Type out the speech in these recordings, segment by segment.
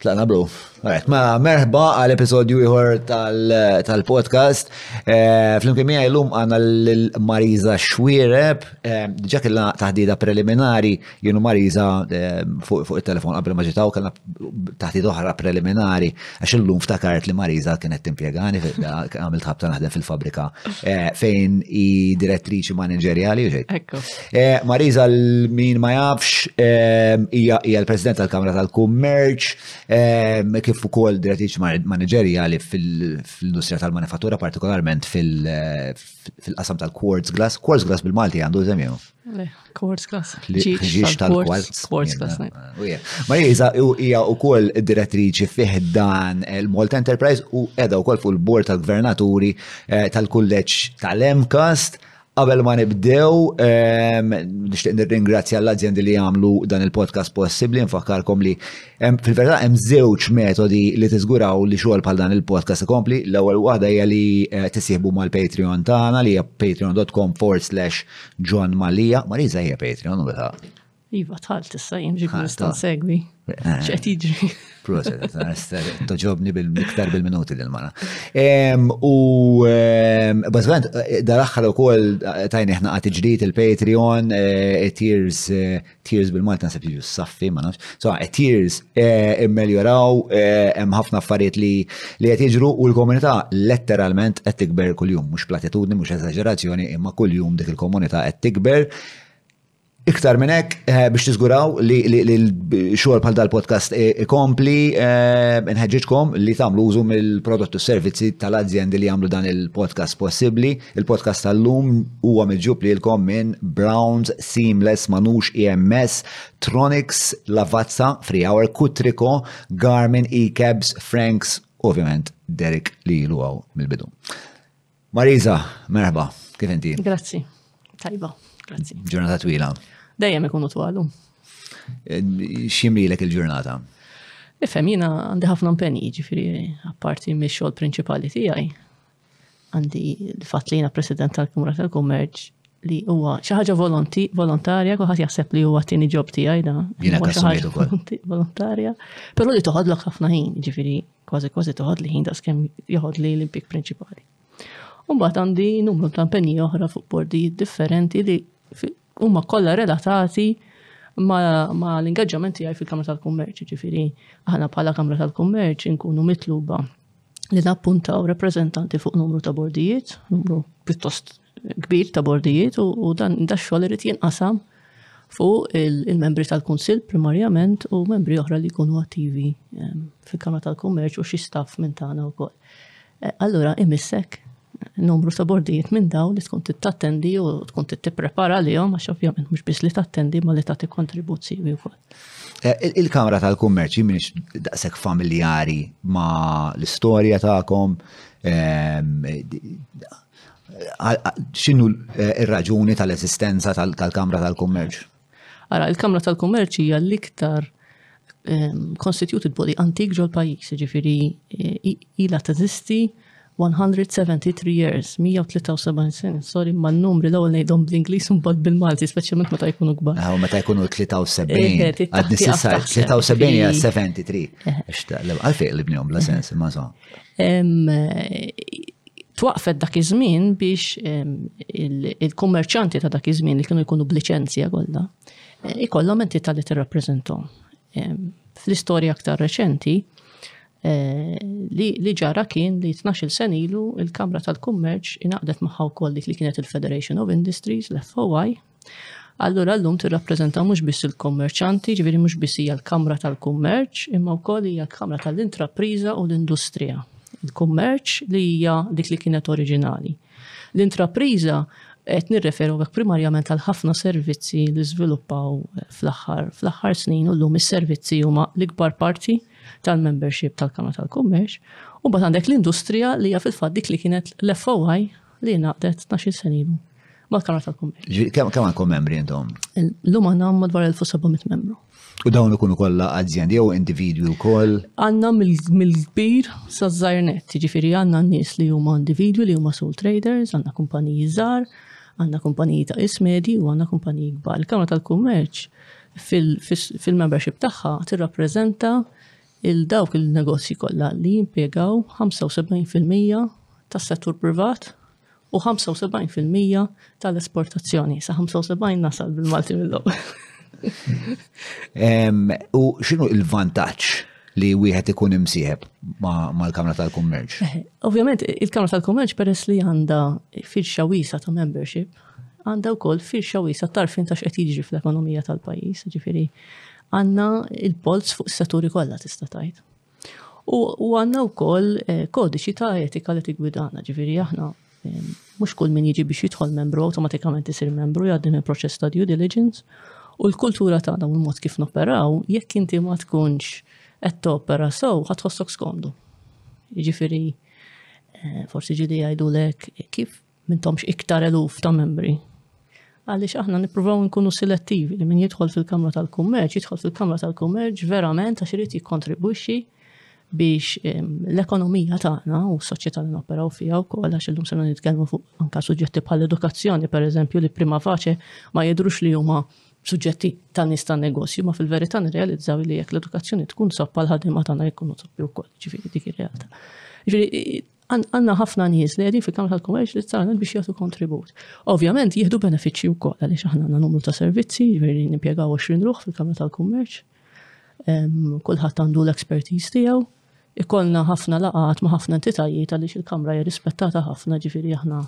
Tlaqna bro. Alright, ma merħba għal episodju ieħor tal-podcast. Eh, flimkien miegħi llum għandna lil Mariza Xwireb, eh, diġà kellna taħdida preliminari, jienu Mariza eh, fuq it-telefon qabel ma ġitaw kellna taħdida oħra preliminari għax illum ftakart li Mariza kienet timpjegani għamilt ħabta naħdem fil-fabrika fejn i direttriċi manageriali u ġejt. Eh, Marisa l-min ma jafx, eh, hija hija l-President tal-Kamra tal-Kummerċ, eh, kif ukoll direttriċ ma- maniġerjali fil- fil-industrija tal-manifattura, partikolarment fil- eh, fil-qasam tal-quartz glass. Quartz glass bil-Malti għandu żemju. Le, Quartz glass. Li- Ġiex ġiex tal-quartz. tal-quartz. Quartz glass. Jien, eh, u hija. Marisa u- hija wkoll direttriċi fih dan il-Malta Enterprise u qiegħda wkoll fuq il-bord tal-gvernaturi eh, tal-kulleġġ tal-MCAST Qabel ma nibdew, ehm, nixtieq nirringrazzja l-azjendi li għamlu dan il-podcast possibbli, nfakkarkom li ehm, fil-verità hemm żewġ metodi li tiżguraw li xogħol bħal dan il-podcast ikompli. L-ewwel waħda hija li eh, tisieħbu mal-Patreon tagħna li hija patreon.com forward slash John Malija. Marisa hija Patreon u Iva, tħalt issa jien ġib nista' segwi. Eh. X'qed jiġri. Proset, toġobni bil-iktar bil-minuti lil mara. U bażgħant eh, dal-aħħar ukoll eh, tajni ħna qatt ġdid il-Patreon, tears tears bil-Malta nasib jiġu saffi, ma nafx. So, tears immeljoraw hemm ħafna affarijiet li li qed jiġru u l-komunità letteralment qed tikber kuljum, mhux platitudni, mhux eżaġerazzjoni, imma kuljum dik il-komunità qed tikber. Iktar minn hekk eh, biex tiżguraw li xogħol bħal dal-podcast eh, ikompli eh, nħeġġiġkom li tagħmlu użu mill-prodott u servizzi tal-azjendi li jagħmlu dan il-podcast possibbli. Il-podcast tal-lum huwa miġjub lilkom minn Browns, Seamless, Manux, EMS, Tronics, Lavazza, Free Hour, Kutriko, Garmin, E-Cabs, Franks, ovvjament Derek li l mill-bidu. Marisa, merħba, kif inti? Grazzi, tajba, grazzi. Ġurnata twila. Dejjem ikunu twalu. Eh, Ximrilek il-ġurnata? Ifem, jina għandi ħafna mpenji, ġifiri, apparti mi xol principali tijaj, għandi l-fat li jina president tal-Kumra tal-Kummerġ li huwa xi ħaġa volonti, volontarja, kulħadd jaħseb li huwa tieni ġob tiegħi da. Jiena kassumiet ukoll. Volontarja. Però li toħodlok ħafna ħin, ġifieri Kważi kważi toħod li ħin daqskemm joħod li l-impik prinċipali. Umbagħad għandi numru ta' impenji oħra fuq bordijiet differenti li huma kollha relatati ma, ma l-ingaġġament tiegħi fil-Kamra tal-Kummerċ, ġifieri aħna bħala Kamra tal-Kummerċ inkunu mitluba li nappuntaw rappreżentanti fuq numru ta' bordijiet, numru pjuttost kbir ta' bordijiet u dan dax-xogħol irid jinqasam fuq il-membri tal-Kunsill primarjament u membri oħra li jkunu attivi ehm, fil-Kamra tal-Kummerċ u xi staff minn tagħna wkoll. Eh, allura imissek numru ta' bordijiet minn daw li tkun tittattendi u tkun titprepara li jom, għax ovvjament mux biex li tattendi ma li tagħti kontribuzzjoni wkoll. Eh, Il-Kamra tal-Kummerċi minix daqshekk familjari ma l-istorja tagħkom ehm, X'inhu r-raġuni tal-eżistenza tal-Kamra tal-Kummerċ? Ara, il-Kamra tal-Kummerċ hija l-iktar ehm, constituted body antik ġol pajjiż, ġifiri eh, ila teżisti 173 years, 173 sen, sorry, ma numri l-ewwel ngħidhom bl-Ingliż u mbagħad bil-Malti, speċjalment meta jkunu kbar. Aw meta jkunu 73. Eh, Għadni sissa 73 hija 73. Għalfejn li bnihom bla sens, ma Twaqfet dak iż-żmien biex il-kummerċanti ta' dak iż-żmien li kienu jkunu b'liċenzja kollha ikollhom entità li tirrappreżentahom. Fl-istorja aktar reċenti eh, li ġara kien li 12 sen ilu il-Kamra tal-Kummerċ inaqdet magħha wkoll dik li kienet il-Federation of Industries, l-FOI, Allura llum tirrappreżenta mhux biss il-kummerċanti, ġifieri mhux biss hija l-Kamra tal-Kummerċ, imma wkoll hija l-Kamra tal-Intrapriża u l-Industrija. Il-kummerċ li hija dik li kienet oriġinali. L-intrapriża qed nirreferu hekk primarjament għal ħafna servizzi li żviluppaw fl-aħħar fl-aħħar snin u llum is-servizzi huma l-ikbar parti tal-membership tal-Kamra tal-Kummerċ u mbagħad għandek l-industrija li hija fil-fatt dik li kienet l-FOI li ngħaqdet 12 senilu. Ma l-Kamra tal-Kummerċ. Kemm għandkom membri intom? L-lum għandna madwar 1700 membru. U dawn ikunu kollha azjendi jew individwi wkoll? Għandna mill-kbir sa żgħirnet, jiġifieri għandna nies li huma individwi li huma sole traders, għandna kumpaniji żgħar, għandna kumpaniji ta' ismedi u għandna kumpaniji kbar. Il-Kamra tal-Kummerċ fil-membership tagħha tirrappreżenta il-dawk il-negozji kollha li jimpjegaw 75% tas-settur privat u 75 fil-mija tal-esportazzjoni. Sa 75 nasal bil-Malti mill-lum. U xinu il-vantaġġ li wieħed ikun imsieħeb mal-Kamra tal-Kummerċ? Eh, ovvjament, il-Kamra tal-Kummerċ peress li għandha firxa wiesa ta' membership, għandha wkoll firxa wiesa tarfin ta' x'qed jiġri fl-ekonomija tal-pajjiż, ġifieri għandna il-polz fuq s-seturi kollha tista' tgħid. U għanna u koll eh, kodiċi ta' etika li tigwidana, ġifiri aħna eh, mux kull min jiġi biex jidħol membru, automatikament isir membru jgħaddin il-proċess ta' due diligence u l-kultura tagħna u l-mod kif noperaw, jekk inti ma tkunx qed topera sew ħatħossok skomdu. Jiġifieri eh, forsi ġili jgħidulek kif mintomx iktar eluf ta' membri. Għaliex aħna nippruvaw nkunu selettivi li min jidħol fil-Kamra tal-Kummerċ, jidħol fil-Kamra tal-Kummerċ verament għax irid jikkontribwixxi biex ehm, l-ekonomija tagħna u s-soċjetà li noperaw fiha wkoll għax illum se nitkellmu fuq anke suġġetti bħal edukazzjoni pereżempju li prima faċe ma jidrux li huma suġġetti ta' nies ta' negozju, ma fil-verità nirrealizzaw li jekk l-edukazzjoni tkun sab pal ħadima tagħna jkunu sabbi wkoll, ġifieri dik ir-realtà. Ġifieri Għandna ħafna nies li qegħdin fil-Kamra tal-Kummerċ li tsaret biex jagħtu kontribut. Ovvjament jieħdu benefiċċji wkoll għaliex aħna għandna numru ta' servizzi, jiġifieri nimpjegaw 20 ruħ fil-Kamra tal-Kummerċ. Kulħadd għandu l-expertise tiegħu. Ikollna ħafna laqgħat ma' ħafna entitajiet għaliex il-Kamra hija rispettata ħafna ġifieri aħna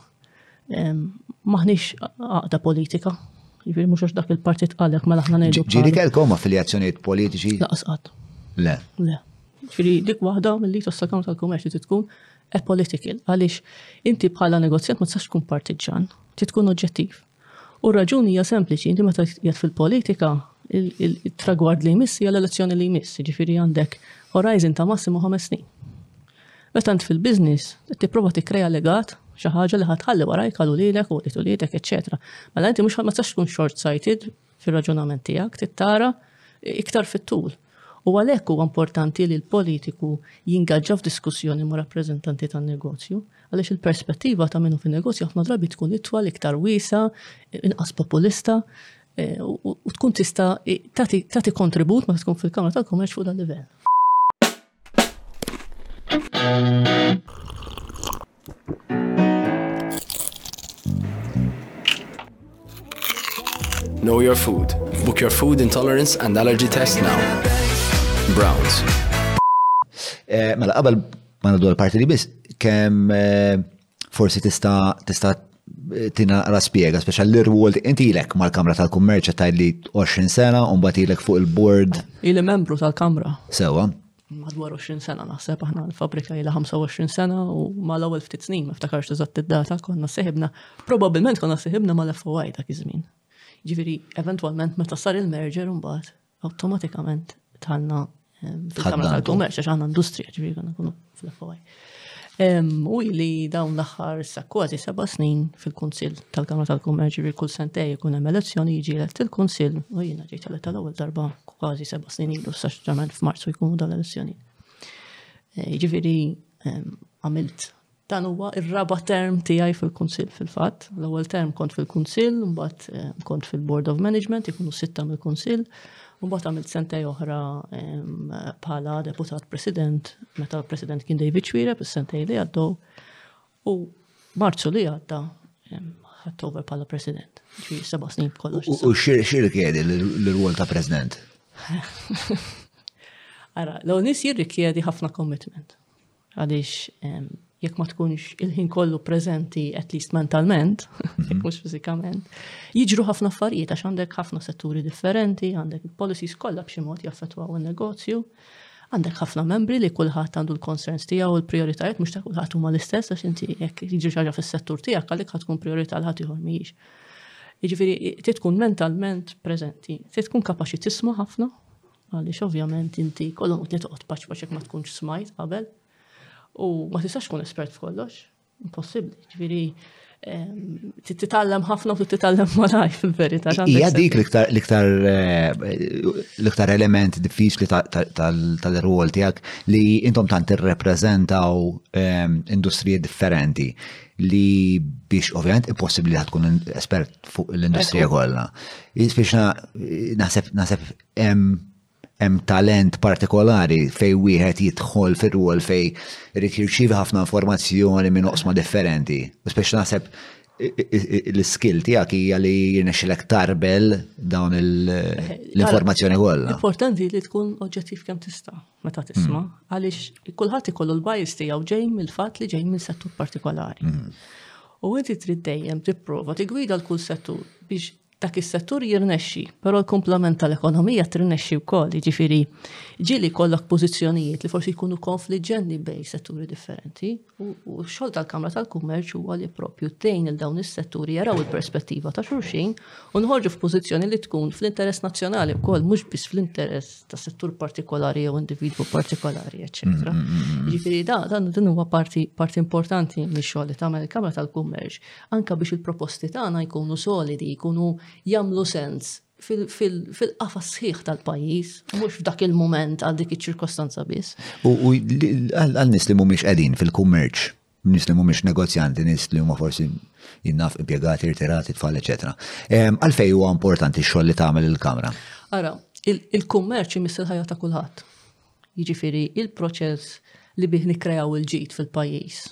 maħniex għaqda politika. Ġifieri mhux għax dak il-partit qalek mela aħna ngħidu. Ġieli kellkom affiljazzjonijiet politiċi? Laqas qatt. Le. Le. Ġifieri dik waħda milli tas-sakam tal-kummerċ li tkun apolitical għaliex inti bħala negozjant ma tistax tkun partiġġan, ti tkun oġġettiv. U raġuni hija sempliċi, inti meta jgħat fil-politika, il-tragward li jmiss hija l-elezzjoni li jmiss, ġifiri għandek horizon ta' massimu ħames snin. Meta int fil-biznis, tipprova tikkreja legat xi ħaġa li ħatħalli warajk għal ulilek u li tulidek, eċetera. Mela inti mhux ma tistax tkun short-sighted fir-raġunament tiegħek trid tara iktar fit-tul. U għalhekk huwa importanti li l-politiku jingaġġa f'diskussjoni ma' rappreżentanti tan-negozju, għaliex il-perspettiva ta' minnu fin-negozju ħafna drabi tkun itwal iktar wiesa, inqas populista, eh, u tkun tista' tagħti kontribut ma tkun fil-Kamra tal-Kummerċ fuq dal-livell. Know your food. Book your food intolerance and allergy test now. Browns. Eh, mela, qabel ma nadu l-parti li biss, kem eh, forsi tista tista eh, tina raspiega, speċa l-irwol intilek mal-Kamra tal-Kummerċa tajli 20 sena, un batilek fuq il-board. Ili membru tal-Kamra. Sewa. madwar 20 sena naħseb aħna l-fabrika jila 25 sena u ma l-ewwel ftit snin ma ftakarx eżatt id-data konna seħibna, probabbilment konna seħibna ma l-FOI dak iż-żmien. Ġifieri eventwalment meta sar il-merger imbagħad awtomatikament tħallna ehm, fil-Kamra tal-Kummerċ għax aħna industrija ġifieri konna kunu fl-FOI. U li dawn l-aħħar sa kważi seba' snin fil-Kunsill tal-Kamra tal-Kummerċ ġifieri kull sentej ikun hemm elezzjoni jiġi elett il-Kunsill u jiena ġejt elett tal-ewwel darba kważi seba' snin ilu sa xtrament f'Marzu jkunu dawn l-elezzjoni. Eh, ġifieri għamilt dan huwa ir-raba term tiegħi fil-Kunsill fil-fatt. L-ewwel term kont fil-Kunsill, mbagħad kont fil-Board of Management, ikunu sitta mill-Kunsill, Mbagħad għamilt sentej oħra bħala deputat president, meta l-president kien David Xwira, bis-sentej li għaddew, u marzu li għadda ħadd over bħala president, ġi seba' snin b'kollox. U xir kjedi l-rwol ta' president? Ara, l-onis jirrikjedi ħafna commitment. Għaliex jekk ma tkunx il-ħin kollu preżenti at least mentalment, mhm. jekk mhux fiżikament, jiġru ħafna affarijiet għax għandek ħafna setturi differenti, għandek il-policies kollha b'xi mod jaffettwaw in-negozju, għandek ħafna membri li kulħadd għandu l-concerns tiegħu u l-prioritajiet mhux ta' kulħadd huma l-istess għax inti jekk jiġri ħaġa fis-settur tiegħek għalhekk ħad tkun priorità l ħadd ieħor mhijiex. Jiġifieri trid tkun mentalment preżenti, trid tkun kapaċi tisma' ħafna, Għaliex ovvjament inti kollhom qed toqgħod paċpaċ jekk ma tkunx smajt qabel u ma tistax tkun espert f'kollox. Impossibbli. Ġifieri ehm, titgħallem ħafna u titgħallem malaj fil-verità. Hija dik l-iktar eh, l-iktar element diffiċli tal-rwol tiegħek li intom tant tirrepreżentaw ehm, industriji differenti li biex ovvjament impossibbli li tkun espert fuq l-industrija kollha. Jispiċna naħseb naħseb hemm hemm talent partikolari fejn wieħed jidħol fir-rwol fejn irid jirċievi ħafna informazzjoni minn oqsma differenti. U speċi naħseb l-skill tiegħek hija li jirnexxilek tarbel dawn l-informazzjoni kollha. Importanti li tkun oġġettiv kemm tista' meta tisma' mm. għaliex kulħadd ikollu l-bajs tiegħu ġej mill-fatt li ġej minn settur partikolari. Mm. U inti trid dejjem tipprova tigwida l-kull settur biex dak is-settur jirnexxi, però l-kumplament tal-ekonomija tirnexxi wkoll, jiġifieri ġieli jkollok pożizzjonijiet li forsi jkunu konfliġġenti bejn setturi differenti u x-xogħol tal-Kamra tal-Kummerċ huwa li propju tgħin il dawn is-setturi jaraw il-perspettiva ta' xulxin u nħorġu f'pożizzjoni li tkun fl-interess nazzjonali wkoll mhux biss fl-interess ta' settur partikolari jew individwu partikolari, eċetera. Mm, mm, mm, jiġifieri dan din huwa parti parti importanti mix-xogħol li tagħmel il-Kamra tal-Kummerċ anke biex il-proposti tagħna jkunu solidi, jkunu jagħmlu sens fil-qafas sħiħ tal-pajjiż, mhux f'dak il-mument għal dik iċ-ċirkostanza biss. U għal nies li mhumiex qegħdin fil-kummerċ, nies li mhumiex negozjanti, nies li huma forsi jinnaf impjegati, irtirati, tfal, eċetera. Għalfej huwa importanti x-xogħol li tagħmel il-Kamra. Ara, il-kummerċ imiss il-ħajja ta' kulħadd. Jiġifieri il-proċess li bih nikkrejaw il-ġid fil-pajjiż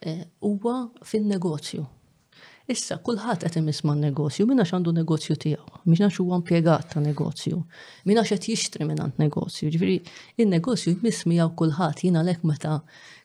Eh, huwa fin-negozju. Issa, kulħadd qed imiss ma' negozju, minna għandu negozju tiegħu, minna huwa impjegat ta' negozju, minna qed jixtri minn għand negozju. Ġifieri, in-negozju jmiss miegħu kulħadd jien għalhekk meta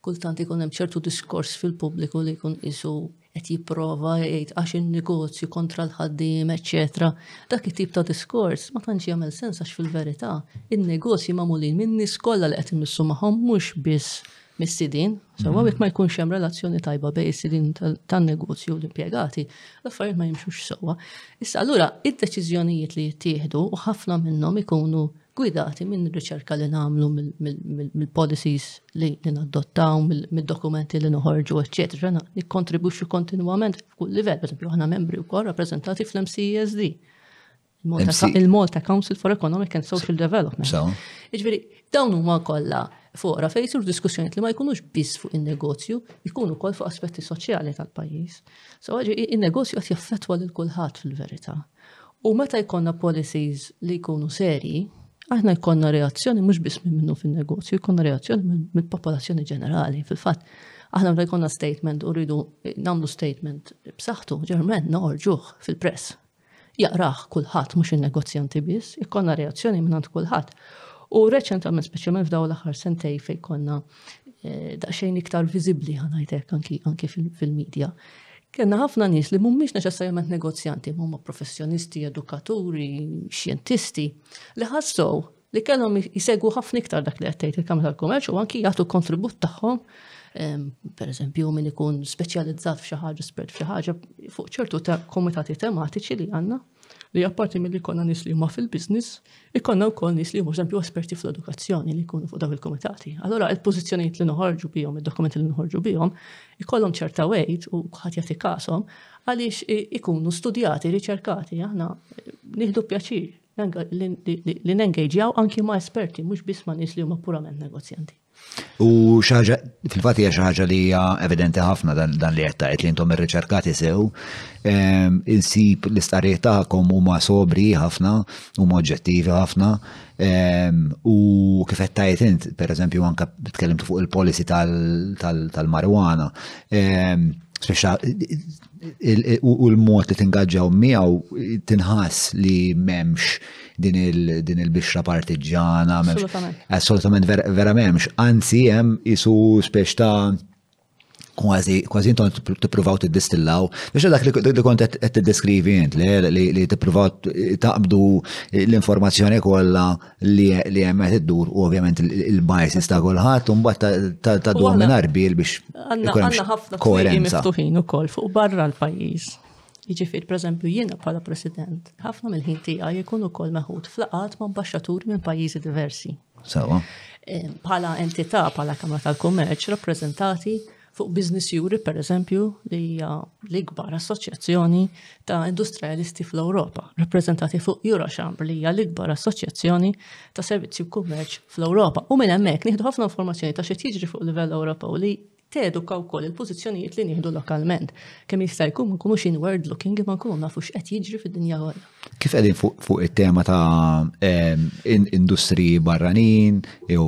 kultant ikun hemm ċertu diskors fil-pubbliku li jkun isu qed jipprova jgħid għax in-negozju kontra l-ħaddiem, eċċetera. Dak it-tip ta' diskors ma tantx jagħmel sens għax fil-verità in-negozji magħmulin minn nies kollha li qed imissu magħhom mhux biss mis-sidien, sewwa jekk ma jkunx hemm relazzjoni tajba bejn is-sidien tan-negozju u l-impjegati, l-affarijiet ma jimxux sewwa. Issa allura id-deċiżjonijiet li jittieħdu u ħafna minnhom ikunu gwidati minn riċerka li nagħmlu mill-policies li nadottaw, mid-dokumenti li noħorġu, eċċetera, nikkontribwixxu kontinwament f'kull livell, pereżempju aħna membri wkoll rappreżentati fl-MCSD. E Il-Malta Council for Economic and Social Development. Iġveri, dawn huma kollha fora fejn jisur diskussjoniet li ma jkunux biss fuq il-negozju, jkunu kol fuq aspetti soċjali tal-pajjiż. So il-negozju qed jaffettwa lil kulħadd fil-verità. U meta jkollna policies li jkunu serji, aħna jkollna reazzjoni mhux biss minn minnu fin-negozju, jkollna reazzjoni minn popolazzjoni ġenerali. Fil-fatt, aħna meta jkollna statement u rridu nagħmlu statement b'saħħtu, ġermen noħorġuh fil-press Jaqrah kulħadd mhux in-negozjanti biss, ikollna reazzjoni mingħand kulħadd. U reċentament, speċjalment f'dawn l-aħħar sentej fejn konna daqsxejn iktar viżibbli ħanajt hekk anki anki fil-medja. Kenna ħafna nies li mhumiex neċessarjament negozjanti, huma professjonisti, edukaturi, xjentisti, li ħassew li kellhom jisegwu ħafna iktar dak li qed tgħid il-Kamra tal-Kummerċ u anki jagħtu kontribut tagħhom per eżempju min ikun speċjalizzat f'xi ħaġa, spert f'xi ħaġa fuq ċertu komitati tematiċi li għandna li apparti mill-li konna nis li huma fil-biznis, ikonna wkoll nis li huma eżempju esperti fl-edukazzjoni li jkunu fuq dawk il-komitati. Allora il-pożizzjonijiet li noħorġu bihom, id-dokumenti li noħorġu bihom, ikollhom ċerta wejt u ħadd jagħti kasom għaliex ikunu studjati, riċerkati, aħna nieħdu pjaċir li nengejġjaw anki ma' esperti, mhux biss ma' nies li huma purament negozjanti. U xaġa, fil-fatt hija xi ħaġa li hija evidenti ħafna dan li qed tgħid li intom ir-riċerkati sew, ehm, insib l-istqarrijiet tagħkom huma sobri ħafna, huma oġġettivi ħafna, ehm, u kif qed tgħid int, pereżempju anke tkellimt fuq il-policy tal-marijuana, ehm, u l-mod li tingaġġaw miegħu tinħass li m'hemmx din il-bixra partiġġana. Assolutament. Assolutament vera m'hemmx. Anzi hemm isu spex ta' kważi kważi intom tippruvaw tiddistillaw. Biex dak li kont qed tiddeskrivi int li tippruvaw taqbdu l-informazzjoni kollha li hemm qed iddur u ovvjament il-biases ta' kulħadd u mbagħad ta' dwar minn arbir biex ikun hemm ħafna koerenza. Miftuħin ukoll fuq barra l-pajjiż. Jiġifieri pereżempju jiena bħala President, ħafna mill-ħin tiegħi jkun ukoll meħud flaqat ma' ambaxxaturi minn pajjiżi diversi. Sewa. Bħala entità, bħala Kamra tal-Kummerċ, rappreżentati fuq Business Europe, per eżempju, li hija l-ikbar assoċjazzjoni ta' industrijalisti fl-Ewropa, rappreżentati fuq Eurochamber li hija l-ikbar assoċjazzjoni ta' servizzi u kummerċ fl-Ewropa. U minn hemmhekk nieħdu ħafna informazzjoni ta' xi jiġri fuq livell Ewropew li teduka wkoll il-pożizzjonijiet li nieħdu lokalment. Kemm jista' jkun ma nkunux inward looking imma nkunu nafu x'qed jiġri fid-dinja kollha. Kif qegħdin fuq it-tema ta' industriji barranin jew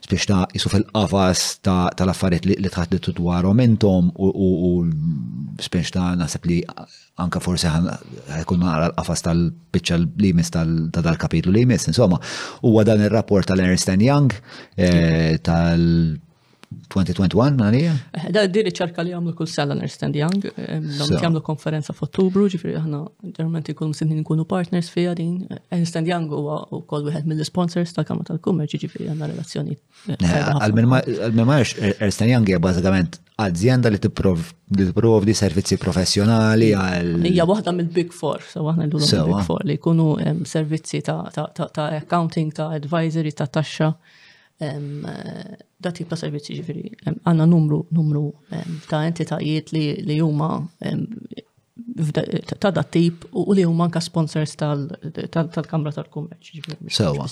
spiċta jisu fil-qafas tal-affariet li tħadditu dwarhom intom u spiċta naħseb li anka forsi ħajkun naqra l-qafas tal-bicċa li jmiss ta' dal-kapitlu li jmiss. Insomma, huwa dan ir-rapport tal-Ernst Young eh, tal- 2021 għalija? Eh, da din iċ-ċarka li għamlu kull sena Ernst Young, eh, l-għamlu konferenza f'Ottubru, ġifiri aħna Ġerment ikun msinni nkunu partners fija din. Ernst Young huwa wkoll wieħed mill-sponsors tal-Kamra tal-Kummerċ, jiġifieri għandna relazzjoni. Għal-memmarx, Ernst Young hija bażikament azienda li tipprovdi servizzi professjonali għal. Hija waħda mill-Big Four, so waħda mill-Big Four li jkunu servizzi ta' accounting, ta' advisory, ta' taxxa da tip ta' servizzi ġifiri. Għanna numru, numru ta' entitajiet li huma ta' dat tip u li huma anka sponsors tal-Kamra tal-Kummerċ. Sewa.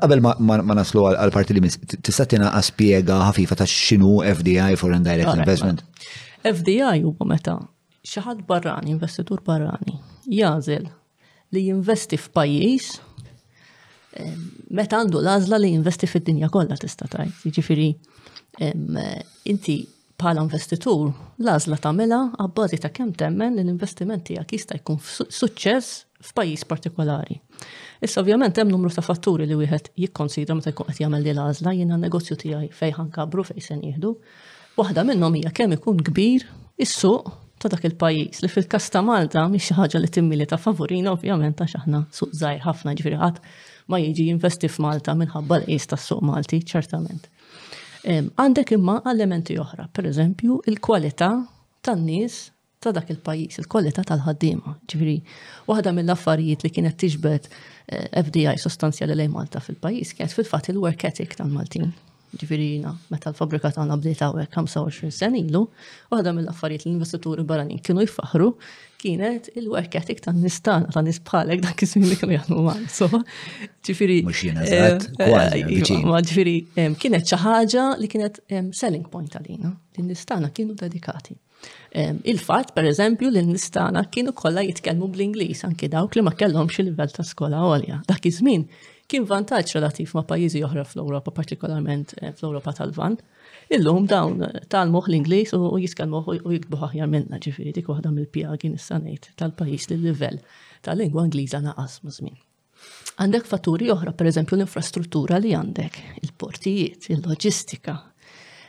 Qabel ma naslu għal-parti li mis, tista' tina għaspiega ħafifa ta' xinu FDI, Foreign Direct mela. Investment? FDI huwa meta xi ħadd barrani, investitur barrani, jażel li jinvesti f'pajjiż meta għandu l-għażla li jinvesti fid-dinja kollha tista' tgħid. Jiġifieri inti bħala investitur l-għażla tagħmilha abbażi ta' kemm temmen li l-investiment tiegħek jista' jkun suċċess f'pajjiż partikolari. Issa ovvjament hemm numru ta' fatturi li wieħed jikkonsidra meta jkun qed jagħmel li l-għażla jiena negozju tiegħi fejn ħankabru fejn se nieħdu. Waħda minnhom hija kemm ikun kbir is-suq ta' dak il-pajjiż li fil-każ ta' Malta mhix xi ħaġa li timmilita favurina ovvjament għax aħna suq żgħir ħafna ġifieri ħadd ma jiġi jinvesti f'Malta minħabba l-qies tas-suq Malti ċertament. Għandek imma elementi oħra, pereżempju, il-kwalità tan-nies ta' dak il-pajjiż, il-kwalità tal-ħaddiema. Ġifieri, waħda mill-affarijiet li kienet tiġbed eh, FDI sostanzjali lejn Malta fil-pajjiż kienet fil-fatt il-work ethic tal-Maltin. Ġifieri jiena meta l-fabrika tagħna bdiet hawnhekk 25 sen ilu, waħda mill-affarijiet li l-investituri barranin kienu jfaħru kienet il-work ethic tan-nistana ta' nies bħalek dak iż-żmien li kienu jaħdmu magħna. So, ġifieri. Mhux jiena eh, eżatt, eh, kważi, eh, viċin. Ma ġifieri em, kienet xi ħaġa li kienet em, selling point għalina. Din nistana kienu dedikati. Il-fatt, per eżempju, li nistana kienu kollha jitkellmu bl-Ingliż anki dawk li ma kellhomx il-livell ta' skola għolja. Dak iż-żmien kien vantaġġ relativ ma' pajjiżi oħra fl-Ewropa, partikolarment eh, fl-Ewropa tal-Vant. Illum dawn talmuh l-Ingliż u jitkellmuh u jiktbuh aħjar minna ġifieri dik waħda mill-pjagi nista' ngħid tal-pajjiż li l-livell tal-lingwa Ingliża naqas maż-żmien. Għandek fatturi oħra, per eżempju l-infrastruttura li għandek, il-portijiet, il-loġistika,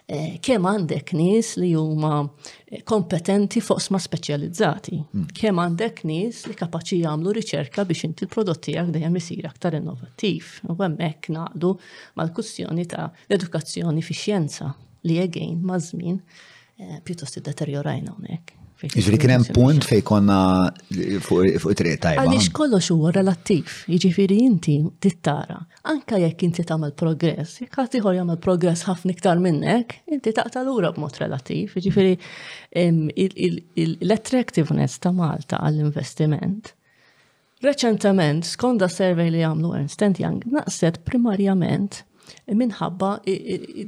eh, kemm għandek nies li huma eh, kompetenti fuq sma speċjalizzati, hmm. kemm għandek nies li kapaċi jagħmlu riċerka biex inti l-prodotti għak dejjem isir aktar innovattiv. U hemmhekk naqdu mal-kustjoni ta' l-edukazzjoni fi xjenza li again maż-żmien Eh, pjuttost id-deteriorajna unek. Ġifri kien hemm punt fej konna fuq it-triq tajba. Għaliex kollox huwa relattiv, jiġifieri inti tittara, anka jekk inti tagħmel progress, jekk ħadd ieħor jagħmel progress ħafna iktar minnek, inti taqta' lura b'mod relattiv, jiġifieri l-attractiveness ta' Malta għall-investiment Reċentement, skont da survey li għamlu Ernst and Young, naqset primarjament minħabba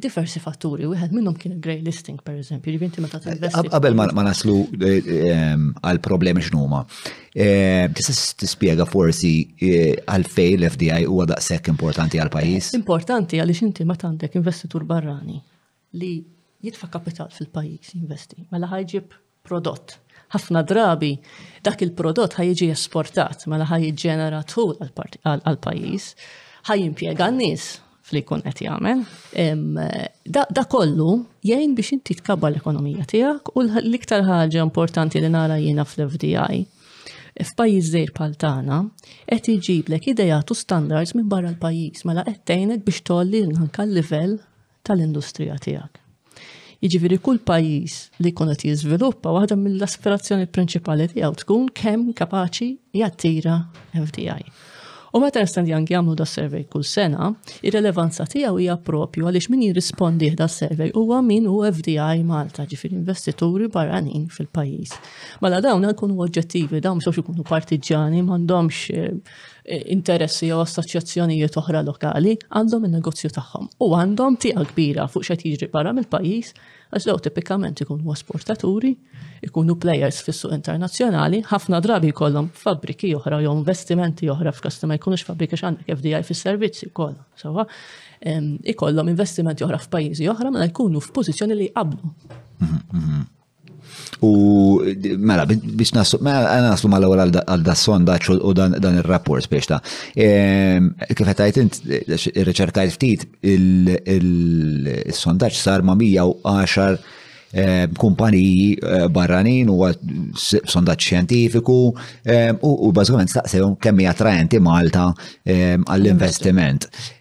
diversi fatturi, wieħed minnhom kien il-grey listing, per eżempju, li binti meta tinvesti. Qabel ma naslu eh, ehm, għal problemi x'numa, eh, tista' tispjega forsi eh, għalfej l-FDI huwa daqshekk importanti għal pajjiż? Importanti għaliex inti meta għandek investitur barrani li jitfa' kapital fil-pajjiż jinvesti, mela ħa jġib prodott. Ħafna drabi dak il-prodott ħa jiġi esportat, mela ħa jiġġenera tħul għall-pajjiż, ħa jimpjega n-nies fli jkun qed jagħmel. Da kollu jgħin biex inti tkabba l-ekonomija tiegħek u l-iktar ħaġa importanti li nara jiena fl-FDI f'pajjiż żejr bħal tagħna qed iġiblek idejat u standards minn barra l-pajjiż mela qed tgħinek biex tolli anke l-livell tal-industrija tiegħek. Jiġifieri kull pajjiż li jkun qed jiżviluppa waħda mill-aspirazzjoni prinċipali tiegħu tkun kemm kapaċi jattira FDI. U meta Ernst Young jagħmlu da survey kull sena, ir-relevanza tiegħu hija propju għaliex min jirrispondi da survey huwa min hu FDI Malta, ġifir investituri barranin fil-pajjiż. Mela dawn jkunu oġġettivi, dawn mhux ikunu partiġġani, m'għandhomx eh, interessi jew assoċjazzjonijiet oħra lokali għandhom in-negozju tagħhom u għandhom tieqa kbira fuq xed jiġri barra mill-pajjiż għax daw tipikament ikunu esportaturi, ikunu players fis-suq internazzjonali, ħafna drabi jkollhom fabbriki oħra jew investimenti oħra f'kasta ma jkunux fabbriki x'għandek FDI fis-servizzi wkoll. Sawa, ikollhom investimenti oħra f'pajjiżi oħra mela jkunu f'pożizzjoni li jqablu. Mhm, mhm. U mela, biex naslu, mela, naslu mal ewwel għal da sondaċ u dan il-rapport biex ta' ehm, kif għetajt int, il-reċerkajt ftit il-sondaċ sar ma' 110 ehm, kumpaniji eh, barranin u sondaċ xjentifiku ehm, u bazzikament staqsejhom kemm hija attraenti Malta għall-investiment. Um,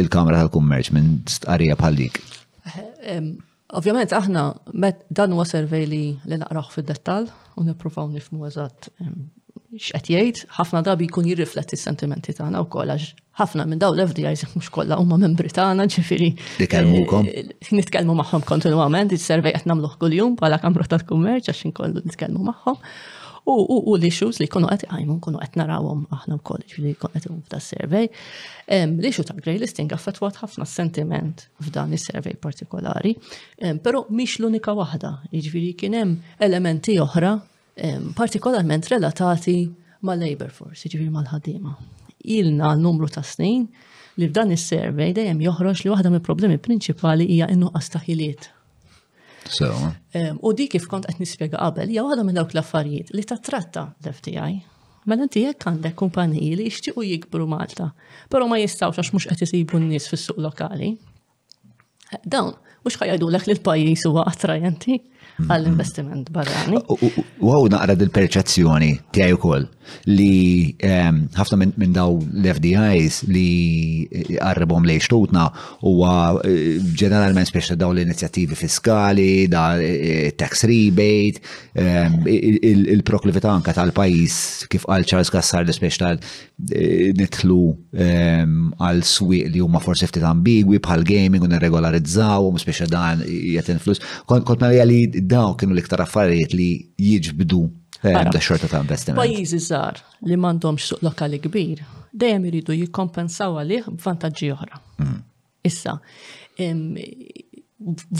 il-Kamra tal-Kummerċ minn stqarrija bħal dik? Ovvjament aħna dan huwa servej li li naqraħ fid-dettall u nippruvaw nifmu eżatt x'qed jgħid, ħafna drabi jkun jirrifletti s-sentimenti tagħna wkoll għax ħafna minn dawn l-FDIs mhux kollha huma membri tagħna ġifieri. Nitkellmukom. Eh, nitkellmu magħhom kontinwament, is-servej qed nagħmluh kuljum bħala kamra tal-kummerċ għax inkollu nitkellmu magħhom. U l-issues li kunu qed għajmu, kunu qed narawhom aħna wkoll, ġifieri kunu qed f'da survey. L-issue tal-grey listing affettwat ħafna sentiment f'dan is-survey partikolari, però mhix l-unika waħda, jiġifieri kien hemm elementi oħra partikolarment relatati mal-labor force, jiġifieri mal-ħaddiema. Ilna numru ta' snin li f'dan is-survey dejjem joħroġ li waħda mill-problemi prinċipali hija in-nuqqas ta' ħiliet U di kif kont qed nispjega qabel, hija waħda minn dawk l-affarijiet li ta' tratta l-FTI Mela inti jekk għandek kumpaniji li jixtiequ jikbru Malta, però ma jistgħux għax mhux qed isibu n-nies fis-suq lokali. Dawn mhux ħajajdulek li l-pajjiż huwa attrajenti għall-investiment barrani. U għaw naqra dil-perċezzjoni tiegħi wkoll li ehm, ħafna minn daw l-FDIs li għarribom lej xtutna huwa eh, ġeneralment spiex daw l-inizjattivi fiskali, da eh, tax rebate, Ehm, il-proklività anka tal-pajis kif għal Charles Gassar li spiex tal eh, nitlu ehm, għal swieq li huma forsi ftit ambigwi bħal gaming u nirregolarizzaw u spiex dan jgħet influss. Kont narja li daw kienu l-iktar affarijiet li jiġbdu ehm, da xorta ta' investiment. Pajizi żgħar li m'għandhomx suq lokali kbir dejjem iridu jikkompensaw għalih b'vantaġġi oħra. Mm. Issa,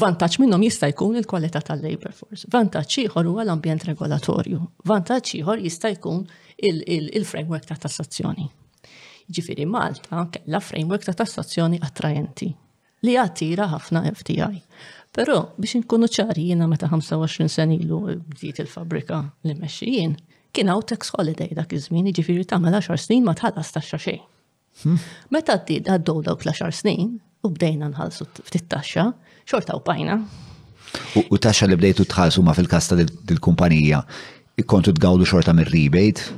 vantaġġ minnhom jista' jkun il-kwalità tal-labor force. Vantaġġ ieħor huwa l-ambjent regolatorju. Vantaġġ ieħor jista' jkun il-framework ta' tassazzjoni. Ġifieri Malta kellha framework ta' tassazzjoni attrajenti li għattira ħafna FDI. Però biex inkunu ċari jiena meta 25 sen ilu bdiet il-fabrika li mexxi jien, kien hawn tax holiday dak iż-żmien, jiġifieri tagħmel 10 snin ma tħallas taxxa xejn. Meta għaddew dawk l-10 snin u bdejna nħallsu ftit taxxa, xorta u bajna. U taxxa li bdejtu tħallsu ma fil-kas ta' dil-kumpanija, kontu tgawdu xorta mir-rebate?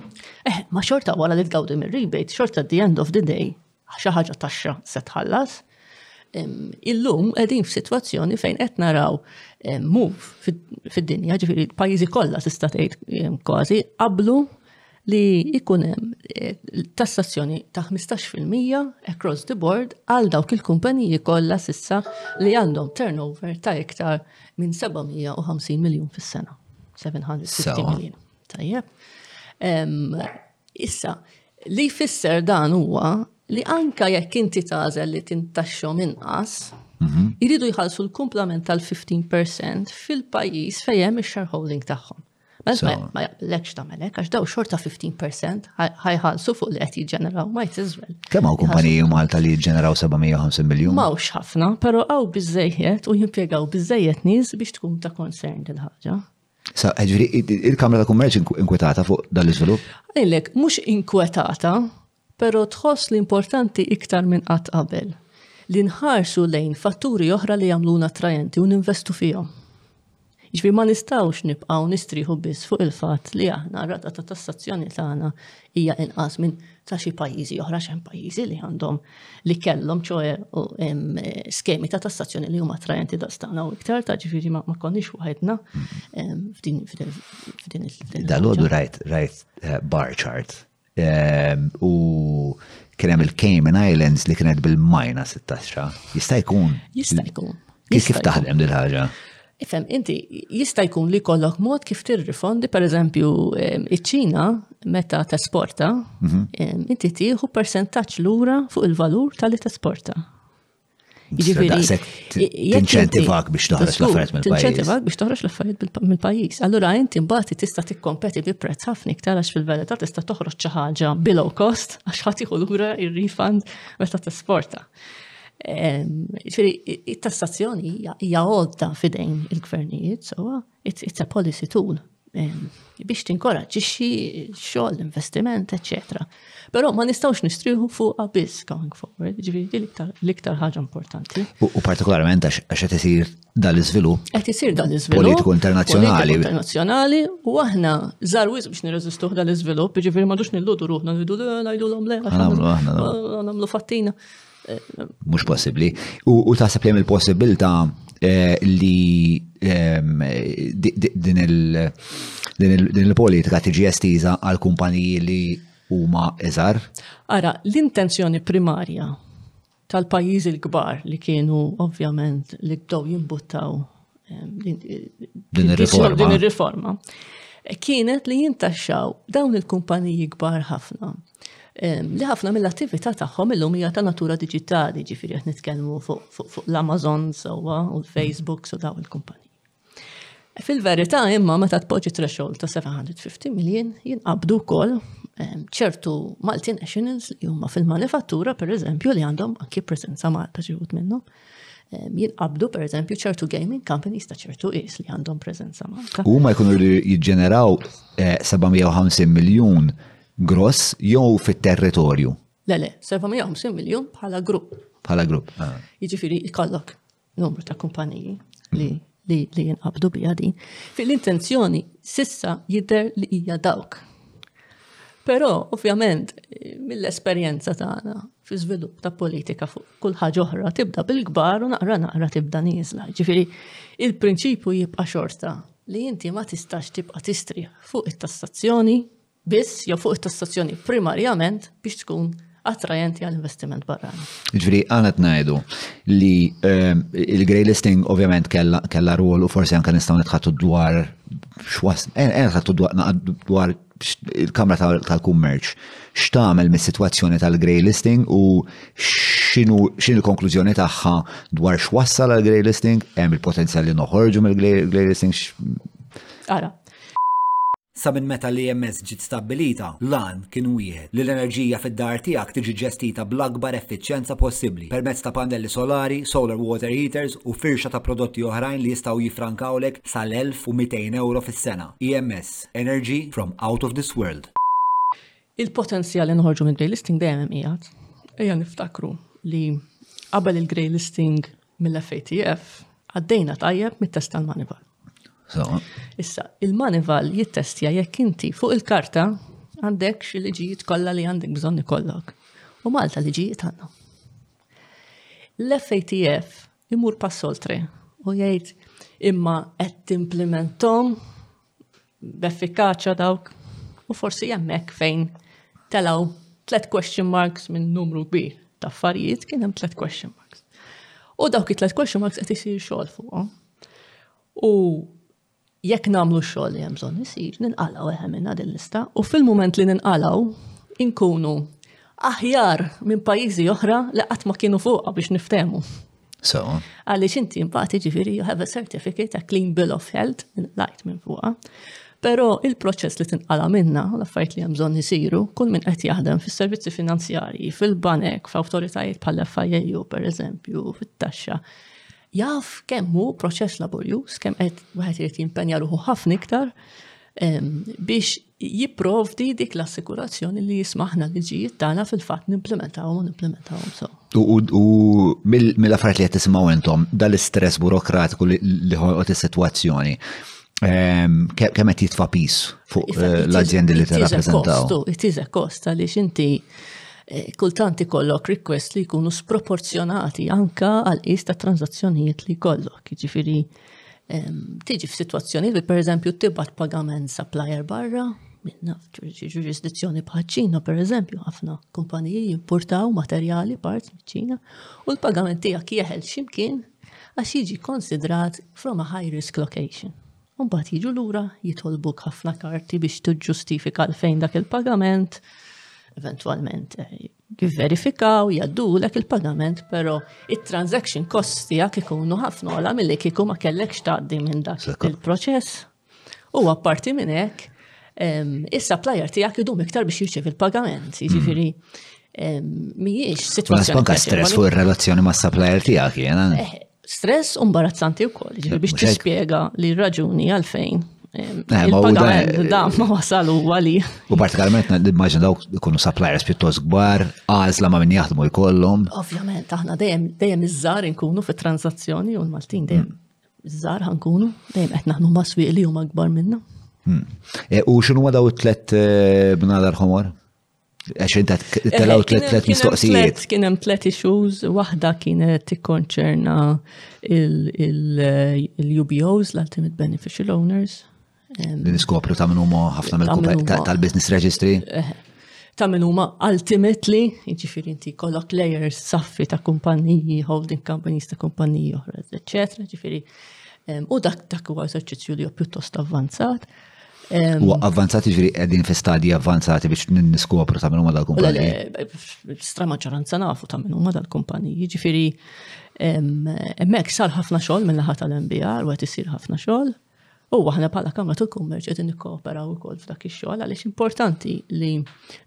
Eh, ma xorta wara li tgawdu mir-rebate, xorta at the end of the day, xi ħaġa taxxa se tħallas. Illum qegħdin f'sitwazzjoni fejn qed naraw move fid-dinja, ġifieri pajjiżi kollha tista' tgħid kważi qablu li jkun hemm eh, tassazzjoni ta' 15% across the board għal dawk il-kumpaniji kollha sissa li għandhom turnover ta' iktar minn 750 miljun fis-sena. 750 miljun. Tajjeb. Issa, li jfisser dan huwa li anka jekk inti tażel li tintaxxhom inqas, mhm. iridu jħallsu l-kumplament tal-15% fil-pajjiż fejn hemm ix-shareholding tagħhom. Mela, ma jaqblekx tagħmel hekk għax daw xorta 15% ħajħallsu fuq li qed jiġġeneraw might as well. Kemm hawn kumpaniji Malta li jiġġeneraw 750 miljun? M'hawnx ħafna, però hawn biżejjed u jimpjegaw biżejjed nies biex tkun ta' concern il ħaġa Sa, ġviri, il-Kamra ta' Kummerċ inkwetata fuq dal-izvilup? Għillek, mux inkwetata, Però tħoss li importanti iktar minn qatt qabel li nħarsu lejn fatturi oħra li jagħmluna attraenti u ninvestu fihom. Jiġifieri ma nistgħux nibqgħu nistrieħu biss fuq il-fatt li aħna r-rata ta' tassazzjoni tagħna hija inqas minn ta' xi pajjiżi oħra x'hemm pajjiżi li għandhom li kellhom ċoe hemm eh, skemi ta' tassazzjoni li huma attraenti daqstana u iktar ta' ġifieri ma konniex waħedna f'din f'din il-. Dalodu rajt rajt eh, bar chart U kien hemm il-Cayman Islands li kienet bil-majna sit-taxxa. Jista' jkun. Jista' jkun. Kif taħdem din ħaġa? Ifhem, inti jista' jkun li kollok mod kif tirrifondi, per eżempju, iċ-Ċina meta tesporta, mhm. inti tieħu persentaġġ lura fuq il-valur tal-li tesporta. Jiġifieri. Tinċentivak biex toħroġ l-affarijiet mill-pajjiż. Tinċentivak biex toħroġ l-affarijiet mill-pajjiż. Allura inti mbagħad tista' tikkompeti bi prezz ħafna iktar għax fil-verità tista' toħroġ xi ħaġa below cost għax ħadd jieħu lura ir-refund meta tesporta. Ġifieri, it-tassazzjoni hija għodda fidejn il-gvernijiet, sewwa. It's a policy tool biex tinkoraġġixxi xogħol, investiment, etc. Però ma nistgħux nistrieħu fuq biss going forward, ġifieri l-iktar ħaġa importanti. U partikolarment għax qed isir dal-iżvilupp. Qed isir dal-iżvilupp. Politiku internazzjonali. Internazzjonali u aħna żar wisq biex nirreżistuh dal-iżvilupp, ġifieri m'għadux nilludu ruħna nridu ngħidulhom le. Nagħmlu aħna. Nagħmlu fattina. Mhux possibbli. U taħseb li hemm il-possibilità eh, li ehm, din il-politika tiġi estiża għal kumpaniji li huma iżgħar? Ara, l-intenzjoni primarja tal-pajjiżi l-kbar li kienu ovvjament li bdew jimbuttaw ehm, din ir-riforma kienet li jintaxxaw dawn il-kumpaniji kbar ħafna li ħafna mill-attività tagħhom illum hija ta' natura diġitali, ġifieri qed nitkellmu fuq l-Amazon sewwa u l-Facebook u dawn il-kumpaniji. Fil-verità imma meta tpoġġi threshold ta' 750 miljon jinqabdu wkoll ċertu multinationals li huma fil-manifattura pereżempju li għandhom anki preżenza Malta xi minnhom jinqabdu per eżempju ċertu gaming companies ta' ċertu is li għandhom preżenza Malta. Huma jkunu jiġġeneraw 750 eh, miljun Gross jew fit-territorju? Le, le, 750 miljun bħala grupp. Bħala grupp. Ah. Jiġifieri jkollok numru ta' kumpaniji li mm. li li jinqabdu bija din. Fil-intenzjoni sissa jidher li hija dawk. Però, ovvjament, mill-esperjenza tagħna fi żvilupp ta' politika fuq kull ħaġa oħra tibda bil-kbar u naqra naqra tibda nieżla. Ġifieri, il-prinċipju jibqa' xorta li inti ma tistax tibqa' tistri fuq it-tassazzjoni biss jew fuq it-tassazzjoni primarjament biex tkun attrajenti għal investiment barrani. Ġviri, għana t-najdu li ehm, il-grey listing ovvjament kella rwol u forsi għanka nistaw nitħattu dwar xwas, eh, eh, nitħattu dwar il-Kamra tal-Kummerċ x'tagħmel mis-sitwazzjoni tal-grey listing u x'inhu x'in il-konklużjoni tagħha dwar x'wassal għal grey listing, hemm il-potenzjal li noħorġu mill-grey listing. Ara, Sa minn meta l-EMS ġiet stabbilita, l-għan kien wieħed, li l-enerġija fid-dar tiegħek tiġi ġestita bl-akbar effiċjenza possibbli permezz ta' pannelli solari, solar water heaters u firxa ta' prodotti oħrajn li jistgħu jiffrankawlek sal-€1,200 fis-sena. EMS, energy from out of this world. Il-potenzjal li noħorġu mill-grey listing dejjem hemm qiegħed. Ejja niftakru li qabel il-grey listing mill-FATF għaddejna tajjeb mit-test tal-manival. Issa, il-manival jittestja jekk inti fuq il-karta għandek xi liġijiet kollha li għandek bżonn ikollok. U Malta liġijiet għandna. L-FATF imur pass oltre u jgħid imma qed timplementom b'effikaċja dawk u forsi hemmhekk fejn telaw tlet question marks minn numru kbir ta' affarijiet kien hemm tlet question marks. U dawk it-tlet question marks qed isir xogħol fuqhom. U jekk nagħmlu xogħol li hemm bżonn isir, ninqalgħu eħe minn din lista u fil-mument li ninqalgħu inkunu aħjar minn pajjiżi oħra li qatt ma kienu fuqha biex niftehmu. So. Għaliex inti mbagħad jiġifieri you have a certificate, a clean bill of health, lajt minn fuqha. Pero il-proċess li tinqala minna, l-affarijiet li hemm bżonn isiru, kull min qed jaħdem fis-servizzi finanzjarji, fil-banek, f'awtoritajiet bħal FIAU per eżempju, fit-taxxa, jaf kemm hu proċess laborjuż, kemm qed wieħed irid jimpenja ruħu ħafna iktar biex jipprovdi dik l-assikurazzjoni li jismaħna liġijiet tagħna fil-fatt nimplementawhom u nimplementawhom so. U mill-affarijiet li qed tisimgħu intom dal-istress burokratiku li ħolqot is-sitwazzjoni ehm, kemm qed jitfa' pis fuq eh, l-azjendi li tirrappreżentaw. It is a cost għaliex inti eh, kultant ikollok request li jkunu sproporzjonati anka għal qis ta' tranzazzjonijiet li kollok. Jiġifieri Tiġi f'sitwazzjoni li pereżempju tibgħat pagament supplier barra, minna ġurisdizzjoni bħal ċina pereżempju ħafna kumpaniji jimpurtaw materjali part ċina u l-pagament tiegħek jeħel x'imkien għax jiġi konsidrat from a high risk location. Umbat jiġu lura jitolbuk ħafna karti biex tuġġustifika l-fejn dak il-pagament, eventualment eh, jivverifikaw, jaddulek il-pagament, pero il-transaction cost tijak ikunu ħafna għala mill-li kiku ma kellek xtaqdi minn dak il-proċess. U għapparti minn hekk, il-supplier tijak idum iktar biex jirċev il-pagament, mm. jiġifieri mijiex situazzjoni. Ma stress fuq il-relazzjoni ma' supplier tijak jena. Eh, Stress u mbarazzanti wkoll, ġifieri biex tispjega li raġuni għalfejn eh, eh, il-pagament eh, da ma wasal huwa li. U partikolarment nimmaġin dawk ikunu suppliers pjuttost kbar, għażla ma min jaħdmu jkollhom. Ovvjament aħna dejjem dejjem iż-żar inkunu fit-transazzjoni u l-Maltin dejjem mm. iż-żar ħankunu dejjem qed naħdmu ma' swieq li huma kbar minna. Mm. U x'inhu daw it-tlet bnadar ħomor? Għax inta t-telaw tlet mistoqsijiet. Kien hemm tlet issues, waħda kienet tikkonċerna il-UBOs, l-Ultimate Beneficial Owners. Li niskopru ta' minn huma ħafna mill-kumpet tal-Business Registry. Ta' minn huma ultimately, jiġifieri inti kollok layers saffi ta' kumpaniji, holding companies ta' kumpaniji oħra, eċetera, jiġifieri. U dak dak huwa eżerċizzju li pjuttost avvanzat. U avvanzati ġviri għedin fi stadji avvanzati biex niskopru ta' minnu madal kumpaniji. Stra maġġoranza nafu ta' minnu madal kumpaniji, ġifiri emmek sar ħafna xol minn laħat tal-MBR, u għet isir ħafna xol. U għahna pala kamra tul kummerċ għedin nikkooperaw u kol f'dak il-xol, għalix importanti li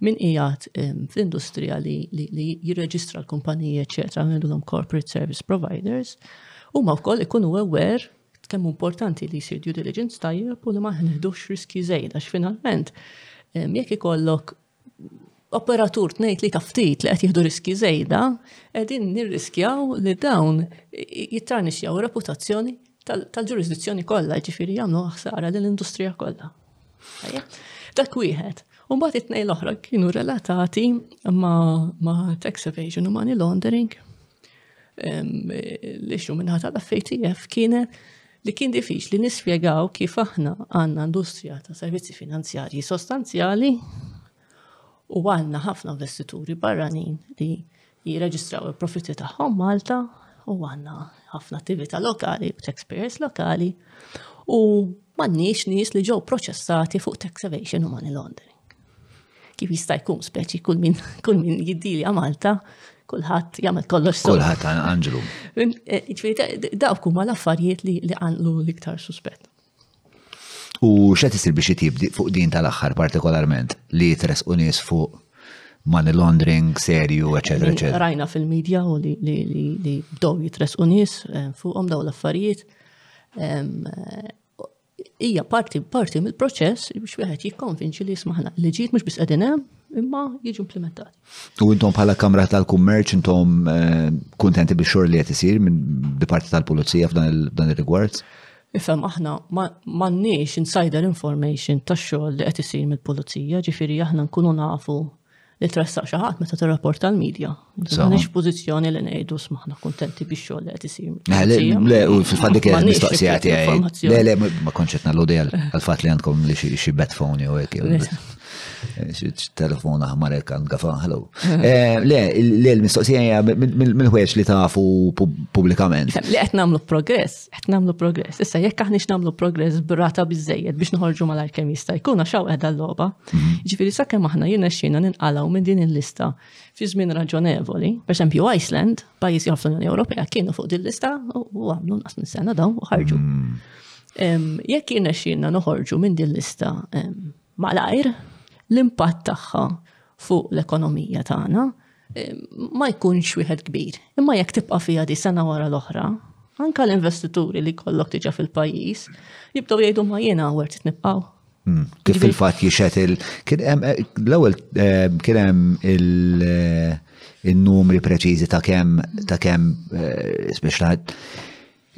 minn ijat fl-industrija li jirreġistra l-kumpaniji, eccetera, għandhom corporate service providers, u ma' wkoll ikunu aware Kemm hu importanti li jsir due diligence tajjeb u li ma nieħdux riskji żejda x'finalment jekk ikollok operatur tnejt li taftit li qed jieħdu riski żejda, qegħdin nirriskjaw li dawn jittarnixxjaw reputazzjoni tal-ġurisdizzjoni kollha, ġifieri jagħmlu ħsara lill industrija kollha. Dak wieħed. U mbagħad it-tnejn l-oħra kienu relatati ma' tax evasion u money laundering. L-issue minnħa tal-FATF kienet li kien diffiċ li nispjegaw kif aħna għandna industrija ta' servizzi finanzjarji sostanzjali u għandna ħafna investituri barranin li jirreġistraw il-profitti tagħhom Malta u għandna ħafna attività lokali u taxpayers lokali u m'għandniex nies li ġew proċessati fuq tax evasion u money laundering. Kif jista' jkun speċi kull min kull min jiddili Malta, kulħadd jagħmel kollox sew. Kulħadd anġlu. Eh, ġifieri dawk huma l-affarijiet li għanlu l-iktar suspett. U x'qed isir biex jitjib fuq din tal-aħħar partikolarment li jitres u nies fuq money laundering, serju, eċetera, eċetera. Rajna fil-medja u li bdow jitres u nies eh, fuqhom daw l-affarijiet. Eh, Hija parti parti mill-proċess biex wieħed jikkonvinċi li jismaħna li ġiet mhux biss qegħdin hemm imma jiġu implementati. U intom bħala Kamra tal-Kummerċ intom eh, kuntenti biex xogħol li qed isir minn diparti tal-Pulizija f'dan ir-rigward? Ifhem aħna m'għandniex insider information tax-xogħol li qed isir mill-Pulizija, ġifieri aħna nkunu nafu li tressaq xi ħadd meta tirrapporta l-medja. M'għandix pożizzjoni li ngħidu smaħna kuntenti bix-xogħol li qed isir. Le, u fil-fatt dik mistoqsija tiegħi. Le, le, ma kontx qed nagħludi għall-fatt li għandkom li xi bet phone jew hekk. Eh, telefon aħmar hekk għand gafa, hello. Eh, le, le, l-mistoqsija hija mill-ħwejġ li tafu pubblikament. Li qed nagħmlu progress. qed nagħmlu progress. Issa jekk aħniex nagħmlu progress brata biżejjed biex noħorġu malajr kemm jista' jkun għax hawn qiegħda l-logħba. Mhm. Ġifieri sakemm aħna jien xina ninqalgħu minn din il-lista fi żmien raġonevoli. Pereżempju Iceland, pajjiżi ħafna l-Unjoni Ewropea kienu fuq din lista u għamlu naqs minn sena dawn u ħarġu. Mhm. Jekk jien xina noħorġu minn din lista malajr, l-impatt tagħha fuq l-ekonomija tagħna ma jkunx wieħed kbir. Imma jekk tibqa' fiha di sena wara l-oħra, anka l-investituri li kollok tiġa fil-pajjiż jibdew jgħidu ma jiena għert nibqgħu. Hmm. Kif jiġifieri- fil-fatt jixet il kien hemm eh, l-ewwel eh, kien hemm il- eh, numri preċiżi ta' kemm ta' kemm speċjal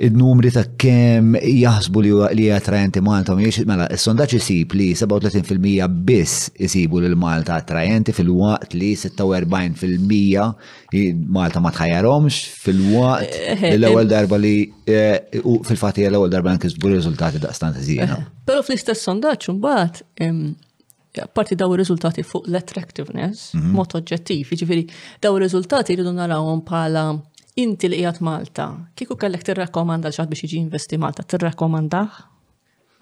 id-numri ta' kemm jaħsbu li huwa li attrajenti Malta u mhijiex mela s-sondaġġ isib li 37% biss isibu lil Malta attrajenti fil-waqt li 46% Malta ma tħajjarhomx fil-waqt eh, eh, eh, l-ewwel darba li fil-fatt hija l-ewwel darba nkisbu riżultati daqstant iżjena. Però fl-istess sondaġġ imbagħad Apparti daw ir-riżultati fuq l-attractiveness, mhm. mod oġġettiv, jiġifieri daw ir-riżultati rridu narawhom bħala inti li qiegħed Malta, kieku kellek tirrakkomanda l biex jiġi investi Malta, tirrakkomandah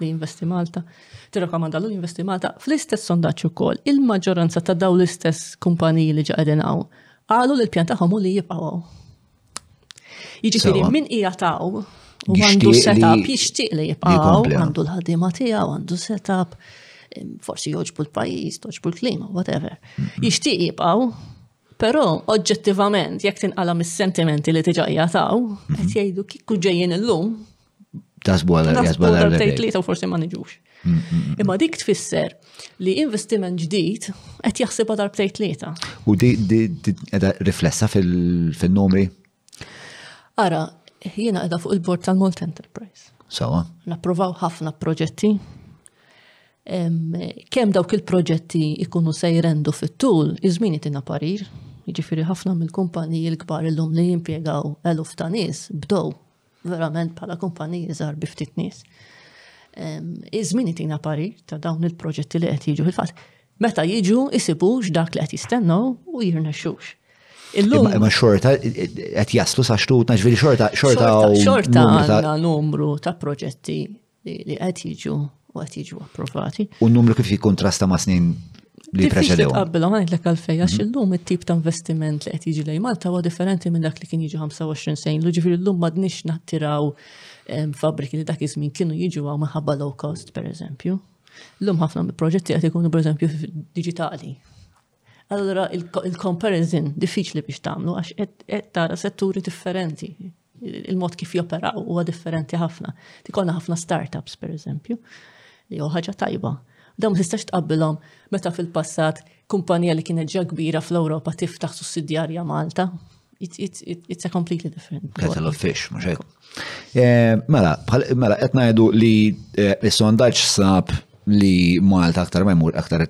li investi Malta, tirrakkomanda l investi Malta, fl-istess sondaġġ ukoll, il-maġġoranza ta' daw l-istess kumpaniji li ġaqedin hawn, qalu li l-pjan tagħhom u li jibqgħu Jiġifieri min hija taw u għandu setup jixtieq li jibqgħu għandu l-ħaddiema tiegħu, għandu setup forsi joġbu l-pajjiż, toġbu l-klima, whatever. Jixtieq jibqgħu Però oġġettivament, jekk tinqala mis-sentimenti li tiġa jataw, qed jgħidu kikku ġejjin illum, Tasbu għal jasbu għal dartej tlieta u forsi ma niġux. Mm, mm, mm. Imma dik tfisser li investiment ġdid qed jaħsibha darbtej tlieta. U di qiegħda riflessa fil-numri? Ara, jiena qiegħda fuq il-bord tal-Malt Enterprise. Sawa. Napprovaw ħafna proġetti. Kemm dawk il-proġetti ikunu se jrendu fit-tul, iż-żmien itina parir. Jiġifieri ħafna mill-kumpaniji l-kbar illum li jimpjegaw eluf ta' nies bdow verament bħala kumpaniji żgħar bi ftit nies. Iż-żmien itina parir ta' dawn il-proġetti li qed jiġu fil-fatt. Meta jiġu isibux dak li qed jistennew u jirnexxux. Illum. Ma xorta qed jaslu sa xtutna ġviri xorta xorta. Xorta għandna numru ta' proġetti li qed jiġu u qed jiġu approvati. U n-numru kif jikkontrasta ma' snin li preċedew. Qabbilhom ngħidlek għalfejn għax mhm. illum it-tip ta' investiment li qed jiġi lejn Malta huwa differenti minn dak li kien jiġu 25 sejn. Ġifieri llum m'għadniex nattiraw fabriki li dak iż-żmien kienu jiġu għaw minħabba low cost pereżempju. Llum ħafna proġetti qed ikunu pereżempju diġitali. Allura il-comparison diffiċli biex tagħmlu għax qed tara setturi differenti. Il-mod kif joperaw huwa differenti ħafna. Tikonna ħafna startups pereżempju li hu ħaġa tajba. Dawn ma tistax tqabbilhom meta fil-passat kumpanija li kienet ġa kbira fl-Ewropa tiftaħ sussidjarja Malta. It's a completely different. Kettle of fish, mhux hekk. Eh, mela, mela qed ngħidu li eh, s-sondaġġ sab li Malta aktar ma jmur aktar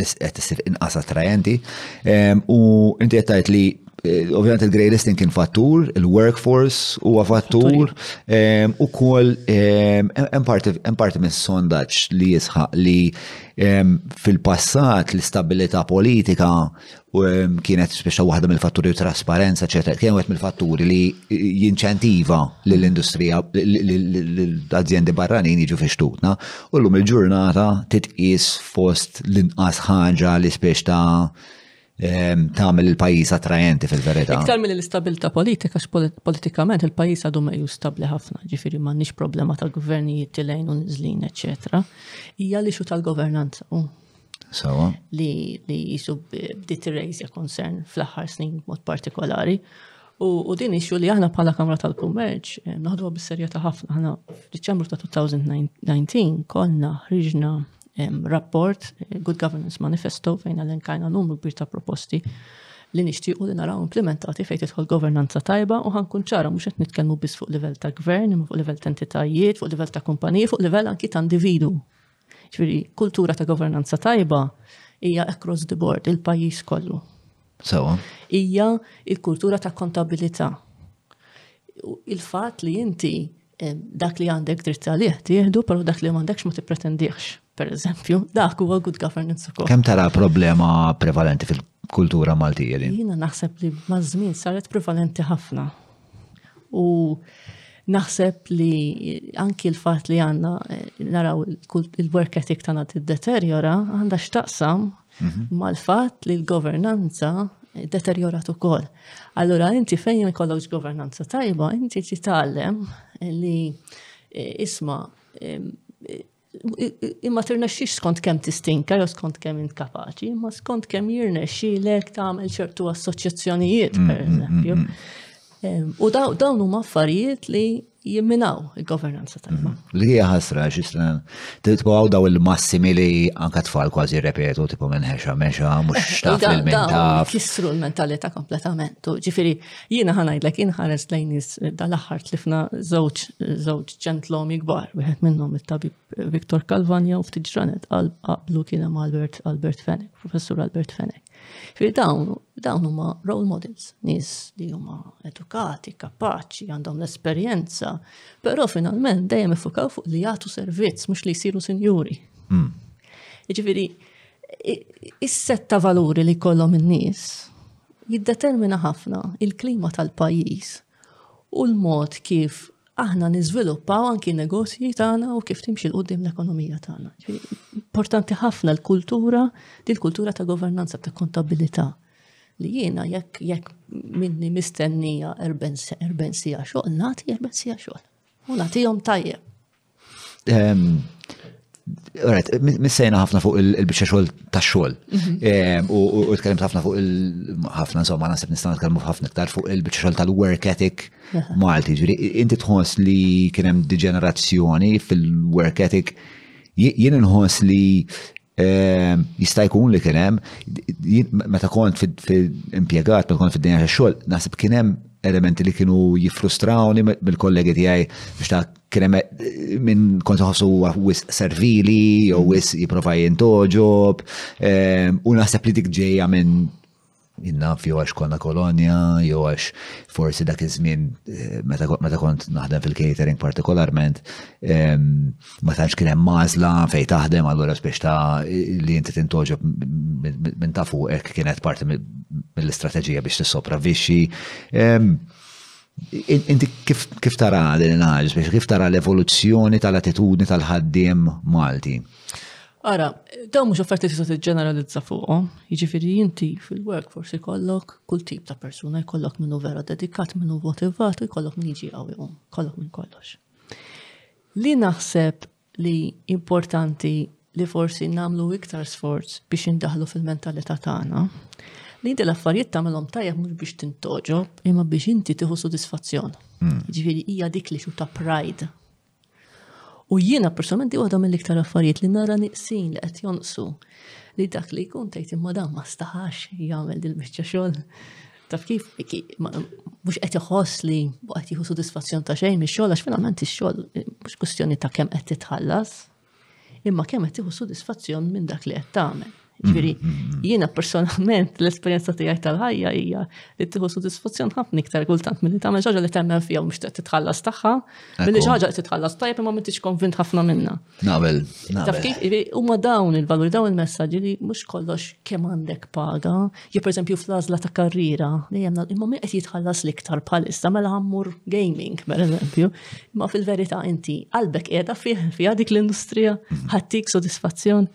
qed isir inqas attrajenti. Ehm, u inti qed tgħid li eh, ovvjament il-grey listing kien fattur, il-workforce huwa fattur, ehm, u kol ehm, hemm parti minn sondaġġ li jisħaq li fil-passat l-istabilità politika u kienet speċa waħda mill-fatturi u trasparenza, eċetera, kien wieħed mill-fatturi li jinċentiva lill-industrija l-azjendi barranin jiġu fi xtutna. U llum il-ġurnata titqis fost l-inqas ħaġa li spiex ta' tagħmel il-pajjiż attrajenti fil-verità. Iktar minn l-istabilità politika, politikament il-pajjiż għadu meqju stabli ħafna, ġifieri m'għandniex problema ta' gvernijiet tilejn u nizlin, eċetera. Hija li xu tal-governanza. Sawa. Li li jisu bdiet raise a concern fl-aħħar snin mod partikolari. U din issue li aħna bħala Kamra tal-Kummerċ eh, naħduha bis-serjetà ħafna aħna f'Diċembru ta' 2019 konna ħriġna rapport eh, Good Governance Manifesto fejn għal-inkajna numru kbir ta' proposti li nixtiequ li naraw implementati fejn tidħol governanza tajba u ħankun ċara mhux qed nitkellmu biss fuq livell ta' gvern, imma fuq livell ta' entitajiet, fuq livell ta' kumpaniji, fuq livell anki ta' individu Ġifieri, kultura ta' governanza tajba hija across the board, il-pajjiż kollu. Sewa. Hija il-kultura ta' kontabilità. Il-fatt li inti eh, dak li għandek dritt għalih tieħdu, però dak li m'għandekx ma tippretendihx, per eżempju, dak huwa good governance ukoll. Kemm tara problema prevalenti fil-kultura Maltija din? Jiena naħseb li maż-żmien saret prevalenti ħafna. U naħseb li anki l-fat li għanna eh, naraw il-work ethic tana t-deterjora għanda xtaqsam mhm. mal-fat li l-governanza deterjorat ukoll. Allura inti fejn jkollokx governanza tajba, inti titgħallem li eh, isma' eh, imma tirnexxix skont kemm tistinka jew skont kemm int kapaċi, imma skont kemm jirnexxilek tagħmel ċertu assoċjazzjonijiet mm, mm, pereżempju. Mm, u dawn huma affarijiet li jimminaw il-governanza tajba. Li hija ħasra x'islan titbgħu daw il-massimi li anka tfal kważi repetu tipo minn ħexa mexa mhux xtaf il-menta. Kissru l-mentalità kompletament. Ġifieri Jiena ħanajdlek inħares lejn nies dal-aħħar tlifna żewġ żewġ ġentlomi kbar, wieħed minnhom it-tabib Viktor Kalvanja u ftit ġranet qablu kien hemm Albert Albert Fenek, professur Albert Fenek. Fi dawn dawn huma role models, nies li huma edukati, kapaċi, għandhom l-esperjenza, però finalment dejjem ifukaw fuq li jagħtu servizz mhux li jsiru sinjuri. Hmm. Jiġifieri, Is-sett ta' valuri li jkollhom in-nies jiddetermina ħafna il-klima tal-pajjiż u l-mod kif aħna niżviluppaw anki negozji tagħna u kif timxi l-qudiem l-ekonomija tagħna. Importanti ħafna l-kultura, din kultura ta' governanza ta' kontabilità li jiena jekk jekk minni mistennija erben sija xogħol, nagħti erben sija xogħol. U nagħtihom tajjeb. Ehm, Alright, missejna ħafna fuq il-bicċa xogħol ta' xogħol. Mhm. Ehm, u tkellimt ħafna fuq il-ħafna insomma naħseb nistgħu nitkellmu ħafna iktar fuq il-bicċa xogħol tal-work ethic Malti. Ġifieri inti tħoss li kien hemm diġenerazzjoni fil-work ethic jien inħoss li Ehm, jista' jkun li kien hemm, meta kont impjegat, meta kont fid-dinja tax-xogħol, naħseb kien hemm elementi li kienu jiffrustrawni mill-kollegi tiegħi biex ta' kien hemm eh, minn kont ħossu wis servili jew wis jipprova jintoġob ehm, u naħseb li dik ġejja minn Jien naf jew għax konna kolonja, jew għax forsi dak iż-żmien meta kont naħdem fil-catering partikolarment, ma tantx kien hemm magħżla fejn taħdem allura spiex ta' li inti tintoġob minn ta' fuqek kienet parti mill-istrateġija biex tissopravvixxi. Inti kif tara din l-analiz, biex kif tara l-evoluzzjoni tal-attitudni tal-ħaddiem Malti? Ara, daw mhux offerti li tista' tiġġeneralizza fuqhom, jiġifieri inti fil-workforce ikollok kull tip ta' persuna, jkollok minnu vera dedikat, minnu motivat, jkollok min jiġi qawwihom, kollok minn kollox. Li naħseb li importanti li forsi namlu iktar sforz biex indaħlu fil-mentalità tagħna li inti l-affarijiet tagħmilhom tajjeb mhux biex tintoġob imma biex inti tieħu sodisfazzjon. Hmm. Ġifieri hija dik li xuta pride. U jiena personalment di waħda mill-iktar affarijiet li nara niqsin li qed jonqsu li dak li jkun tgħid imma dan ma staħax jagħmel dil-biċċa xogħol. Taf kif, mux qed iħoss li qed jieħu sodisfazzjon ta' xejn mix xogħol għax finalment ix-xogħol mhux kwestjoni ta' kemm qed titħallas, imma kemm qed tieħu sodisfazzjon minn dak li qed tagħmel. Ġifieri, mm, mm, mm. jiena personalment l-esperjenza tiegħi tal-ħajja hija li tieħu sodisfazzjon ħafna iktar kultant milli tagħmel xi ħaġa li temmen fiha mhux qed titħallas tagħha, milli xi ħaġa qed titħallas tajjeb imma m'intix konvint ħafna minnha. Nabel, nabel. Tafkif, u ma dawn il-valuri, dawn il-messagġi li mux kollox kem għandek paga, jew per esempio fl-azla ta' karriera, li jemna, imma mi qed jitħallas liktar palissa, mela għammur gaming, per esempio, imma fil-verita inti qalbek edha fih, fih dik l-industrija, mhm. ħattik sodisfazzjon.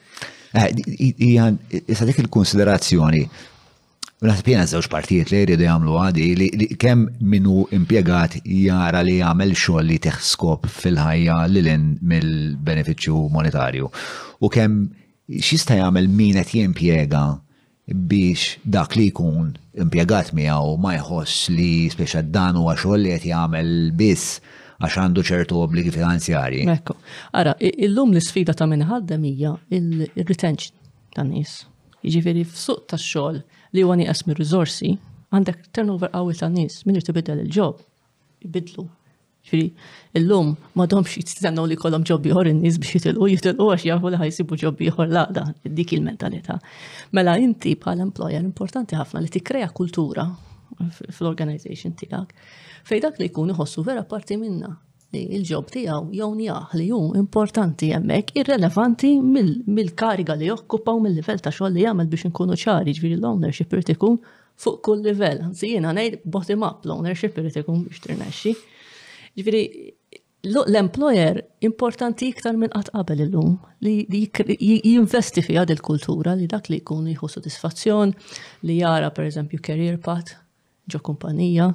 Eh, issa dik il-konsiderazzjoni, U naħseb jiena żewġ partijiet li jridu jagħmlu għadi li kemm min hu impjegat jara li jagħmel xogħol li teħ skop fil-ħajja lil mill-benefiċċju monetarju. U kemm x'jista' jagħmel min qed jimpjega biex dak li jkun impjegat miegħu ma jħoss li speċa dan huwa xogħol li qed jagħmel biss għax għandu ċertu obbligi finanzjarji. Ekku. Ara, illum l-sfida ta' minn ħaddem hija il-retention tan-nies. Jiġifieri f'suq tax-xogħol li huwa nieqes mir-riżorsi, għandek turnover qawwi ta' nies min irid ibiddel il-ġob, ibiddlu. Ġifieri illum m'għadhomx jistennew li jkollhom ġob ieħor in-nies biex jitilqu, jitilqu għax jafu li ħajsibu ġob ieħor l-għaqda, dik il-mentalità. Mela inti bħala employer importanti ħafna li tikkrea kultura fl-organization tiegħek fejn dak li jkun iħossu vera parti minna. li l-ġob tiegħu jownjah li hu importanti hemmhekk irrelevanti mill-kariga li jokkupa u mill-livell ta' xogħol li jagħmel biex inkunu ċari, ġifieri l-ownership irid ikun fuq kull livell. Anzi jiena ngħid bottom up l-ownership irid ikun biex tirnexxi. Ġifieri l-employer importanti iktar minn qatt qabel illum li jinvesti fiha il-kultura li dak li jkun jieħu sodisfazzjon li jara pereżempju career path ġo kumpanija,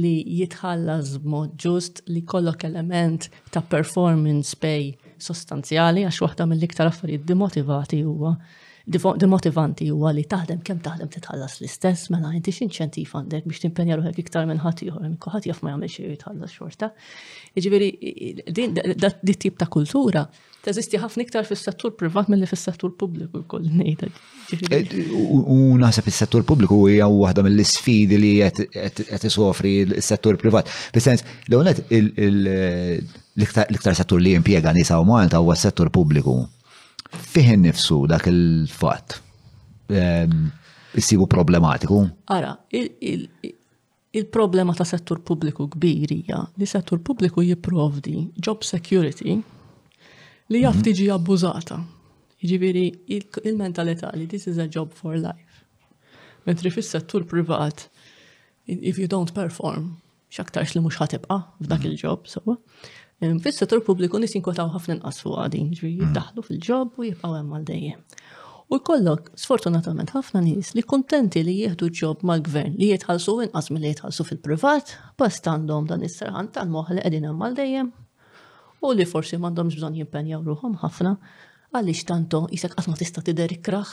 li jitħallas b'mod ġust, li jkollok element ta' performance pay sostanzjali, għax waħda mill-iktar affarijiet dimotivati huwa dimotivanti huwa li taħdem kemm taħdem titħallas l-istess, mela inti x'inċentiv għandek biex timpenja ruħek iktar minn ħadd ieħor, minn kulħadd jaf ma jagħmel xi jitħallas xorta. Jiġifieri din tip ta' kultura Teżisti ħafna iktar fis-settur privat milli fis-settur pubbliku jkolli ngħidha. Eh, u naħseb is-settur pubbliku hija waħda mill-isfidi li qed isofri s-settur privat. Fis-sens li hawnhekk l-iktar settur li jimpjega nisa u Malta huwa s-settur pubbliku. Fih innifsu dak il-fatt ehm, issibu problematiku. Ara, Il-problema ta' settur pubbliku kbir hija li settur pubbliku jipprovdi job security li jaf mhm. tiġi abbużata. Jiġifieri il-mentalità li this is a job for life. Mentri fis-settur privat, if you don't perform, x'aktarx li mhux ħatibqa' f'dak mhm. il-job, so. Fis-settur pubbliku nis jinkotaw ħafna nqas fuq għadi, ġri mm. jiddaħlu fil-ġob u jibqaw hemm għal dejjem. U jkollok, sfortunatament, ħafna nies li kontenti li jieħdu ġob mal-gvern li jitħallsu inqas mill-li jitħallsu fil-privat, bast għandhom dan is-serħan tal-moħ li qegħdin hemm għal dejjem u li forsi m'għandhomx bżonn jimpenjaw ruħhom ħafna għaliex tanto jisek qatt ma tista' tidher ikraħ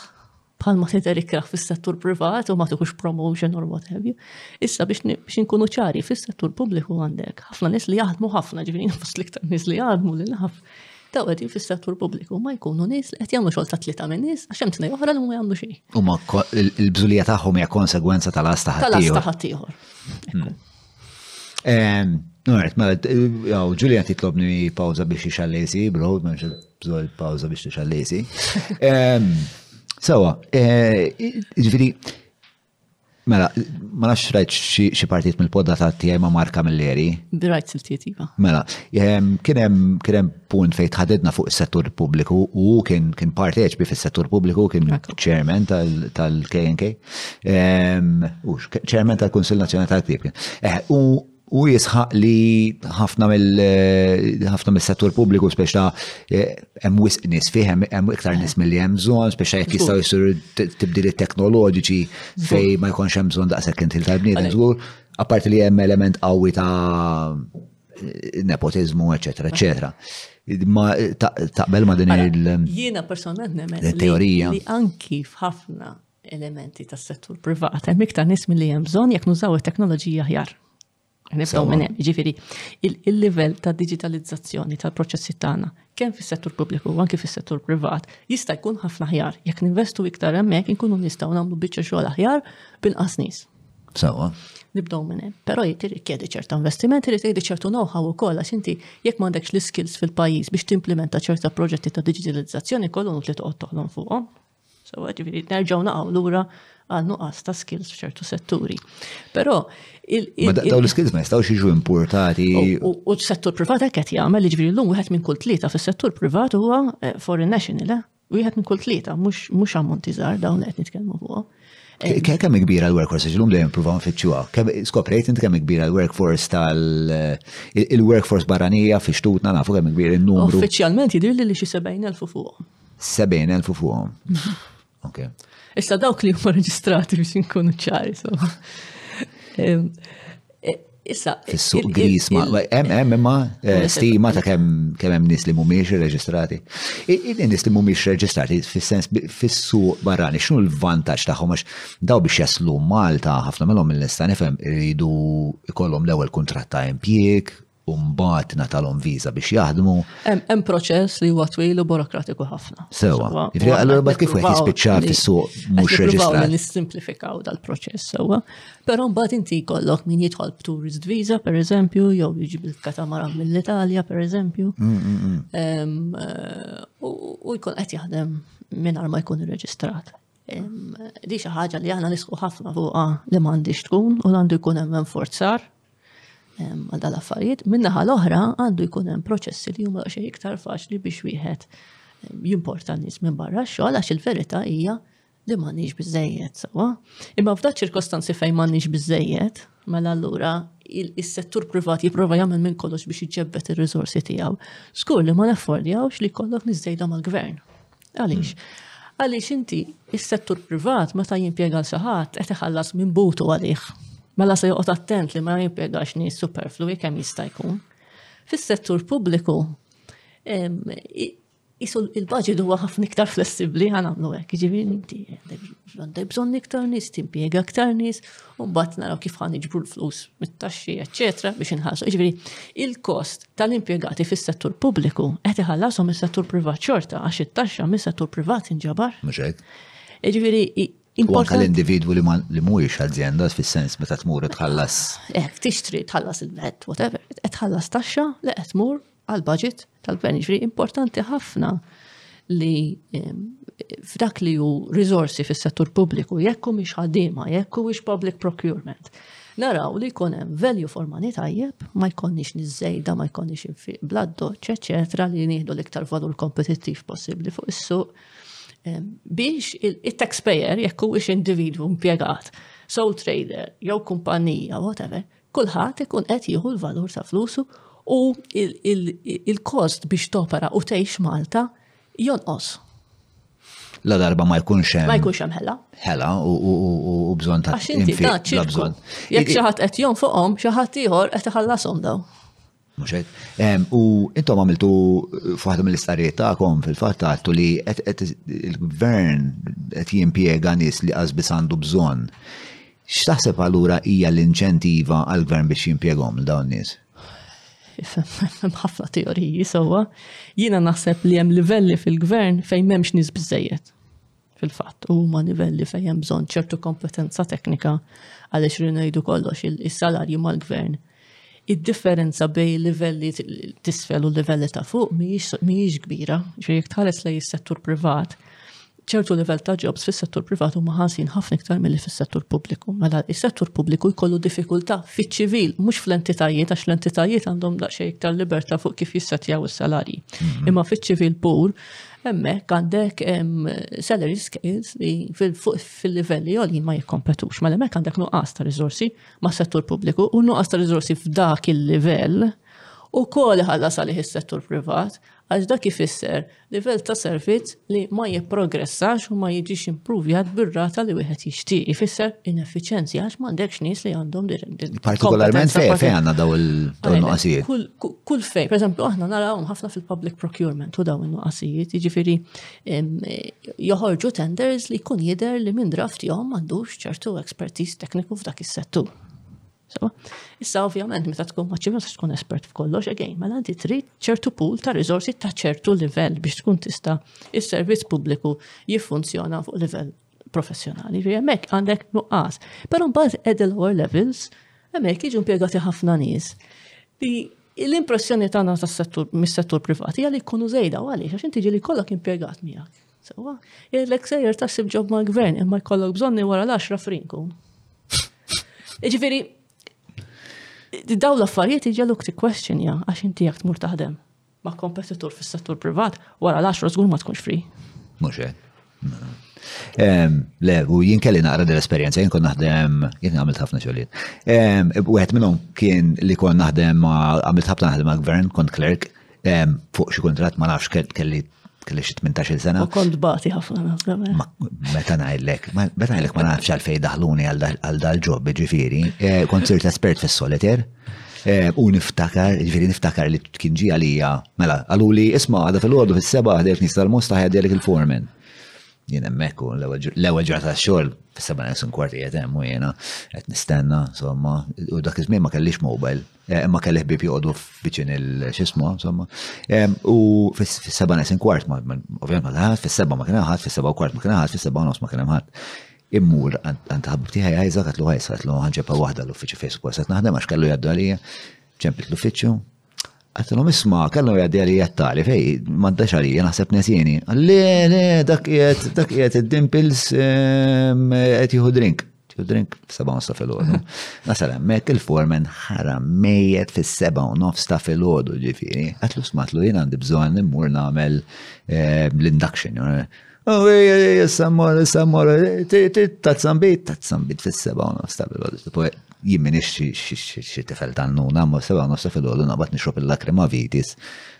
bħalma tidher ikrah fis-settur privat u ma tuħux promotion or what have you. Issa biex inkunu ċari fis-settur pubbliku għandek ħafna nies li jaħdmu ħafna ġifieri fost l-iktar nies li jaħdmu li naf daw qegħdin fis-settur pubbliku ma jkunu nies li qed jagħmlu xogħol ta' tlieta minn nies għax hemm tnej oħra li ma jagħmlu xejn. Huma l-bżulija tagħhom hija konsegwenza tal-asta ħaddieħor. Tal-asta ħaddieħor. Hmm. Alright, mela, għaw, Ġulija titlobni pawza biex ixallesi, bro, ma nxil bżol pawza biex ixallesi. Sawa, eh, ġviri, mela, ma nafx rajt xi partit mill-podda ta' tiegħi ma' Marka Milleri. Rajt siltiet iva. Mela, kien hemm punt fejn tħadidna fuq is-settur pubbliku u kien kien parteċ bi fis-settur pubbliku kien chairman tal-KNK. U ċermen tal-Kunsil Nazzjonali tal-Ktieb. Eh, u jisħaq li ħafna mill-settur pubbliku speċta eh, hemm wisq nies fih hemm iktar nies milli hemm bżonn, speċta jekk jistgħu jsiru tibdili teknoloġiċi fejn ma jkunx hemm bżonn daqshekk intil tal-bniedem żgur, apparti li hemm element qawwi ta' nepotizmu, eċetera, eċetera. Ma taqbel ma din il- Jiena personalment nemmen teorija li anki f'ħafna elementi tas-settur privat, hemm iktar nies milli hemm bżonn jekk nużaw it-teknoloġija aħjar. Nibdew minn hemm, jiġifieri il-livell ta' diġitalizzazzjoni tal-proċessi tagħna kemm fis-settur pubbliku u anke fis-settur privat jista' jkun ħafna aħjar. Jekk ninvestu iktar hemmhekk inkunu nistgħu nagħmlu biċċa xogħol aħjar binqas nies. Sawa. Nibdew minn hemm. Però jrid irrikjedi ċerta investiment, irid irrikjedi ċertu know-how ukoll għax inti jekk m'għandekx l-iskills fil-pajjiż biex timplementa ċerta proġetti ta' diġitalizzazzjoni kollu li toqgħod toħlom fuqhom. So, ġifiri, nerġaw naqaw lura għal nuqqas ta' skills f'ċertu setturi. Però. Daw l-skills ma jistawx jiġu importati. U s-settur privat hekk qed jagħmel, ġifiri l-lum wieħed minn kull tlieta fis-settur privat huwa eh, foreign national, eh? wieħed minn kull tlieta, mhux ammonti żgħar dawn li qed nitkellmu fuqha. Eh, kemm kbira l-workforce, ġlum dejjem provaw nfittxuha. Skoprejt inti kemm kbira l-workforce tal il-workforce barranija fi xtutna nafu kemm kbira n numru Uffiċjalment jidhirli li xi 70,000 fuq. 70,000 u fuqhom. Ok. Issa dawk li huma reġistrati biex inkunu ċari, so. Issa. Fis-suq gris ma' hemm imma eh, stima ta' kemm kemm hemm nies li mhumiex irreġistrati. Nies li mhumiex reġistrati fis-sens fis-suq barrani x'nu l-vantaġġ tagħhom għax daw biex jaslu Malta ħafna minnhom mill-nista' nifhem iridu ikollhom l-ewwel kuntratt ta' impjieg u mbagħad ngħatalhom viża biex jaħdmu. Hemm proċess li huwa twil u burokratiku ħafna. Sewa. Jiġri allura bad kif wieħed jispiċċa fis-suq mhux reġistrat. Nissimplifikaw dal-proċess sewa. Però mbagħad inti jkollok min jidħol b'tourist visa pereżempju jew jiġi bil-katamara mill-Italja pereżempju. Mm, mm, mm. Eh, u jkun qed jaħdem mingħajr ma jkun irreġistrat. Di xi ħaġa li aħna nisqu ħafna fuqha li m'għandix tkun u għandu jkun hemm enforzar għal dal-affarijiet. Minnaħa l-oħra għandu jkun hemm proċessi li huma xejn iktar faċli biex wieħed jimporta nies minn barra x-xogħol għax il-verità hija li m'għandniex biżejjed sawa. Imma f'dak ċirkostanzi fejn m'għandniex biżejjed, mela allura il-settur privat jipprova jagħmel minn kollox biex iġebbet ir-riżorsi tiegħu. Skur li ma naffordjawx li kollok niżejda mal-gvern. Għaliex? Għaliex inti is-settur privat meta jimpjega l saħat qed iħallas minn butu għalih. Mela se joqgħod attent li ma jimpjegax nies superflui kemm jista' jkun. Fis-settur pubbliku jisu il-budget huwa ħafna iktar flessibbli ħanamlu hekk, ġifieri inti Għandek bżonn iktar nies, timpjega iktar nies, u mbagħad naraw kif ħan iġbru l-flus mit-taxxi, eċetera, biex inħallsu. Ġifieri, il-kost tal-impjegati fis-settur pubbliku qed iħallasom is-settur privat xorta għax it-taxxa mis-settur privat inġabar. Mhux hekk. Ġifieri, Anke l-individwu li mhuwiex azienda fis-sens meta tmur tħallas. Hekk tixtri tħallas il-vet, whatever, qed tħallas taxxa li qed tmur għal-budget tal-gvern. Ġifri importanti ħafna li f'dak li ju rizorsi fis-settur pubbliku, jekku miex ħadima, jekku miex public procurement, naraw li jkun hemm value for money tajjeb, ma jkonniex niżejda, ma jkonniex infiq bladdo, eċetera, li nieħdu l-iktar valur kompetittiv possibbli fuq is-suq biex il-taxpayer, jekku huwiex individwu impjegat, sole trader, jew kumpanija, whatever, Kulħadd ikun qed jieħu l-valur ta' flusu u il-kost biex topera u tgħix Malta jonqos. La darba ma jkunx hemm. Ma jkunx hemm ħela. Ħela u bżonn ta' Għax inti ta' bżonn. Jekk xi ħadd qed jonfoqhom, xi ħadd ieħor qed iħallasom daw. Mhux hekk. U intom għamiltu f'waħda mill-istarijiet tagħkom fil-fatt għattu li il-gvern qed jimpjega nies li qasbis għandu bżonn. X'taħseb allura hija l-inċentiva għall-gvern biex jimpjegahom l dawn nies? ħafna teoriji sewwa. Jiena naħseb li hemm livelli fil-gvern fejn m'hemmx nies biżejjed. fil-fatt, u ma livelli fejn hemm bżonn ċertu kompetenza teknika għaliex li ngħidu kollox il-salarji mal-gvern. Id-differenza bej livelli tisfel u livelli ta' fuq mhijiex kbira, ġri jekk tħares lej is-settur privat, ċertu livell ta' jobs fis-settur privat huma ħażin ħafna iktar milli fis-settur pubbliku. Mela is-settur pubbliku jkollu diffikultà fiċ-ċivil, mhux fl-entitajiet għax l-entitajiet għandhom daqsxejn iktar libertà fuq kif jissettjaw is-salarji. Mhm. Imma fiċ-ċivil pur Hemmhekk għandek salary scales li fil-livelli għolin ma jikkompetux, ma mela hemmhekk għandek nuqqas ta' rizorsi ma' settur pubbliku u nuqqas ta' rizorsi f'dak il-livell u kol ħalla salih is-settur privat għax dak ifisser livell ta' servizz li ma jipprogressax u ma jiġix impruvjat bir-rata li wieħed jixtieq ifisser ineffiċenzi għax m'għandekx nies li għandhom Partikolarment fejn fejn għandna daw il-nuqqasijiet. kull fejn, per eżempju, aħna narawhom ħafna fil-public procurement u dawn il-nuqqasijiet, jiġifieri joħorġu tenders li jkun jidher li minn draft jom m'għandux ċertu expertise tekniku f'dak is-settur. Issa ovvjament meta tkun maċċi meta tkun espert f'kollox again, mela inti trid ċertu pool ta' riżorsi ta' ċertu livell biex tkun tista' is-servizz pubbliku jiffunzjona fuq livell professjonali, ġri hemmhekk għandek nuqqas. Però mbagħad qed il-lower levels, hemmhekk jiġu impjegati ħafna nies. L-impressjoni tagħna tas-settur mis-settur privat hija li jkunu żejda u għaliex għax inti ġieli kollok impjegat miegħek. Sewwa, jgħidlek sejjer taħsib ġob mal-gvern imma jkollok bżonni wara l-10 frinku. Ġifieri, daw l-affarijiet iġeluk tikkwestjonja għax inti jekk tmur taħdem. ma' kompetitur fis-settur privat, wara l-10 żgur ma tkunx free. Mhux hekk. Ehm, le, u jien kelli naqra dell-esperjenza, jien kon naħdem, jien għamilt ħafna xogħlijiet. Ehm, wieħed minnhom kien li kon naħdem għamilt ħafna naħdem għal gvern kont klerk ehm, fuq xi kuntratt ma nafx kelli kelli xi 18-il sena. U kont bati ħafna naħseb. Meta ngħidlek, meta ngħidlek ma nafx għalfejn daħluni għal dal-ġob ġifieri, eh, kont sirt espert fis-solitaire. Eh, u niftakar, ġifieri niftakar li kien ġi għalija, mela, għaluli isma' għadha fil-għodu fis-seba' ħdejt nisal musta ħedjelek il-foreman. Jien hemmhekk u l-ewwel ġurnata tax-xogħol fis-seba' nesun kwarti qed hemm u jiena qed nistenna, insomma, u dak iż-żmien ma kellix mobile. Eh, imma kelli ħbib joqogħdu viċin il-xismu, insomma. U fis-seba' nesin kwart, ovvjament ma taħat, fis-seba' ma kien ħadd, fis-seba' kwart ma kien ħadd, fis-seba' nofs ma kien hemm ħadd. Immur għand ħabib tiegħi għajża għatlu għajsa għatlu ħanġebha waħda l-uffiċċju fejn suppost qed naħdem għax kellu jgħaddu għalija, ċemplit l-uffiċċju. Għatlhom isma' kellu jgħaddi għalija t-tali fej m'għaddax għalija naħseb nesjeni. Le, le, dak qiegħed dak qiegħed id-dimpils qed jieħu drink. Tiju drink f'seba' nofs ta' filgħodu. Nasal hemmhekk il-foreman ħara mejjet fis-seba' u nofs ta' filgħodu ġifieri. Għatlu smatlu jien għandi bżonn immur nagħmel eh, l-induction. Oh, sammor, sammor, tazzambit, tazzambit fis-seba' u nofs ta' filgħodu. Jien minix xi tifel tan-nuna, ma seba' nofs ta' filgħodu naqbad nixrob il-lakrima vitis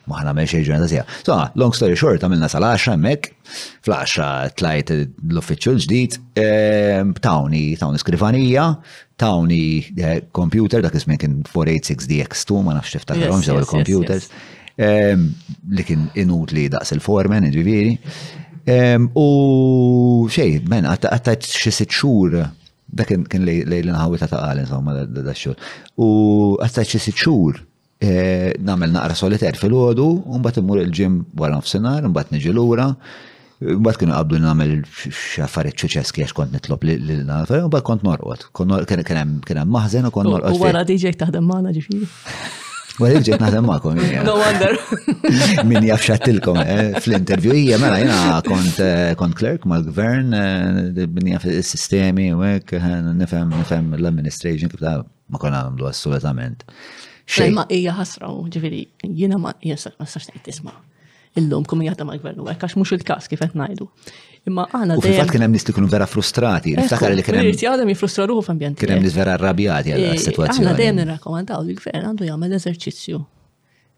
ma ħana xejn ġurnata sija. So, long story short, għamilna sal-10 hemmhekk Fl-10 tlajt l-uffiċċju l-ġdid, ehm, tawni tawni skrivanija, tawni eh, computer, dak iż-żmien kien 486DX2, ma nafx tiftakarhom ġew il-computers, ehm, li kien inutli daqs il-foreman, ġifieri. Ehm, u xej, men, għattajt xi sitt xhur dak kien lejl inħawita ta' qal insomma da xogħol. U għattajt xi sitt xhur Nagħmel naqra soliter fil-ħodu, u mbagħad immur il-ġim wara nofsinhar, mbagħad niġi lura. Mbagħad kienu qabdu nagħmel xi affarijiet ċuċeski għax kont nitlob lil nagħmel, mbagħad kont norqod. Kien hemm maħżen u kont norqod. U wara DJ taħdem magħna ġifieri. Wara DJ naħdem magħkom. No wonder. Min jaf xattilkom eh, fl-intervju hija mela jiena kont eh, kont clerk mal-gvern, eh, min jaf is-sistemi u hekk nifhem nifhem l-administration kif ma kon għamlu assolutament. Xej. Ma hija ħasra, ġifieri, jiena ma jinsa ma sax ngħid tisma' illum kum jgħata ma' gvernu hekk għax mhux il-każ kif qed ngħidu. Imma għana dejjem. Fil-fatt kien hemm nies li kienu vera frustrati, niftakar li kien hemm. Irid jgħadem jiffrustra ruħu f'ambjent. Kien hemm nies vera arrabjati għal eh, sitwazzjoni. Aħna dejjem nirrakkomandaw li l-gvern għandu jagħmel eżerċizzju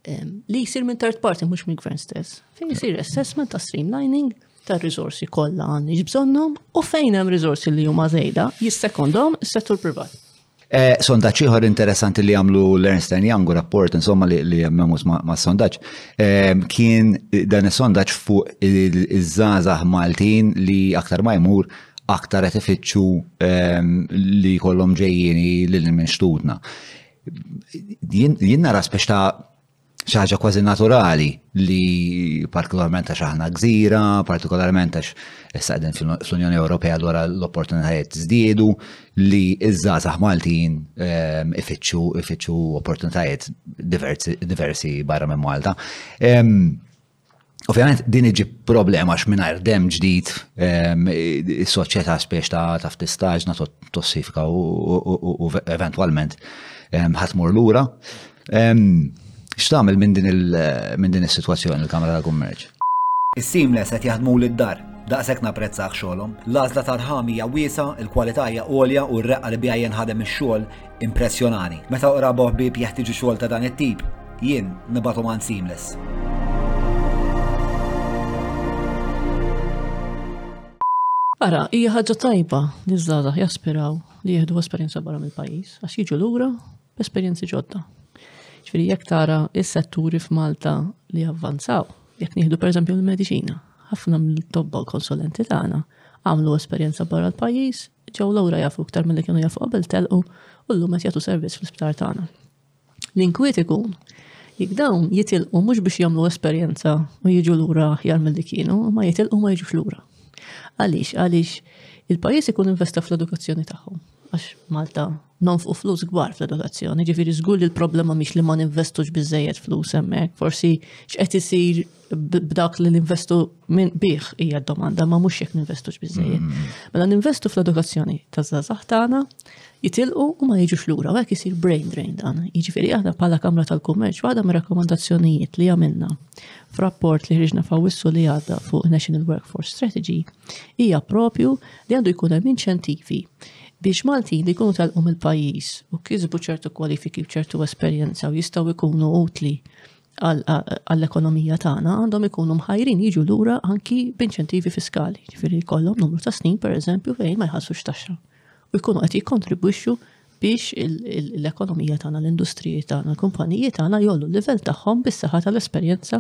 li jisir minn third party mhux minn gvern stess. Fejn jisir assessment ta' streamlining ta' risorsi kollha għandix bżonnhom u fejn hemm risorsi li huma żejda jissekondhom is-settur privat. Eh, Sonda ċiħor interessanti li għamlu l-Ernst Young rapport insomma li għammemus ma' sondaċ ehm, kien dan is-sondaċ fuq iż-żazah Maltin li aktar ma jmur aktar qed ifittxu ehm, li kollhom ġejjini lil minn xtutna. Jien nara spex ta' xaħġa kważi naturali li partikolarment għax aħna gżira, partikolarment għax s-saqden fl-Unjoni Ewropea dwar l-opportunitajiet żdiedu li iż-żazax Maltin ehm, ifittxu ifittxu opportunitajiet diversi barra minn Malta. Ehm, Ovvjament din iġi problema x'mingħajr dem ġdid ehm, is-soċjetà spiex ta' taf tistaġna tossifika u eventwalment ehm, ħatmur lura. Ehm, x'tagħmel minn din is-sitwazzjoni l-Kamra ta' Kummerċ? Is-seamless qed jaħdmu lid-dar. Daqshekk napprezzah xogħolhom. L-għażla ta' rħam hija wiesa, il-kwalità hija għolja u r-reqqa li bija jenħadem ix-xogħol Impressjonani. Meta qraba ħbieb jeħtiġu xogħol ta' dan it-tip, jien nibatu man seamless. Ara, hija ħaġa tajba li żgħażagħ jaspiraw li jieħdu esperjenza barra mill-pajjiż għax jiġu lura b'esperjenzi ġodda. Ġifieri jekk tara is-setturi f'Malta li avvanzaw, jekk nieħdu pereżempju l-mediċina, ħafna mill-tobba u konsulenti tagħna għamlu esperjenza barra l-pajjiż ġew lura jafu iktar milli kienu jafu qabel telqu u llum qed jagħtu servizz fl-isptar tagħna. L-inkwiet ikun jekk dawn jitilqu mhux biex jagħmlu esperjenza u jiġu lura aħjar milli kienu, ma jitilqu ma jiġux lura. Għaliex, għaliex il-pajjiż ikun investa fl-edukazzjoni tagħhom. Għax Malta nonfqu flus kbar fl-edukazzjoni, ġifieri żgur li l-problema mhix li ma ninvestux biżejjed flus hemmhekk, forsi x'qed isir b'dak li ninvestu minn bih hija domanda ma mhux jekk ninvestux biżejjed. Mm-hmm. Mela ninvestu fl-edukazzjoni taż-żgħażagħ tagħna jitilqu u ma jiġux lura, hekk isir brain drain dan. Jiġifieri aħna bħala Kamra tal-Kummerċ waħda mir rakkomandazzjonijiet li għamilna f'rapport li ħriġna f'Awissu li għadda fuq National Workforce Strategy hija propju li għandu jkun hemm inċentivi biex Maltin li jkunu tal-qum il-pajjiż u kisbu ċertu kwalifiki u ċertu esperjenza u jistgħu jkunu utli għall-ekonomija tagħna għandhom ikunu mħajrin jiġu lura anki b'inċentivi fiskali, ġifieri jkollhom numru ta' snin pereżempju fejn ma jħassux taxxa u jkunu qed jikkontribwixxu biex l-ekonomija tagħna, l-industriji tagħna, l-kumpaniji tagħna jollu l-livell tagħhom bis-saħħa tal-esperjenza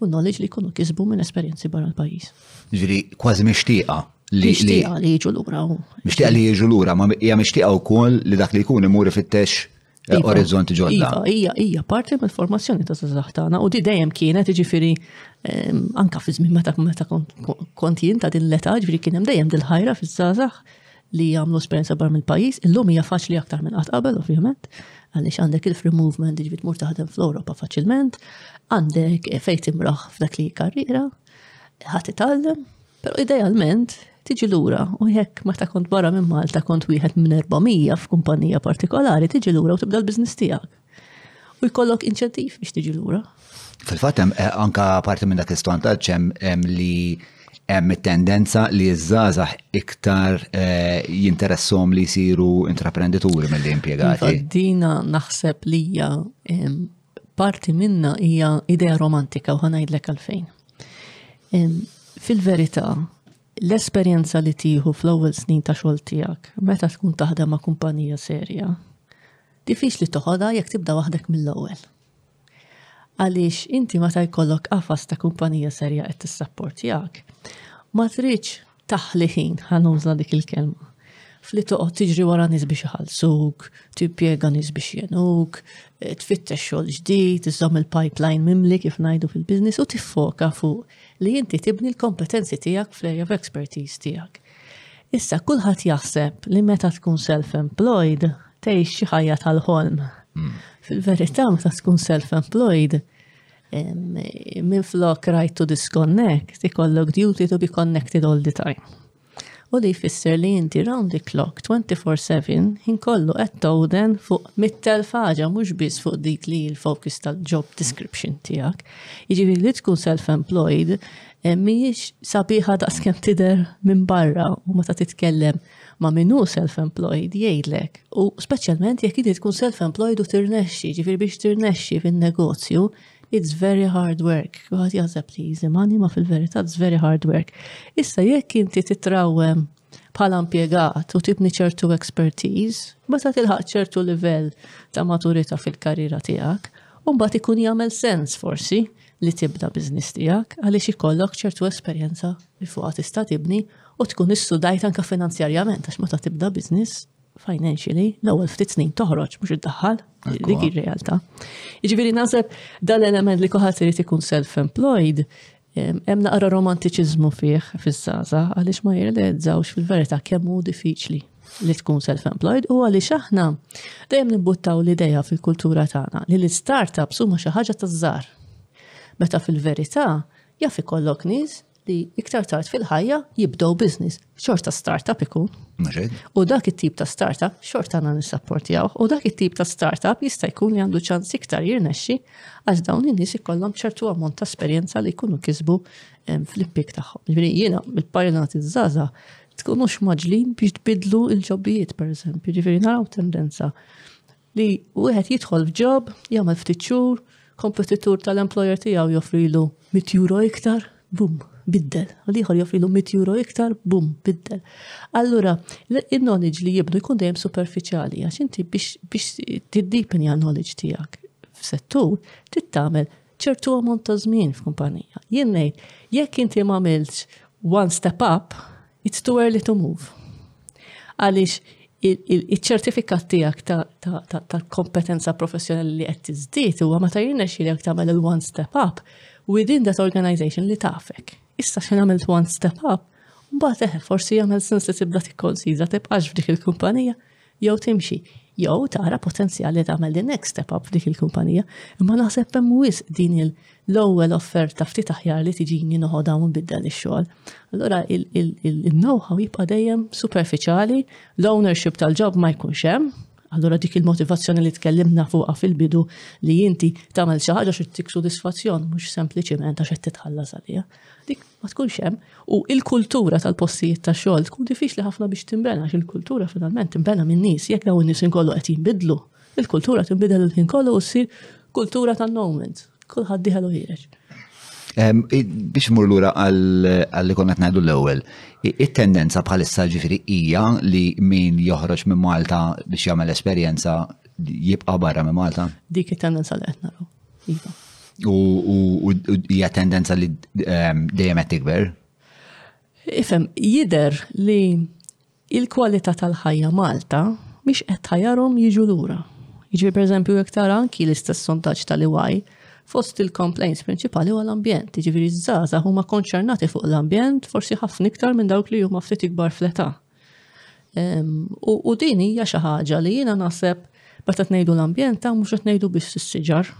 u knowledge li jkunu kisbu minn esperjenzi barra l-pajjiż. Ġifieri kważi mixtieqa li mixtieqa li jiġu lura. Mixtieqa li jiġu lura, ma hija mixtieqa wkoll li dak li jkun imur ifittex Eh, iva. orizzonti ġodda. Iva, hija hija parti mill-formazzjoni ta' żgħażagħ tagħna u di dejjem kienet jiġifieri ehm, anka fi żmien meta meta kont jien ta' din l-età ġifieri kien hemm dejjem dil-ħajra fiż-żgħażagħ li jagħmlu esperjenza bar mill-pajjiż. Illum hija faċli aktar minn qatt qabel ovvjament, għaliex għandek il-free movement ġifieri tmur taħdem fl-Ewropa faċilment, għandek fejn timraħ f'dak li karriera, ħadd itgħallem, Pero idealment, tiġi lura u jekk meta kont barra minn Malta kont wieħed minn 400 f'kumpanija partikolari, tiġi lura u tibda l-biznis tiegħek. U jkollok inċentiv biex tiġi lura. Fil-fatt hemm eh, anka parti minn dak is-svantaġġ hemm li hemm it-tendenza li żgħażagħ iktar eh, jinteressom li jsiru intraprendituri mill-impjegati. Dina naħseb li hija Parti minna hija idea romantika u ħanajdlek għalfejn. Fil-verità, l-esperjenza li tieħu fl-ewwel snin ta' xogħol tiegħek meta tkun taħdem ma' kumpanija serja, tifix li toħodha jekk tibda waħdek mill-ewwel. Għaliex inti meta jkollok qafas ta' kumpanija serja qed tissapportjak, ma tridx taħli ħin, ħa nuża dik il-kelma, fli toqgħod tiġri wara nies biex iħallsuk, tippjega nies biex jenuk, eh, tfittex xogħol ġdid, iżżomm il-pipeline mimli kif ngħidu fil-business u tiffoka fuq li inti tibni l-kompetenzi tiegħek fl-area of expertise tiegħek. Issa kulħadd jaħseb li meta tkun self-employed tgħix xi ħajja tal-ħolm. Hmm. Fil-verità meta tkun self-employed Minn flok right to disconnect, ikollok duty to be connected all the time. U li jfisser li inti round the clock 24-7 ħin kollu qed towden fuq mittel faġa mhux biss fuq dik li l-focus tal-job description tiegħek. Jiġifieri li tkun self-employed eh, mhijiex sabiħa daqskemm tidher minn barra u meta titkellem ma' min hu self-employed jgħidlek, u speċjalment jekk inti tkun self-employed u tirnexxi, ġifieri biex tirnexxi fin-negozju, it's very hard work. Kulħadd jaħseb li easy money ma fil-verità it's very hard work. Issa jekk inti titrawem bħala impjegat u tibni ċertu expertise, meta tilħaq ċertu livell ta' maturità fil-karriera tiegħek, u mbagħad ikun jagħmel sens forsi li tibda biżniss tiegħek għaliex ikollok ċertu esperjenza li fuqha tista' tibni u tkun issudajt anke finanzjarjament għax meta tibda business financially, l-ewwel ftit snin toħroġ mhux iddaħħal, dik ir-realtà. Jiġifieri naħseb dal-element li kulħadd irid ikun self-employed, hemm naqra romantiċiżmu fih fiż-żaża għaliex ma jirrealizzawx fil-verità kemm hu diffiċli li tkun self-employed u għaliex aħna dejjem nibbuttaw l-idea fil-kultura tagħna li l-startups huma xi ħaġa taż-żgħar. Meta fil-verità Jaf ikollok nies li iktar tard fil-ħajja jibdow business. Xorta startup ikun. U dak it-tip ta' startup xorta għandna nissapportjaw. U dak it-tip ta' startup jista' jkun li għandu ċans iktar jirnexxi għax dawn in-nies ikollhom ċertu ammont ta' esperjenza li jkunu kisbu fl-ippik tagħhom. Ġifieri jiena mill-parinati żaża tkunux maġlin biex tbidlu l-ġobbijiet pereżempju. Ġifieri naraw tendenza li wieħed jidħol f'job, jagħmel ftit xhur, kompetitur tal-employer tiegħu joffrilu 100 euro iktar, bum, biddel. U liħor joffrilu 100 euro iktar, bum, biddel. Allura, il-knowledge li jibnu jkun dejjem superficiali, għax inti biex tiddipini għal knowledge tiegħek f'settur, tittamel ċertu għamont ta' żmien f'kumpanija. Jien ngħid, jekk inti ma' one step up, It's too early to move. Għaliex il-ċertifikat tijak ta' kompetenza professjonali li qed tiżdied huwa meta jirnexxilek tagħmel il-one step up within that organization li tafek. Issa xi għamilt one step up, mbagħad eħe forsi jagħmel sens li tibda tikkonsidra tibqax f'dik il-kumpanija jew timxi, jew tara potenzjal li tagħmel the next step up f'dik il-kumpanija, imma naħseb hemm wisq din l-ewwel offerta ftit aħjar li tiġini noħod hawn nbiddel ix-xogħol. Allura il-know-how jibqa' dejjem superfiċjali, l-ownership tal-ġob ma jkunx hemm, allura dik il-motivazzjoni li tkellimna fuqha fil-bidu li inti tagħmel xi ħaġa xi tik sodisfazzjon mhux sempliċiment għax qed titħallas għaliha. Dik ma tkunx hemm u il-kultura tal-postijiet ta' xogħol tkun diffiċli ħafna biex tinbena għax il-kultura finalment tinbena minn nies jekk dawn in-nies inkollu qed jinbidlu. Il-kultura tinbidel il-ħin kollu u ssir kultura ta' moment. Kulħadd diħel u ħieġ. Biex mur lura għalli konna ngħidu l-ewwel, it-tendenza bħalissa ġifieri hija li min joħroġ minn Malta biex jagħmel esperjenza jibqa' barra minn Malta. Dik it-tendenza li qed naraw. Iva. U hija tendenza li ehm, dejjem qed tikber? Ifhem, jider li il-kwalità tal-ħajja Malta mhix qed tħajjarhom jiġu lura. Jiġri pereżempju jekk tara anki l-istess sondaġġ tal-iwaj fost il-complaints prinċipali huwa l-ambjent, jiġifieri ż-żgħażagħ huma konċernati fuq l-ambjent forsi ħafna iktar minn dawk li huma ftit ikbar fl-età. U din hija xi ħaġa li jiena naħseb meta tnejdu l-ambjent ta' mhux qed ngħidu biss is-siġar.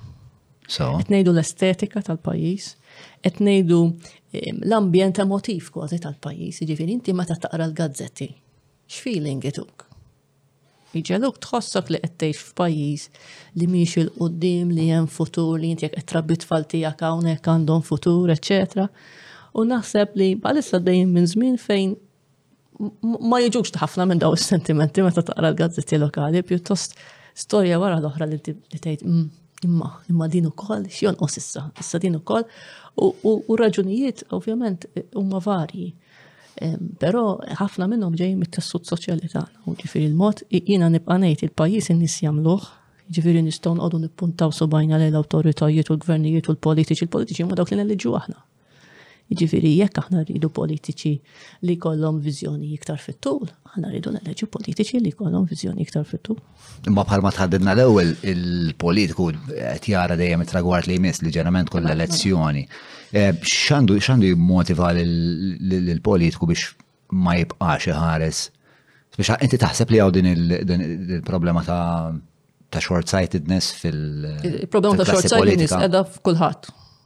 Qed ngħidu l-estetika tal-pajjiż, qed ngħidu l-ambjent emotiv kważi tal-pajjiż, jiġifieri inti meta taqra l-gazzetti, x'feeling ituk? Iġeluk tħossok li qed tgħix f'pajjiż li miex il-qudiem li hemm futur li inti qed trabbi tfal tiegħek hawnhekk għandhom futur, eċċetera. U naħseb li bħalissa dejjem minn żmien fejn ma jiġux ħafna minn daw is-sentimenti meta taqra l-gazzetti lokali, pjuttost storja wara l-oħra li tgħid mm, imma imma din ukoll x'jonqos issa, issa din ukoll u raġunijiet ovvjament huma varji. Però ħafna minnhom ġej mit-tessut soċjali tagħna, u ġifieri l-mod jiena nibqa' ngħid il-pajjiż in-nies jagħmluh, ġifieri nistgħu nqogħdu nippuntaw subajna lejn l-awtoritajiet u l-gvernijiet u l-politiċi, il-politiċi huma dawk li neliġu aħna. Jiġifieri jekk aħna rridu politiċi li jkollhom viżjoni iktar fit-tul, aħna rridu neleġu politiċi li jkollhom viżjoni iktar fit-tul. Imma bħalma tħaddidna l-ewwel il-politiku qed jara dejjem it-tragward li jmiss li ġenerament kull elezzjoni. Eh, x'għandu x'għandu jimmotiva lill-politiku biex ma jibqax iħares biex inti taħseb li għaw din il-problema ta' ta' short-sightedness fil- Il-problema ta' short-sightedness edha f'kulħadd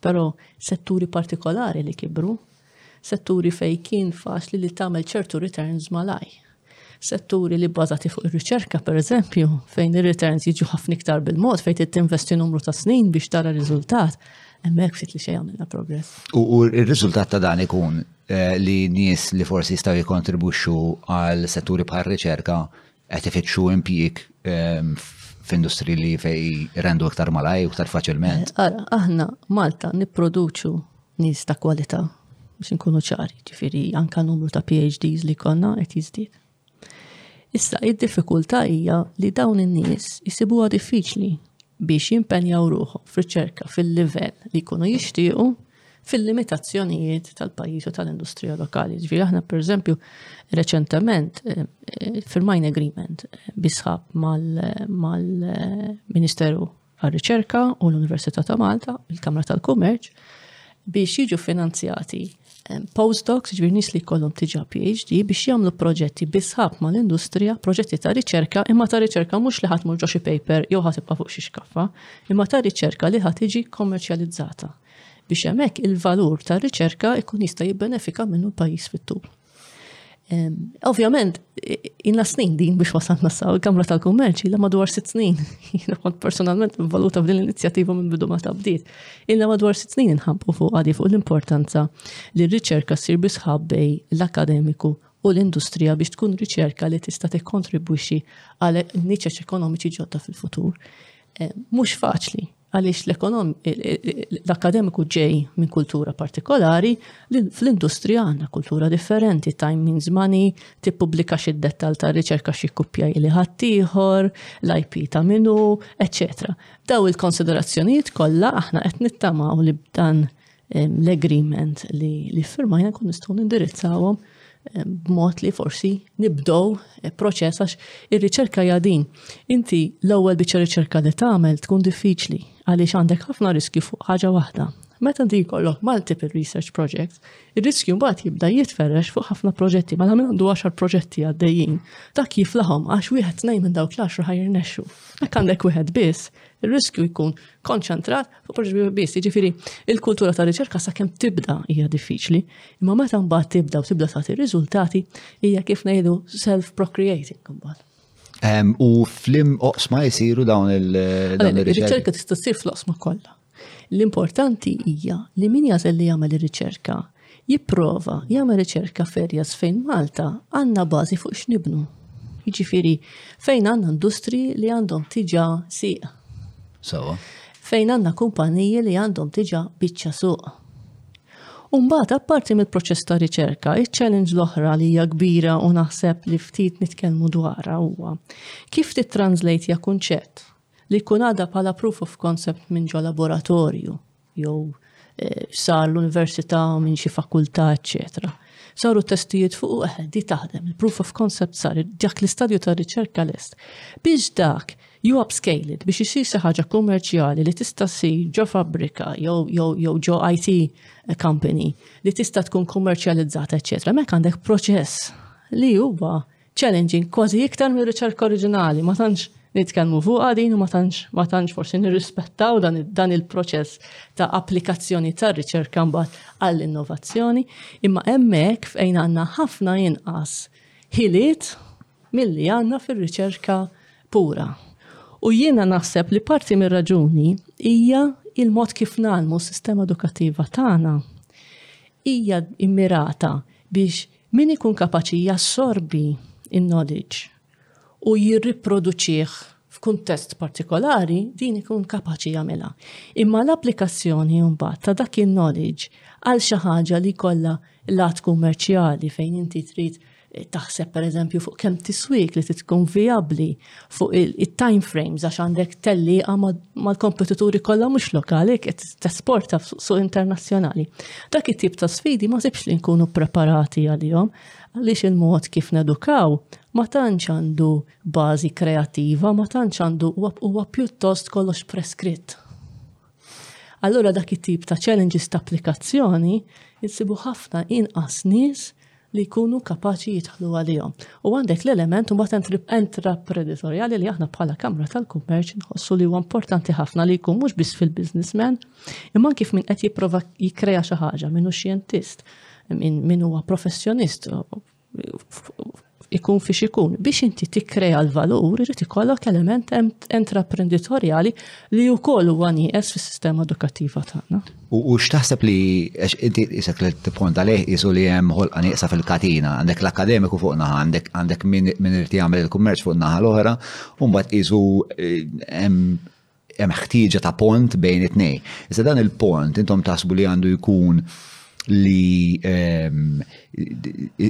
Però setturi partikolari li kibru, setturi fejn kien faċli li tagħmel ċertu returns malajr. Setturi li bbażati fuq ir-riċerka, pereżempju, fejn ir-returns jiġu ħafna iktar bil-mod fejn trid tinvesti numru ta' snin biex tara riżultat, hemmhekk ftit li xejn għamilna progress. U r-riżultat ta' dan ikun eh, li nies li forsi jistgħu jikkontribwixxu għal setturi bħal riċerka Qed ifittxu impjieg ehm, f'industri li fej rendu iktar malaj, iktar faċilment. Eh, ara, aħna Malta nipproduċu nies ta' kwalità biex nkunu ċari, ġifiri anka numru ta' PhDs li konna qed jiżdied. Issa id-diffikultà hija li dawn in-nies isibuha diffiċli biex jimpenjaw ruħhom f'riċerka fil-livell li jkunu jixtiequ fil-limitazzjonijiet tal-pajjiż u tal-industrija lokali. Ġifieri aħna pereżempju reċentement eh, eh, firmajn agreement eh, bisħab mal-Ministeru għal-Riċerka u l-Università ta' Malta, il-Kamra tal-Kummerċ, biex jiġu finanzjati postdocs, ġvir nis li kollum tiġa PhD, biex jamlu proġetti bisħab ma l-industrija, proġetti ta' riċerka, imma ta' riċerka mux li ħatmur ġoxi paper jew ħatibqa fuq xi xkaffa, imma ta' riċerka li ħatiġi kommerċjalizzata. biex hemmhekk il-valur ta' riċerka jkun jista' jibbenefika minnu l-pajjiż fit-tul. Ovvjament, inna snin din biex wasalna sa' il-Kamra tal-Kummerċ, illa madwar sitt snin. Jina kont personalment valuta f'din l-inizjattiva minn bidu ma tabdiet. Illa madwar sitt snin inħabbu fuq għadi fuq l-importanza li r-riċerka ssir bisħab bej l-akademiku u l-industrija biex tkun riċerka li tista' tikkontribwixxi għal niċeċ ekonomiċi ġodda fil-futur. Mhux faċli Għaliex l-akademiku ġej minn kultura partikolari, fl-industrija għandna kultura differenti, time means money, tippubblika xi dettal ta' riċerka xi kuppja li ħaddieħor, l-IP ta' minu, eċċetera. Daw il-konsiderazzjonijiet kollha aħna qed nittamaw li b'dan l-agreement li, li firmajna kun nistgħu nindirizzawhom b'mod li forsi nibdow eh, proċess għax ir-riċerka jadin. Inti l-ewwel biċċa riċerka li tagħmel tkun diffiċli għaliex għandek ħafna riskju fuq ħaġa waħda. Meta inti jkollok multiple research projects, ir-riskju mbagħad jibda jitferrex fuq ħafna proġetti, ma minn għandu 10 proġetti għaddejjin. Ta' kif laħom għax wieħed tnejn minn dawk l-10 ħajr nexxu. Hekk għandek wieħed biss, ir-riskju jkun konċentrat Forġbi biss, jiġifieri il-kultura ta' riċerka sakemm tibda hija diffiċli, imma meta mbagħad tibda u tibda tagħti riżultati hija kif ngħidu self-procreating imbagħad. U flim oqsma jisiru dawn il-riċerka. Il-riċerka tista' ssir fl-oqsma kollha. L-importanti hija li min jażel li jagħmel ir-riċerka jipprova jagħmel riċerka f'areas fejn Malta għandna bażi fuq x'nibnu. Jiġifieri fejn għandna industri li għandhom tiġa siq. Sawa. Fejn għandna kumpaniji li għandhom tiġa biċċa suq. Umbagħad apparti mill-proċess ta' riċerka, iċ-challenge l-oħra li hija kbira u naħseb li ftit nitkellmu dwarha huwa kif titranslate ja kunċett li jkun għadha bħala proof of concept minn ġo laboratorju jew eh, sar l-università minn xi fakultà, eċċetera. Saru testijiet fuq u eħe, di taħdem, il-proof of concept sar, dak l-istadju ta' riċerka lest. Biex dak ju upscaled biex isir xi ħaġa kummerċjali li tista' ssir ġo fabbrika jew jew jew ġo IT company li tista' tkun kummerċjalizzata, eċċetera. Mek għandek proċess li huwa challenging kważi iktar mir riċerka oriġinali, ma tantx nitkellmu fuqha din u ma tantx ma tantx forsi nirrispettaw dan il-proċess ta' applikazzjoni tar-riċerka mbagħad għall-innovazzjoni, imma hemmhekk fejn għandna ħafna inqas ħiliet milli għandna fir-riċerka pura. U jiena naħseb li parti mir-raġuni hija il-mod kif nagħlmu s-sistema edukattiva tagħna hija immirata biex Min ikun kapaċi jassorbi n-knowledge u jirriproduċih f'kuntest partikolari, din ikun kapaċi jagħmilha. Imma l-applikazzjoni mbagħad ta' dak in-knowledge għal xi ħaġa li jkollha lat kummerċjali fejn inti trid taħseb pereżempju fuq kemm tiswiek li tkun vijabbli fuq il-time frames għax għandek tellieqa mal-kompetituri kollha mhux lokali qed tesporta suq internazzjonali. Dak it-tip ta' sfidi ma sibx li nkunu preparati għalihom għaliex il-mod kif nedukaw ma tantx għandu bażi kreattiva, ma tantx għandu huwa pjuttost kollox preskritt. Allura dak it-tip ta' challenges ta' applikazzjoni jinsibu ħafna inqas nies li jkunu kapaċi jidħlu għalihom. U għandek l-element u bat entrepreneuriali li aħna bħala kamra tal-kummerċ nħossu li huwa importanti ħafna li jkun mhux biss fil-businessman, imma kif min qed jipprova jikkreja xi ħaġa, min hu xjentist, min huwa professjonist, ikun fi xikun. Biex inti tikkrea l-valur, irid ikollok element intraprenditorjali li wkoll huwa nieqes fis-sistema edukattiva tagħna. U x'taħseb li inti isek li tifond għalih isu li hemm ħolqa nieqsa fil-katina, għandek l-akademiku fuq naħa, għandek għandek min irid jagħmel il-kummerċ fuq naħa l-oħra, u mbagħad isu eh, hemm hemm ħtieġa ta' pont bejn it-tnejn. Iżda dan il-pont intom taħsbu li għandu jkun li ehm,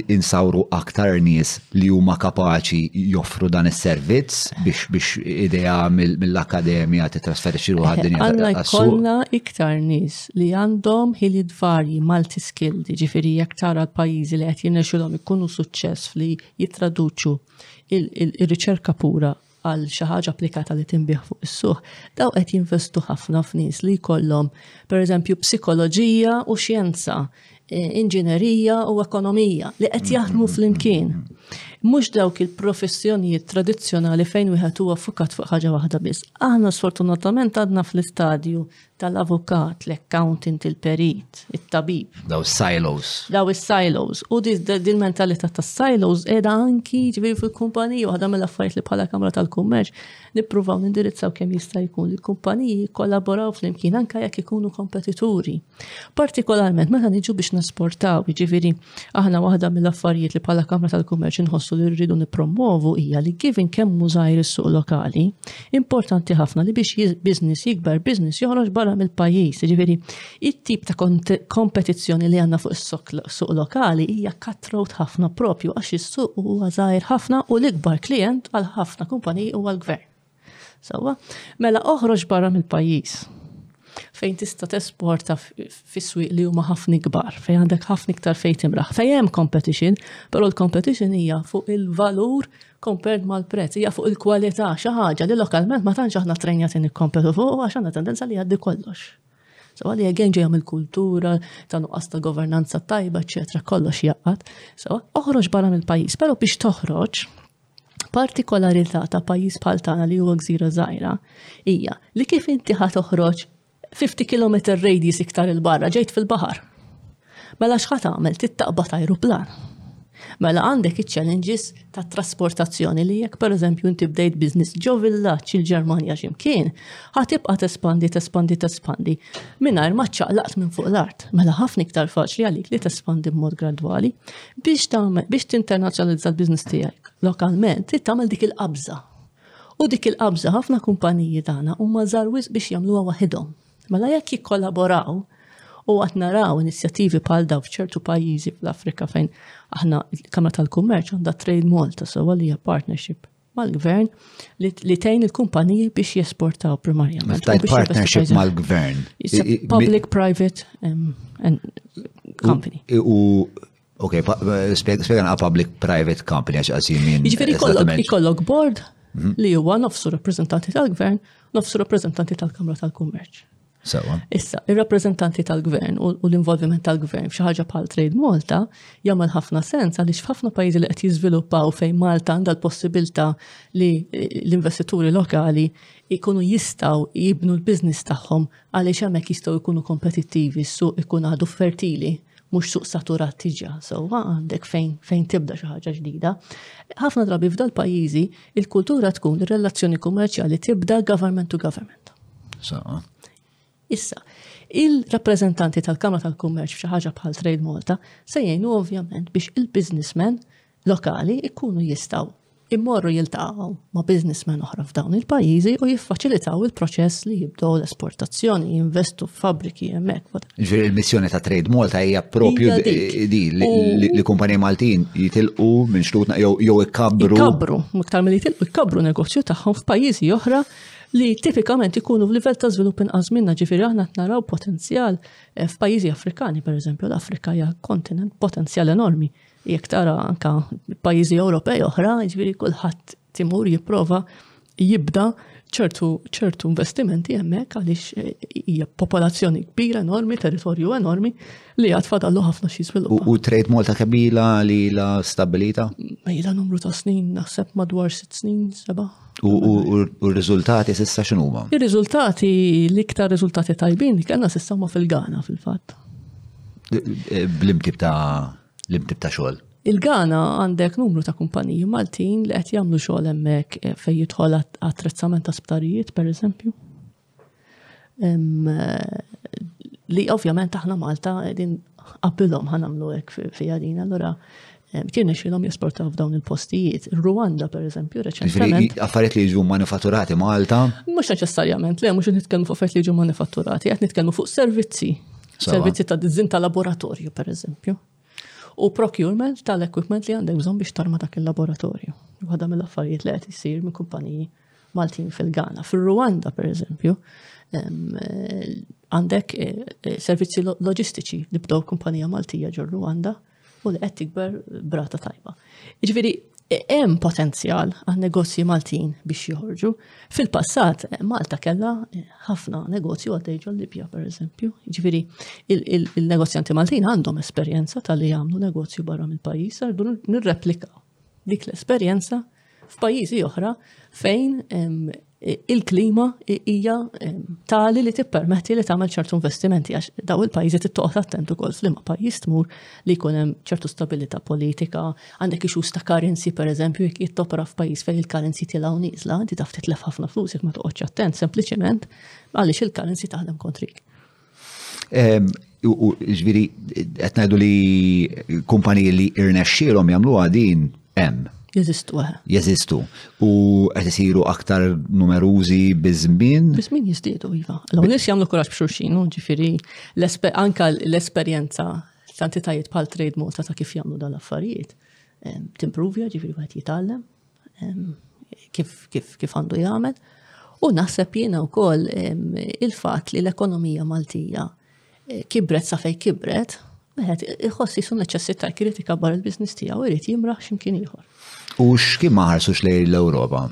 insawru aktar nies li huma kapaċi joffru dan is-servizz biex biex idea mill-akkademja titrasferixxi ruħha d-dinja. Għandna jkollna iktar nies li għandhom ħiliet varji multi skill, jiġifieri jekk tara l-pajjiżi li qed jirnexxilhom ikunu suċċess li jittraduċu ir-riċerka pura għal xi ħaġa applikata li tinbiegħ fuq is-suq, daw qed jinvestu ħafna f'nies li jkollhom, pereżempju, psikoloġija u xjenza, e, inġinerija u ekonomija li qed jaħdmu flimkien. Mhux dawk il-professjonijiet tradizzjonali fejn wieħed huwa fukat fuq ħaġa waħda biss. Aħna sfortunatament għadna fl-istadju tal-avukat, l-accountant, il-perit, it-tabib. Daw silos. Daw is-silos. U din mentalità ta' silos edha anki ġifieri fil-kumpaniji waħda mill-affarijiet li bħala Kamra tal-Kummerċ nippruvaw nindirizzaw kemm jista' jkun li kumpaniji kollaboraw flimkien anke jekk ikunu kompetituri. Partikolarment meta niġu biex nasportaw, jiġifieri aħna waħda mill-affarijiet li bħala Kamra tal-Kummerċ inħossu li rridu nippromovu hija li given kemm mużajr is-suq lokali, Importanti ħafna li biex biznis jikber, biznis joħroġ barra mill-pajjiż, jiġifieri it-tip ta' kompetizzjoni li għandna fuq is-suq lokali hija cutthroat ħafna propju għax is-suq huwa żgħir ħafna u l-ikbar klijent għal ħafna kumpaniji huwa l-gvern. Sewwa, mela oħroġ barra mill-pajjiż fejn tista' tesporta fis-swieq li huma ħafna kbar, fejn għandek ħafna iktar fejn timraħ. Fejn hemm competition, però l-competition hija fuq il-valur il valur compared mal-prezz, hija fuq il-kwalità xi ħaġa li lokalment ma tantx aħna trejnjati nikkompetu fuq għax għandna tendenza li jgħaddi kollox. So għalli għegħen ġejja mill-kultura, ta' nuqqas ta' governanza tajba, eċetera, kollox jaqqat. So oħroġ barra mill-pajjiż, però biex toħroġ partikolarità ta' pajjiż bħal tagħna li huwa gżira żgħira hija li kif inti ħa toħroġ 50 kilometer radius iktar il-barra ġejt fil-bahar. Mela xħat għamel tittaqba ta' aeroplan. Mela għandek il-challenges ta' trasportazzjoni li jekk per eżempju inti bdejt biznis ġo villaċ il-Ġermanja ximkien, ħatibqa tespandi, tespandi, tespandi, minnajr ma ċaqlaqt minn fuq l-art. Mela ħafna iktar faċli għalik li tespandi b'mod gradwali biex tinternazzjonalizza l-biznis tiegħek lokalment, tagħmel dik il-qabża U dik il-qabża ħafna kumpaniji tagħna huma żgħar wisq biex jagħmluha waħidhom. Mela jekk jikkollaboraw u għad naraw inizjattivi bħal daw f'ċertu pajjiżi fl-Afrika fejn aħna l-Kamra tal-Kummerċ għandha Trade Malta sewwa li hija partnership mal-gvern li tgħin il-kumpaniji biex jesportaw primarjament. Tajt partnership mal-gvern. Public-private um, company. U Ok, spiegħan għal public-private company għax għasim minn. Ġifiri kollok board mhm. li huwa nofsu rappresentanti tal-gvern, nofsu rappresentanti tal-Kamra tal-Kummerċ. Sawa. Issa, il-rappresentanti tal-gvern u l-involviment tal-gvern f'xi ħaġa bħal Trade Malta jagħmel ħafna sens għaliex f'ħafna pajjiżi li qed jiżviluppaw fejn Malta għandha l-possibilità li l-investituri lokali jkunu jistaw jibnu l-biznis tagħhom għaliex hemmhekk jistgħu jkunu kompetittivi, s-suq ikun għadu fertili mhux suq saturat tiġa sewwa għandek fejn fejn tibda xi ħaġa ġdida. Ħafna drabi f'dal pajjiżi il-kultura tkun ir-relazzjoni kummerċjali tibda government to government. Saqa. Issa, il-rappreżentanti tal-Kamra tal-Kummerċ f'xi ħaġa bħal Trade Malta se jgħinu ovvjament biex il-businessmen lokali jkunu jistgħu immorru jiltaqgħu ma' businessmen oħra f'dawn il-pajjiżi u jiffaċilitaw il-proċess li jibdew l-esportazzjoni, jinvestu f'fabbriki hemmhekk. Ġifieri l-missjoni ta' Trade Malta hija propju di li kumpaniji Maltin jitilqu minn xtutna jew ikkabbru. Ikkabbru, iktar milli jitilqu ikkabbru negozju tagħhom f'pajjiżi oħra li tipikament ikunu f'livell ta' żvilupp inqas minna ġifieri aħna naraw potenzjal eh, f'pajjiżi Afrikani, pereżempju l-Afrika hija kontinent potenzjal enormi. Jekk tara anka pajjiżi Ewropej oħra, ġifieri kulħadd timur jipprova jibda ċertu ċertu investimenti hemmhekk għaliex eh, hija popolazzjoni kbira enormi, territorju enormi li għad fadallu ħafna xi żviluppa. U trade Malta kabila li la stabilita? Mejla numru ta' snin naħseb madwar sitt snin, seba'. U r-riżultati sissa x'inhuma? Ir-riżultati, l-iktar riżultati tajbin li kellna sissa huma fil-Ghana fil-fatt. Bl-imtib ta' l-imtib ta' xogħol. Il-Ghana għandek numru ta' kumpaniji Maltin li qed jagħmlu xogħol hemmhekk eh, fejn jidħol attrezzament ta' sptarijiet pereżempju. Li ovvjament aħna Malta din qabilhom ħanamlu hekk fi għadina, allura kien xilhom jesportaw f'dawn il-postijiet. Rwanda, per eżempju, reċentament. Affarijiet li jiġu manifatturati Malta? Mhux neċessarjament, le, mhux nitkellmu fuq affarijiet li jiġu manifatturati, qed nitkellmu fuq servizzi. Servizzi ta' dizzin ta' laboratorju, per eżempju. U procurement tal-equipment li għandek bżonn biex tarma dak il-laboratorju. Waħda mill-affarijiet li qed isir minn kumpaniji. Maltin fil-Ghana, fil-Rwanda per eżempju, għandek eh, eh, servizzi loġistiċi li bdow kumpanija Maltija ġor Rwanda u li qed tikber brata tajba. Ġifieri eh, hemm potenzjal għal negozji Maltin biex joħorġu. Fil-passat Malta kellha ħafna negozju għaddej ġol Libja per eżempju. Ġifieri il-negozjanti Maltin għandhom esperjenza tal-li jagħmlu negozju barra mill-pajjiż għal nirreplikaw dik l-esperjenza f'pajjiżi oħra fejn il-klima hija tali li tippermetti li tagħmel ċertu investimenti għax daw il-pajjiżi tittoqgħod attent ukoll f'liema pajjiż tmur li jkun hemm ċertu stabilità politika, għandek ixus ta' karenzi pereżempju jekk jittopra f'pajjiż fejn il-karenzi tilgħu nieżla, inti taf titlef ħafna flus jekk ma toqgħodx attent sempliċement għaliex il-karenzi taħdem kontrik. Ġviri, qed ngħidu li kumpaniji li irnexxielhom jagħmluha din hemm. Jeżistu eh. Jeżistu. U qed isiru aktar numerużi biż-żmien. Biż-żmien jiżdiedu iva. Law nies jagħmlu kuraġġ b'xulxin, ġifieri anka l-esperjenza ta' entitajiet bħal Trade Malta ta' kif jagħmlu dan l-affarijiet. Timprovja ġifieri wieħed jitgħallem. kif, kif, kif għandu jagħmel. U naħseb jiena wkoll il-fatt li l-ekonomija Maltija eh, kibret sa fej kibret, meħet iħossi su neċessita kritika bar il-biznis tiegħu irid jimraħ x'imkien ieħor. U x'kien ma ħarsux lejn l-Ewropa?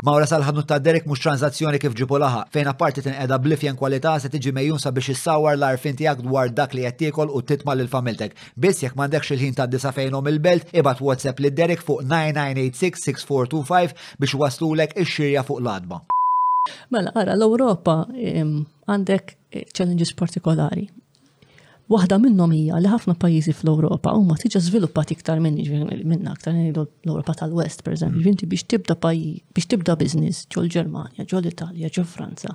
Mawra sal-ħanut ta' Derek mhux tranzazzjoni kif ġibu laħa, fejn apparti tinqeda blifjen kwalità se tiġi mejjun sabiex issawar l-arfin tiegħek dwar dak li qed tiekol u titma' lil familtek. Biss jekk m'għandekx il-ħin tgħaddi sa fejnhom il-belt, ibgħat WhatsApp lil Derek fuq 9986-6425 biex iwasslulek ix-xirja fuq l-għatba. Mela, ara, l-Ewropa għandek eh, challenges partikolari. Waħda minnhom hija li ħafna pajjiżi fl-Ewropa huma tiġa żviluppati iktar minn minna aktar l-Ewropa tal-West, pereżempju, mm. inti biex tibda pajjiż, biex tibda biżniss ġol Ġermanja, ġol Italja, ġol Franza,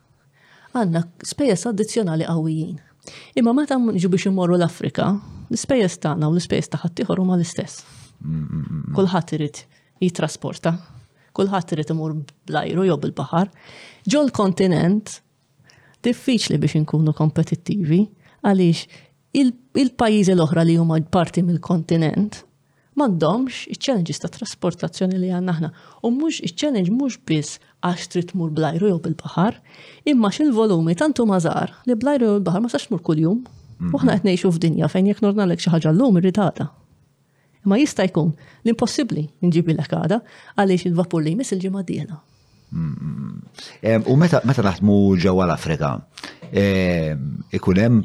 għandna spejjeż addizzjonali qawwijin. Imma meta niġu biex immorru l-Afrika, l-ispejjeż tagħna u l-ispejjeż ta' ħaddieħor huma l-istess. Kulħadd irid jitrasporta, kulħadd irid imur bl-ajru jew bil-baħar. Ġol kontinent diffiċli biex inkunu kompetittivi għaliex il-pajjiżi l-oħra li huma parti mill-kontinent M'għandhomx iċ-challenges ta' trasportazzjoni li għandna aħna. U mhux iċ-challenge mhux biss għax trid tmur bl-ajru jew bil-baħar, imma x'il-volumi tant huma żgħar li bl-ajru jew bil-baħar ma sax tmur kuljum. U aħna qed ngħixu f'dinja fejn jekk nordnalek xi ħaġa llum irrid għada. Imma jista' jkun l-impossibbli nġibilek għada għaliex il-vapur li jmiss il-ġimgħa d-dieħla. U meta naħdmu ġewwa l-Afrika, ikun hemm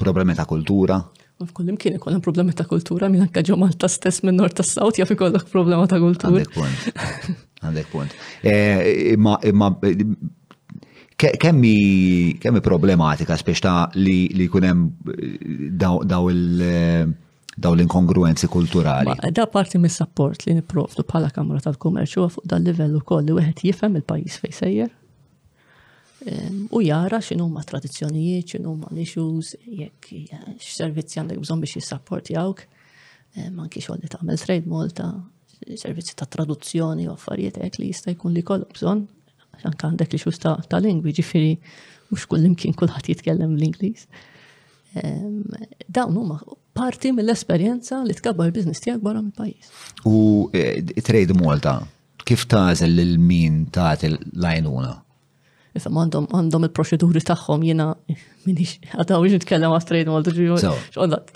problemi ta' kultura? F'kull imkien ikun hemm problemi ta' kultura, minn anke ġo Malta stess minn Nord tas South jaf ikollok problema ta' kultura. Għandek punt. Għandek punt. Imma imma kemmi problematika spiex ta' li jkun hemm daw il- daw l-inkongruenzi kulturali. Ma da parti mis sapport li niprofdu bħala Kamra tal-Kummerċ huwa fuq dal livell ukoll li wieħed jifhem il-pajjiż fejn sejjer. Ehm, u jara x'inhu ma tradizzjonijiet, x'inhu ma issues, jekk x'servizzi għandek bżonn biex jissapport jawk, ehm, anki xogħol li tagħmel trade Malta, servizzi ta' traduzzjoni u affarijiet hekk li jista' jkun li kollok bżonn, anke għandek li xus ta' lingwi, ġifieri mhux kull imkien kulħadd jitkellem l-Ingliż. Dawn huma parti mill-esperjenza li tkabbar il-biznis tiegħek barra mill-pajjiż. U eh, Trade Malta, kif tażel lil min tagħti l-għajnuna? Issa għandhom għandhom il-proċeduri tagħhom jiena minix għadaw biex nitkellem għas trade Malta ġiġu.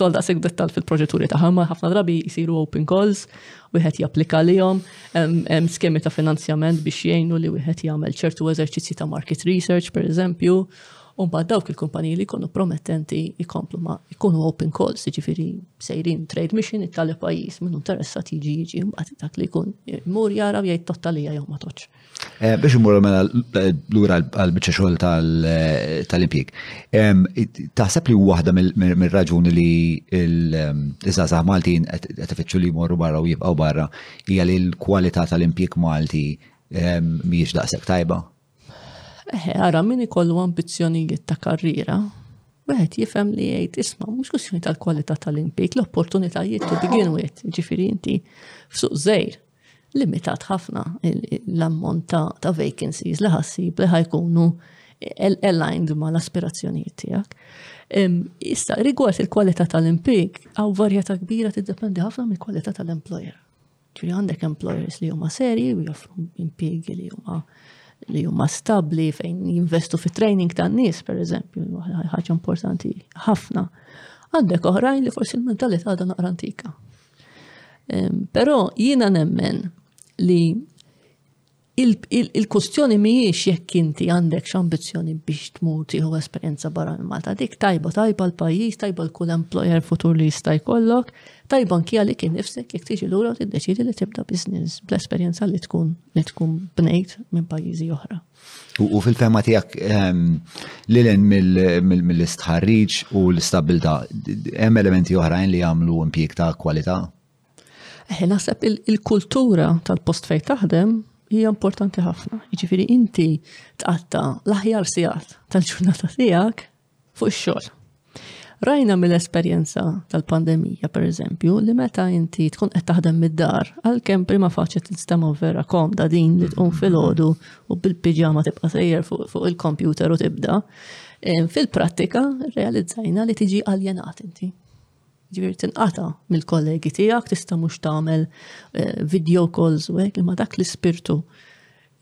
Tolda sik dettal fil-proċeduri tagħhom ma ħafna drabi jisiru open calls, wieħed japplika lihom, hemm skemi ta' finanzjament biex jgħinu li wieħed jagħmel ċertu eżerċizzi ta' market research pereżempju, U mbagħad dawk il-kumpaniji li jkunu promettenti jkomplu ma jkunu open calls, jiġifieri sejrin trade mission it-tali pajjiż minn interessat jiġi jiġi mbagħad dak li jkun mur jara jgħid tottalija jew ma toċ. Eh, biex imur mela lura għal biċċa xogħol tal-impjieg. Taħseb li waħda mir-raġuni li l-żgħażagħ Maltin qed ifittxu li jmorru barra u jibqgħu barra hija li l-kwalità tal-impjieg Malti mhijiex daqshekk tajba? Eħe, ara min ikollu ambizzjonijiet ta' karriera, wieħed jifhem li jgħid isma' mhux kwistjoni tal-kwalità tal-impik, l-opportunitajiet to begin with, ġifieri inti f'suq żejr limitat ħafna l-ammont ta' vacancies li ħassib li ħajkunu aligned ma l-aspirazzjonijiet tiegħek. Issa, rigward il-kwalità tal-impik, għaw varjata kbira tiddependi ħafna mill-kwalità tal-employer. Ġifieri għandek employers li huma serji u joffru impjiegi li huma li huma stabbli fejn jinvestu fit training tan-nies, pereżempju, ħaġa importanti ħafna. Għandek oħrajn li forsi l-mentalità għadha naqra antika. Però jiena nemmen li Il-kustjoni mhijiex jekk inti għandek x'ambizzjoni biex tmur tieħu esperjenza barra minn Malta. Dik tajba tajba l-pajjiż, tajba l-kull employer futur li jista' jkollok, tajba anki għalik innifsek jekk tiġi lura u tiddeċidi li tibda business bl-esperjenza li tkun li tkun bnejt minn pajjiżi oħra. U fil-fema tiegħek ehm, lilen mill-istħarriġ u l-istabilta, hemm elementi oħrajn li jagħmlu impjieg ta' kwalità? Eħe, naħseb il-kultura tal-post fejn taħdem hija importanti ħafna. Jiġifieri inti tqatta l-aħjar sigħat tal-ġurnata tiegħek fuq ix-xogħol. Rajna mill-esperjenza tal-pandemija, per eżempju, li meta inti tkun qed taħdem mid-dar, għalkemm prima faċet tistema vera komda din li tqum fil-ħodu u bil-piġama tibqa' sejjer fuq il-kompjuter u tibda, fil-prattika realizzajna li tiġi aljenat inti. Ġifieri tinqata' mill-kollegi tiegħek, tista' mhux tagħmel eh, video calls u hekk, imma dak l-ispirtu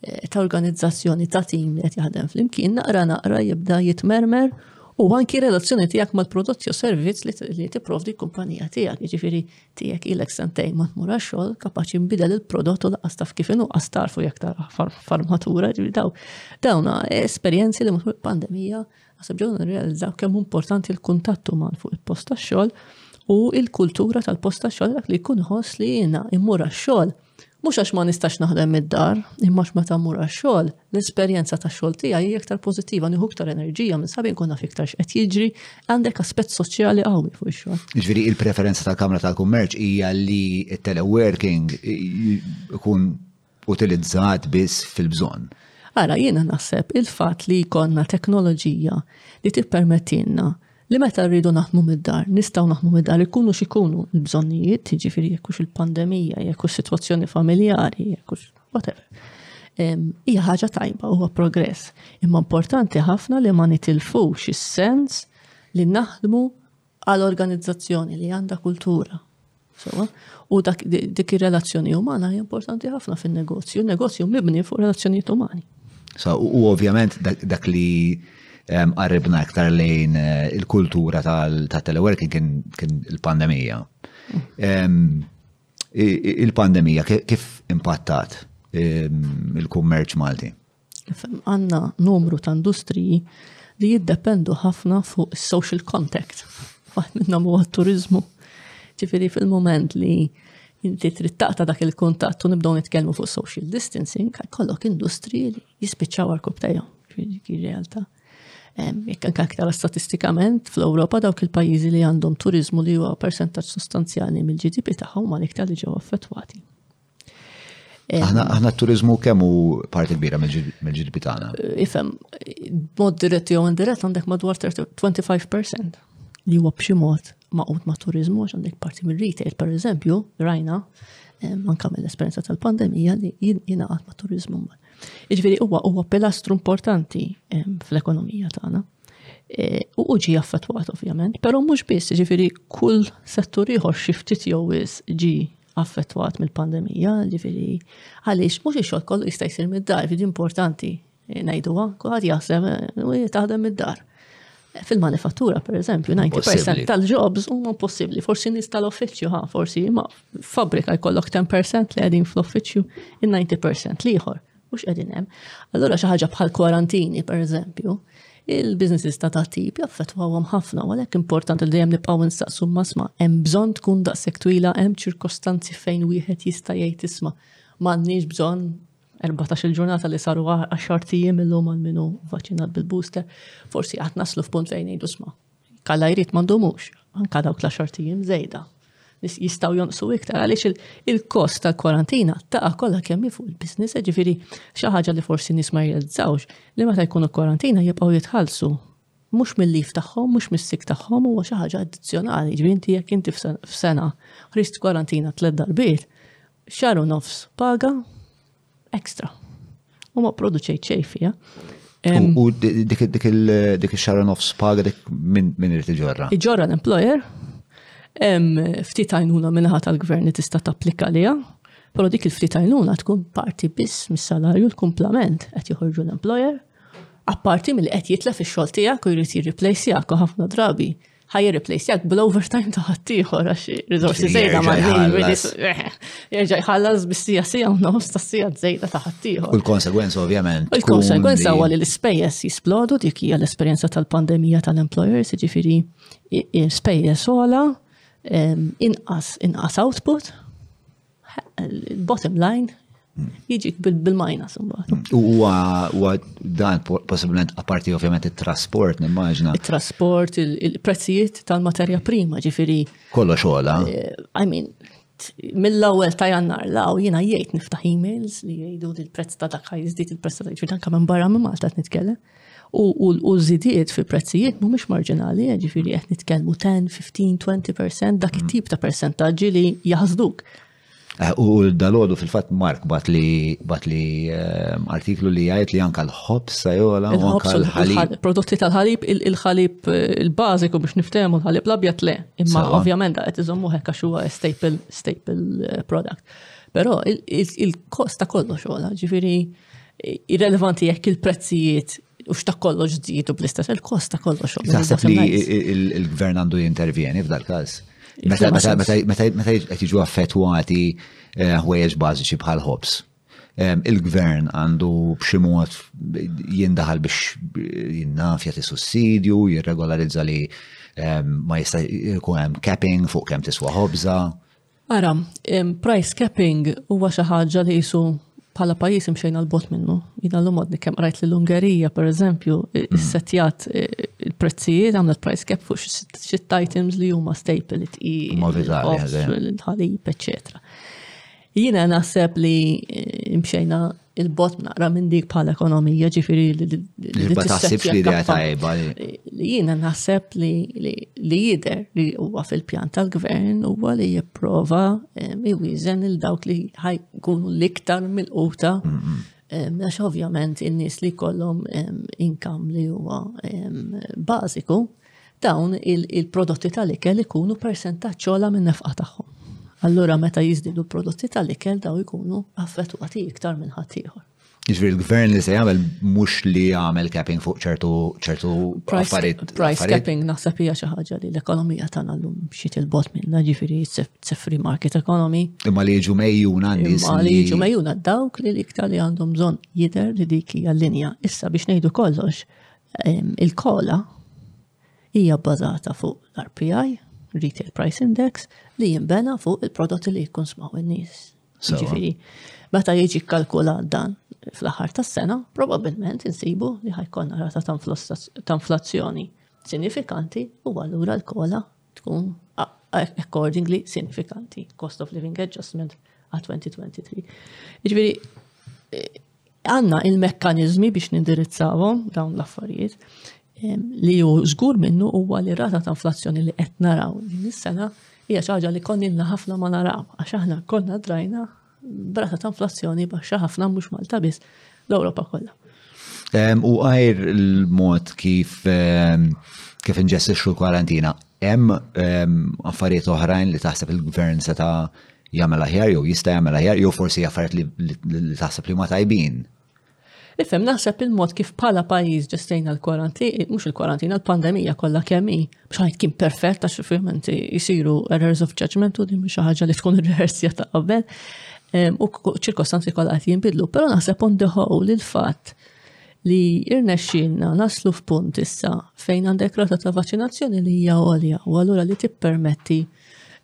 eh, ta' organizzazzjoni ta' tim li qed jaħdem flimkien naqra naqra jibda jitmermer u anki relazzjoni tiegħek mal-prodott jew servizz li tipprovdi l-kumpanija tiegħek, jiġifieri tiegħek ilek sentejn ma tmur għax-xogħol kapaċi nbidel il-prodott u laqas taf kif inhu qas tarfu jekk tara farmatura, ġifieri daw dawna esperjenzi li mhux pandemija Għasab ġewna nirrealizzaw kemm importanti l-kuntatt uman fuq il-post tax-xogħol u il-kultura tal-post tax-xogħol dak li jkun ħoss li jiena immur għax-xogħol. Mhux għax ma nistax naħdem mid-dar, imma għax meta mmur għax-xogħol, l-esperjenza tax-xogħol tiegħi hija iktar pożittiva, nieħu iktar enerġija minn sabi nkun naf iktar x'qed jiġri, għandek aspett soċjali qawwi fuq ix-xogħol. Ġifieri il-preferenza tal-Kamra tal-Kummerċ hija li t-teleworking ikun utilizzat biss fil-bżonn. Ara, jiena naħseb il-fatt li jkollna teknoloġija li tippermettilna li meta rridu naħdmu mid-dar, nistgħu naħdmu mid-dar ikunu x'ikunu l-bżonnijiet, jiġifieri jekk hux il-pandemija, jekk hux sitwazzjoni familjari, jekk hux whatever. Hija ħaġa tajba huwa progress, imma importanti ħafna li ma nitilfux is-sens li naħdmu għal organizzazzjoni li għandha kultura. Sewa, u dak dik ir-relazzjoni umana hija importanti ħafna fin-negozju. Negozju mibni fuq relazzjonijiet umani. So, u ovvjament dak li qarribna iktar lejn eh, il-kultura tal-teleworking kien il-pandemija. Il-pandemija kif impattat il-kummerċ Malti? Għandna numru ta' industriji li jiddependu ħafna fuq is-social contact. Waħd minnhom huwa t-turiżmu. Ġifieri fil-mument li inti trid taqta' dak il-kuntatt u nibdew nitkellmu fuq social distancing, kollok industri li jispiċċaw għal kub tajhom. Ġifieri realtà. Jekk anke aktar statistikament fl-Ewropa dawk il-pajjiżi li għandhom turiżmu li huwa persentaġġ sostanzjali mill-GDP tagħhom ma l-iktar li ġew affettwati. Aħna t-turizmu kemm hu parti kbira mill-GDP tagħna. Ifhem, mod dirett jew indirett għandek madwar 25% li huwa b'xi mod maqut ma' turizmu għax għandek parti mill-retail, per eżempju, rajna manka mill-esperjenza tal-pandemija li jingħaqad ma' turizmu. Iġifieri huwa huwa pilastru importanti fl-ekonomija tagħna. E, u uġi affettwat ovvjament, pero mhux biss, ġifiri kull settur ieħor xi ftit jew ġi affettwat mill-pandemija, ġifiri, għaliex mhux ix-xogħol kollu jista' jsir mid-dar, ġifieri importanti eh, ngħiduha, kulħadd jaħseb eh, u taħdem mid-dar. Eh, fil-manifattura, per eżempju, 90% tal-jobs huma possibbli, forsi nies tal-offiċju, ha, forsi ma fabrika jkollok 10% li qegħdin fl-offiċju, il-90% liħor Mhux qegħdin hemm. Allura xi ħaġa bħal kwarantini, pereżempju, il-businesses ta' ta' tip jaffettwawhom ħafna, għalhekk importanti li dejjem nibqgħu nistaqsu masma, hemm bżonn tkun daqshekk twila, hemm ċirkostanzi fejn wieħed jista' jgħid isma' m'għandniex bżonn 14 il-ġurnata li saru 10 ijiem illum għal minu vaċinat bil-booster, forsi qatt naslu f'punt fejn ngħidu sma' Kallajrit ma ndumux, anka dawk la xortijiem żejda. Jistaw jonqsu iktar għaliex il-kost tal-kwarantina taqa' kollha kemm fuq il-business, ġifieri xi ħaġa li forsi nies ma jirrealizzawx li meta jkunu kwarantina jibqgħu jitħallsu mhux mill-lif tagħhom, mhux mis-sik tagħhom huwa xi ħaġa addizzjonali, ġifieri inti jekk inti f'sena ħriġt kwarantina tliet darbiet, xahar u nofs paga Ekstra. U ma produċejt xej fija. U dik il-xara nofs paga dik minn irid iġorra? Iġorra l-employer, ftit għajnuna minnaħat tal-gvern li tista' tapplika liha, però dik il-ftit għajnuna tkun parti biss mis-salarju l-kumplament qed joħorġu l-employer, apparti mill qed jitla fix-xogħol tiegħek u jrid jirriplejsjak u ħafna drabi ħaj jirriplejsjak bl-overtime ta' ħaddieħor għax riżorsi żejda ma' jerġa' jħallas bis-sija sija u nofs ta' sija żejda ta' ħaddieħor. U l-konsegwenza ovvjament. U l-konsegwenza huwa li l-ispejjeż jisplodu dik hija l-esperjenza tal-pandemija tal-employers, jiġifieri spejjeż sola, inqas inqas output, Bottom line, jiġik bil-minus imbagħad. Huwa dan possibilment apparti ovvjament it-trasport nimmaġna. It-trasport, il-prezzijiet tal-materja prima ġifieri. Kollox ola. Eh, I mean, mill-ewwel ta' jannar law jiena jgħid niftaħ emails li jgħidu li l-prezz ta' dak jiżdied il-prezz ta' dak ġifieri anke minn barra minn Malta qed nitkellem. U żidiet fil-prezzijiet mhumiex marġinali, ġifieri qed nitkellmu 10, 15, 20% dak it-tip ta' persentaġġi li jaħsduk. Eh, u dal-għodu fil-fat Mark bat li bat li ehm, artiklu li għajt li anka l-ħobs sajola u anka l-ħalib. Prodotti tal-ħalib, il-ħalib eh, il-bażiku biex niftehmu l-ħalib l-abjat le. Imma ovvjament qed iżommu hekk għax huwa staple staple eh, product. Però il-kost ta' kollox għola, ġifieri Irrelevanti jekk il-prezzijiet u xta kollox żdiedu bl-istess il-kost ta' kollox. Taħseb li il-gvern għandu jintervjeni f'dal każ? Meta qed jiġu affettwati eh, ħwejjeġ bażiċi bħal ħobs. Eh, il-gvern għandu b'xi mod jindaħal biex jinnafja ti sussidju, jirregolarizza li eh, ma jista' jkun hemm capping fuq kemm tiswa ħobża. Ara, price capping huwa xi ħaġa li jisu bħala pajis imxejna l-bot minnu. Jina l-lum għadni kem rajt li l-Ungerija, per eżempju, mm. setjat e, il-prezzijiet għamlet price cap fuq xit items li huma staple it il-ħalib, etc. Jina naħseb li e, imxejna il-bot naqra minn dik bħal ekonomija ġifiri li. Ma taħsibx li idea tajba. Li jiena naħseb li jider li huwa fil-pjan tal-gvern huwa li jipprova iwiżen il dawk li ħajkunu l-iktar mill-quta. Għax ovvjament in-nies li kollhom inkam li huwa bażiku. dawn il-prodotti tal-ikel ikunu persentaġġ ogħla min-nefqa tagħhom. Allura meta jiżdiedu l-prodotti tal-ikel daw ikunu affettwati iktar minn ħaddieħor. Ġifieri l-gvern li se jagħmel mhux li jagħmel capping fuq ċertu ċertu affarijiet. Price capping naħseb hija xi ħaġa li l-ekonomija tagħna llum xi tilbot minnha ġifieri free market economy. Imma li jiġu mejjuna nies. Imma li jiġu mejjuna dawk li l-iktar li għandhom bżonn jidher li dik hija l-linja. Issa biex ngħidu kollox, Il-kola hija bbażata fuq l-RPI, Retail Price Index, li jimbena fuq il-prodotti li jikkonsmaw in-nies. Ġifieri, meta jiġi kkalkulat dan fl-aħħar tas-sena, probabbilment insibu li ħajkollna rata ta' inflazzjoni sinifikanti u allura l-kola tkun accordingly sinifikanti, cost of living adjustment għal 2023. Ġifieri, Għanna il-mekkaniżmi biex nindirizzawhom dawn l-affarijiet li hu żgur minnu huwa li rata ta' inflazzjoni li qed naraw din is-sena hija xi ħaġa li konnilna ħafna ma naraw għax aħna konna drajna brata ta' inflazzjoni baxxa ħafna mhux Malta biss l-Ewropa kollha. U għajr l-mod kif kif inġessixxu l-kwarantina, hemm affarijiet oħrajn li taħseb il-gvern seta' jagħmel aħjar jew jista' jagħmel aħjar jew forsi jaffariet li taħseb li ma tajbin. Ifhem naħseb il-mod kif bħala pajjiż ġestejna l-kwaranti, mhux il-kwarantina, l-pandemija kollha kemm hi, b'xajt kien perfett għax ovvjament jisiru errors of judgment u din xi ħaġa li tkun rehearsja ta' qabel u ċirkostanzi kollha qed jinbidlu, però naħseb on the whole il-fatt li irnexxinna naslu f'punt issa fejn għandek rata ta' vaċinazzjoni li hija għolja u allura li tippermetti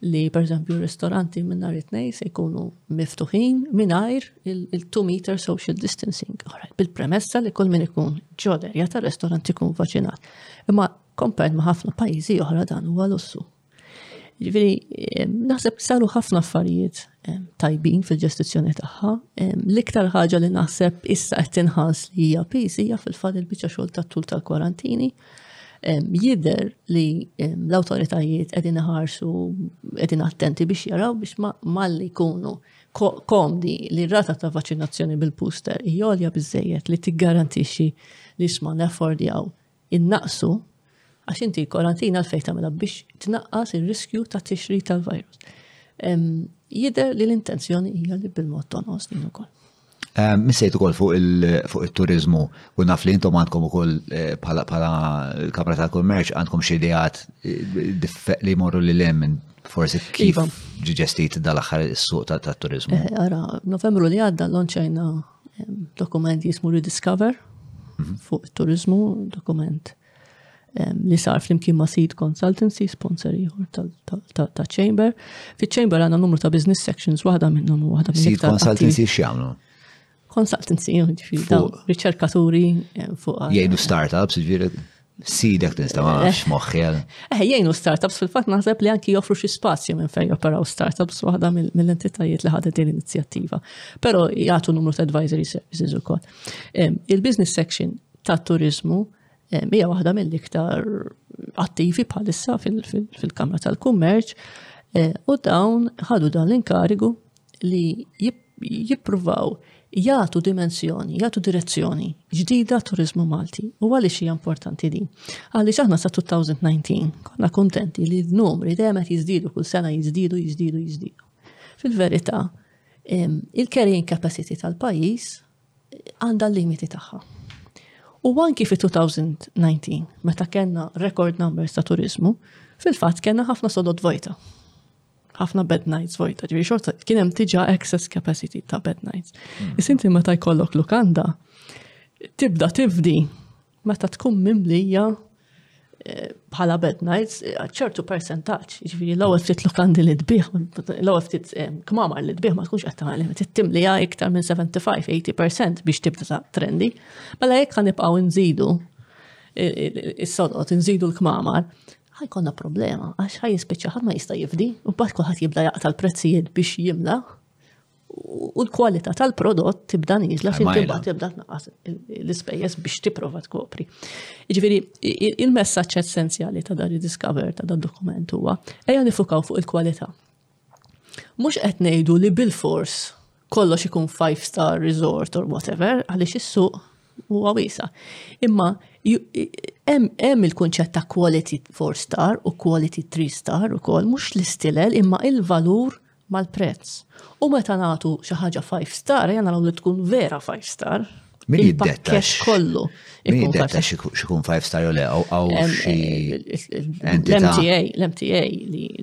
li per eżempju ristoranti minn nhar it-tnejn se jkunu miftuħin mingħajr il-2 meter social distancing. Bil-premessa li kull min ikun ġolerja ta' ristoranti jkun vaċinat. Imma kompar ma' ħafna pajjiżi oħra dan huwa lussu. Ġifieri eh, naħseb saru ħafna affarijiet eh, tajbin fil-ġestizzjoni tagħha. Eh, l-iktar ħaġa li naħseb issa qed tinħass li hija pis hija fil-fatt il-biċċa xogħol tat-tul tal-kwarantini. Jider li l-autoritajiet edin ħarsu edin attenti biex jaraw biex malli kunu komdi li rata ta' vaccinazzjoni bil-booster jolja bizzejiet li tiggarantixxi li jisma neffordjaw innaqsu għax inti korantina l-fejn tagħmilha biex tnaqqas ir-riskju ta' tixri tal-virus. Jider li l-intenzjoni hija li bil-mod tonqos din ukoll. Eh, Missejt ukoll fuq il-turizmu u naf li intom għandkom ukoll eh, bħala l-Kamra tal-Kummerċ għandkom xi ideat eh, li jmorru li lem minn forsi kif iva. ġiġestit dal-axħar suq ta' turizmu. Eh, ara, novembru li għadda l-onċajna dokument jismu Rediscover mhm. fuq turizmu, dokument li sar flimkien ma' Seed Consultancy, sponsor ieħor ta' Chamber. Fi Chamber għandna numru ta' business sections, waħda minnhom u waħda minn Seed Consultancy x'jagħmlu? Consultancy, riċerkaturi eh, fuq. Eh, jgħinu startups, ġifieri sidek tinsta ma eh. moħħi għal. Eh, jgħinu startups fil-fat naħseb li anki joffru xi spazju minn fejn joperaw startups waħda mill-entitajiet li ħadet din inizjattiva. Però jagħtu numru ta' advisory services ukoll. Il-business section tat-turiżmu hija waħda mill-iktar attivi bħalissa fil-Kamra tal-Kummerċ eh, u dawn ħadu dan l-inkarigu li jippruvaw jgħatu dimensjoni, jgħatu direzzjoni ġdida turizmu Malti. U għalli xie importanti din. Għalli xaħna sa' 2019, konna kontenti li d-numri dejjem qed jiżdiedu kull sena jiżdiedu, jiżdiedu, jiżdiedu. Fil-verità, il-carrying capacity tal-pajjiż għandha l-limiti tagħha. U anki fi 2019, meta kellna record numbers ta' turizmu, fil-fatt kellna ħafna sodod vojta. ħafna bed nights vojta, ġifieri xorta kien hemm tiġa excess capacity ta' bed nights. Mm. Is inti meta jkollok lukanda, tibda tifdi Meta tkun mimlija eh, bħala bed nights, eh, ċertu percentaċ, ġviri l-ewwel ftit lokandi li tbih, l-ewwel ftit eh, kmamar li tbih ma tkunx qed tagħlem, tittimlija iktar minn 75-80% biex tibda ta' trendi. Mela jekk kan nibqgħu nżidu is-sodot, nżidu l-kmamar, ħajkonna problema, għax ħaj jispiċċa ħadd ma jista' jifdi, u bad kulħadd jibda jaqta' l-prezzijiet biex jimla, u l-kwalità tal-prodott tibda niżla fin tibda tibda tnaqqas l-ispejjeż biex tipprova tkopri. Ġifieri, il-messaġġ essenzjali ta' dan id-discover ta' dan dokument huwa ejja nifukaw fuq il-kwalità. Mhux qed ngħidu li bil-fors kollox ikun five star resort or whatever għaliex is-suq huwa wiesa. Imma hemm il-kunċett ta' quality four star u quality three star ukoll mhux l-istilel imma il-valur mal-prezz. U meta nagħtu xi ħaġa five star, ejja naraw li tkun vera five star. Min jiddetta kollu. Min jiddetta xikun five star u le, għaw xi. L-MTA, l-MTA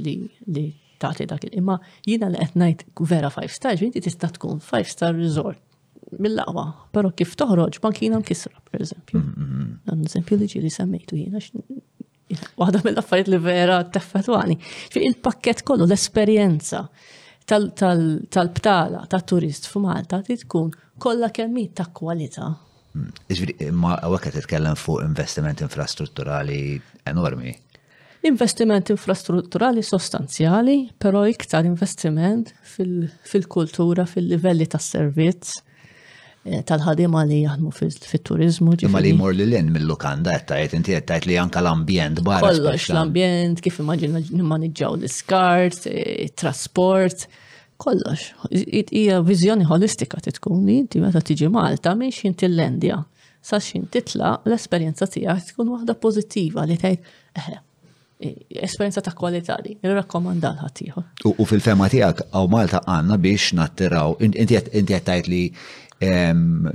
li tagħti dak il Imma jiena li qed ngħid vera five star, ġvinti tista' tkun five star resort mill-laqwa, pero kif toħroġ bankina mkisra, per eżempju. Dan mm-hmm. eżempju li ġili semmejtu jiena Waħda mill-affarijiet li vera teffetwani. Fi il-pakket kollu l-esperjenza tal-btala ta' turist f'Malta ti tkun kollha kemm ta' kwalità. Mm. Iġviri, imma għawek qed titkellem fuq investiment infrastrutturali enormi. Investiment infrastrutturali sostanzjali, però iktar investiment fil-kultura, fil-livelli tas-servizz, Eh, tal-ħadima li jaħdmu fit-turizmu. Imma li jmur li l-in mill-lukanda, għettajt, inti għettajt li anka l-ambjent barra. Kollox l-ambjent, kif immaġina nimmanġġaw l-skart, eh, trasport, kollox. Ija vizjoni holistika titkun li inti meta tiġi Malta minn xin til-Lendja. Sa xin titla l-esperienza tijak tkun waħda pozittiva li tajt, eħe, Esperjenza ta' kwalità li nirrakkomanda l ħaddieħor. U fil-fema tiegħek għaw Malta għandna biex nattiraw, inti qed tgħid li ehm,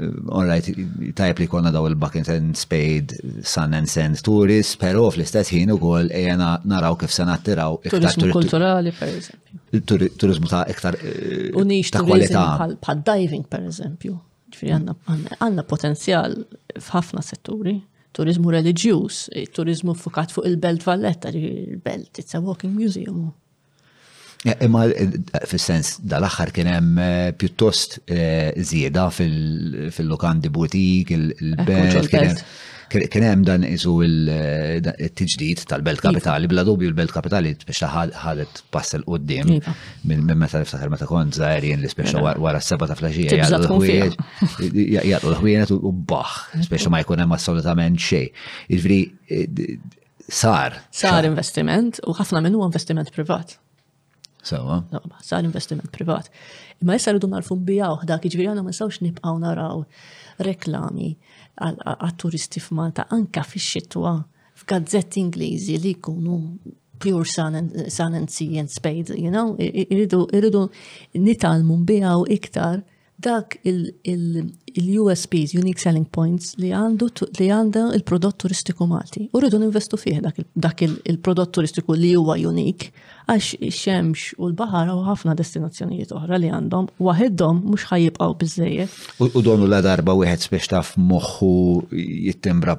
right, tajb li konna daw il-bucket and spade sun and sand tourist, però fl-istess ħin ukoll ejjena naraw kif se nattiraw turizmu kulturali per eżempju. Turizmu ta' iktar eh, ta' kwalità. Bħal diving per eżempju Ġifiri għanna potenzjal f'ħafna setturi. Turizmu religjuż, turizmu fukat fuq il-Belt Valletta, il-Belt, it's a walking museum. Eh, imma eh, fil-sens dal-axħar kien hemm eh, pjuttost zieda fil-lokandi butik, il-belt, Kien hemm dan isu il-tiġdid tal-Belt Kapitali, bla dubju l-Belt Kapitali biex ħadet pass il qudiem iva. minn meta niftakar meta kont żgħir jien li speċa mela. wara s-seba ta' flaxija jaqgħu l-ħwienet jaqgħu l-ħwienet u baħ, speċa ma jkun hemm assolutament xejn. Jiġri sar. Sar investiment u ħafna minn huwa investiment privat. Sawa. Naqba, sa' l-investiment privat. Imma issa rridu narfu nbijaw dak ġviri għana ma sawx nibqaw naraw reklami għat-turisti f'Malta anka fi xitwa f'gazzetti Ingliżi li jkunu pure sun and, sun and sea and spade, you know, irridu nitalmu nbijaw iktar dak il-USPs, Unique Selling Points, li għandu li għanda il-prodott turistiku Malti. U rridu ninvestu fih dak il-prodott turistiku li huwa unik, għax xemx u l-bahar u ħafna destinazzjonijiet oħra li għandhom, waħedhom mhux ħajibqgħu biżejjed. U donu la darba wieħed spiex taf moħħu jittembra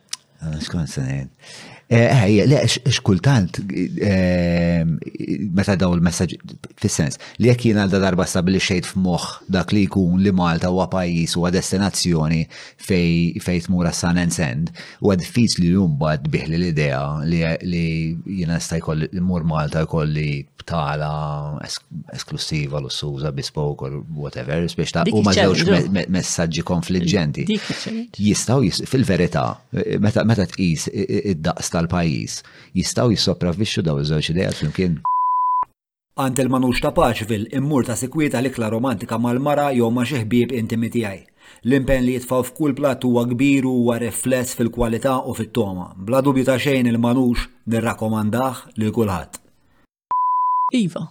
Ah, Xkun s-sanajn. Eh, eh, le, xkultant, eh, meta daw il-messagġi, fil-sens, li jek jina da darba stabili xejt f'moħ dak li jkun li Malta huwa pajis huwa destinazzjoni fej fej tmura san and send, huwa diffiċli li jumbat biħli l-idea li jina sta jkolli mur Malta jkolli btala esklusiva, lussuża, bespoke or whatever, biex ta' u mażewġ messaġġi konfliġġenti. Jistaw, fil-verità, meta tqis id-daqs tal-pajis, jistaw jissopravvixxu daw iż-żewġ idea flimkien. Għand il-manux ta' Paċvil immur ta' sikwieta l-ikla romantika mal-mara jew ma' xi ħbieb intimi tiegħi. L-impenn li jitfgħu f'kull platt huwa kbir u huwa rifless fil-kwalità u fit-togħma. Bla dubju ta' xejn il-manux nirrakkomandah lil kulħadd. Iva,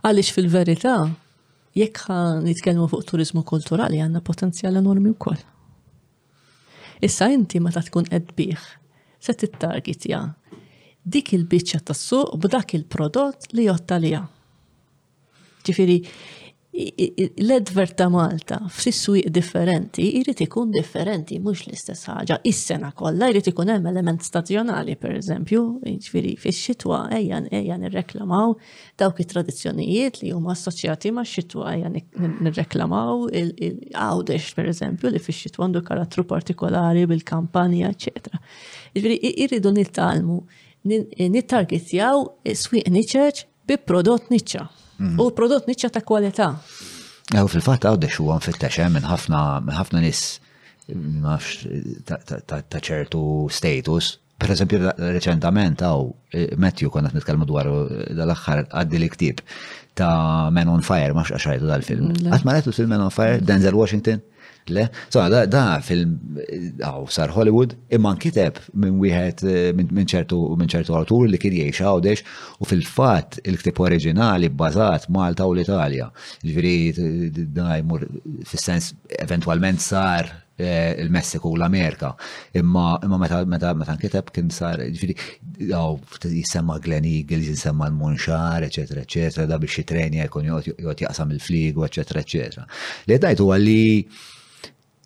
għaliex fil-verità jekk nitkellmu fuq turizmu kulturali għandna potenzjal enormi wkoll. Issa inti meta tkun qed bih se tittargetja dik il-biċċa tas-suq b'dak il-prodott li jgħodd għaliha. Ġifiri, l-advert ta' Malta f'siswiq differenti jrid ikun differenti, mhux l-istess ħaġa. Is-sena kollha jrid ikun hemm element stazzjonali, pereżempju, jiġifieri fix-xitwa ejja ejja nirreklamaw dawk it-tradizzjonijiet li huma assoċjati max-xitwa ejja nirreklamaw il-għawdex pereżempju li fix-xitwa għandu karattru partikolari bil-kampanja, eċetera. Jiġifieri irridu nittalmu nittargetjaw swieq niċeċ Bi prodott niċċa. Mm. U prodott niċċa ta' kwalità. Ew fil-fatt għawdex huwa nfittex hemm eh, minn ħafna minn ħafna nies ta' ċertu status. Per eżempju, reċentament għaw, eh, Matthew konna nitkellmu dwar eh, dal-axħar għaddi li ktib ta' Men on Fire, ma xaqxajtu dal-film. Għatma għetu fil-Men on Fire, Denzel Washington? Le, so, da, da film, għaw, sar Hollywood, imma nkiteb minn wieħed eh, minn ċertu minn ċertu autur li kien jgħix għawdex u fil-fatt il-ktib oriġinali bbażat Malta u l-Italja. Ġifieri eh, da jmur fis-sens eventwalment sar eh, il-Messiku u l-Amerika. Imma imma meta meta meta nkiteb kien sar ġifieri għaw Jissemma Glen Eagles, jinsemma l-Munxar, eċetera, eċetera, da biex jitrenja jkun jgħod jaqsam il-fliegu, eċetera, eċetera. Li għedajt huwa li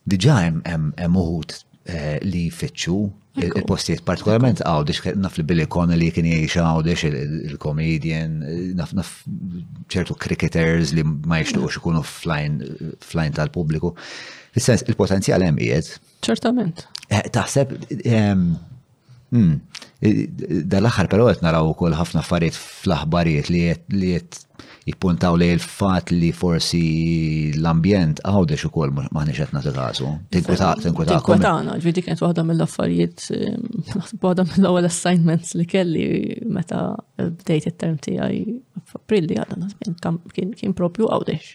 diġa hemm uħut eh, li jfittxu il-postijiet partikolarment għawdex, naf li Billy Connolly kien jiex għawdex il-comedian, naf naf ċertu cricketers li ma jixtuqx ikunu flajn tal-pubbliku. Fis-sens, il-potenzjal hemm qiegħed, Ċertament. Eh, taħseb, ehm, hmm, dal-axar pero għet naraw u koll ħafna affarijiet fl-aħbarijiet li għet jippuntaw li l-fat li forsi l-ambjent għawdex u koll maħni xetna t-tasu. Tinkwetana, tinkwetana, ġvidi kienet waħda mill-affarijiet, ehm, waħda mill-ewel assignments li kelli meta bdejt il-term tijaj f'April li għadna, kien propju għawdex.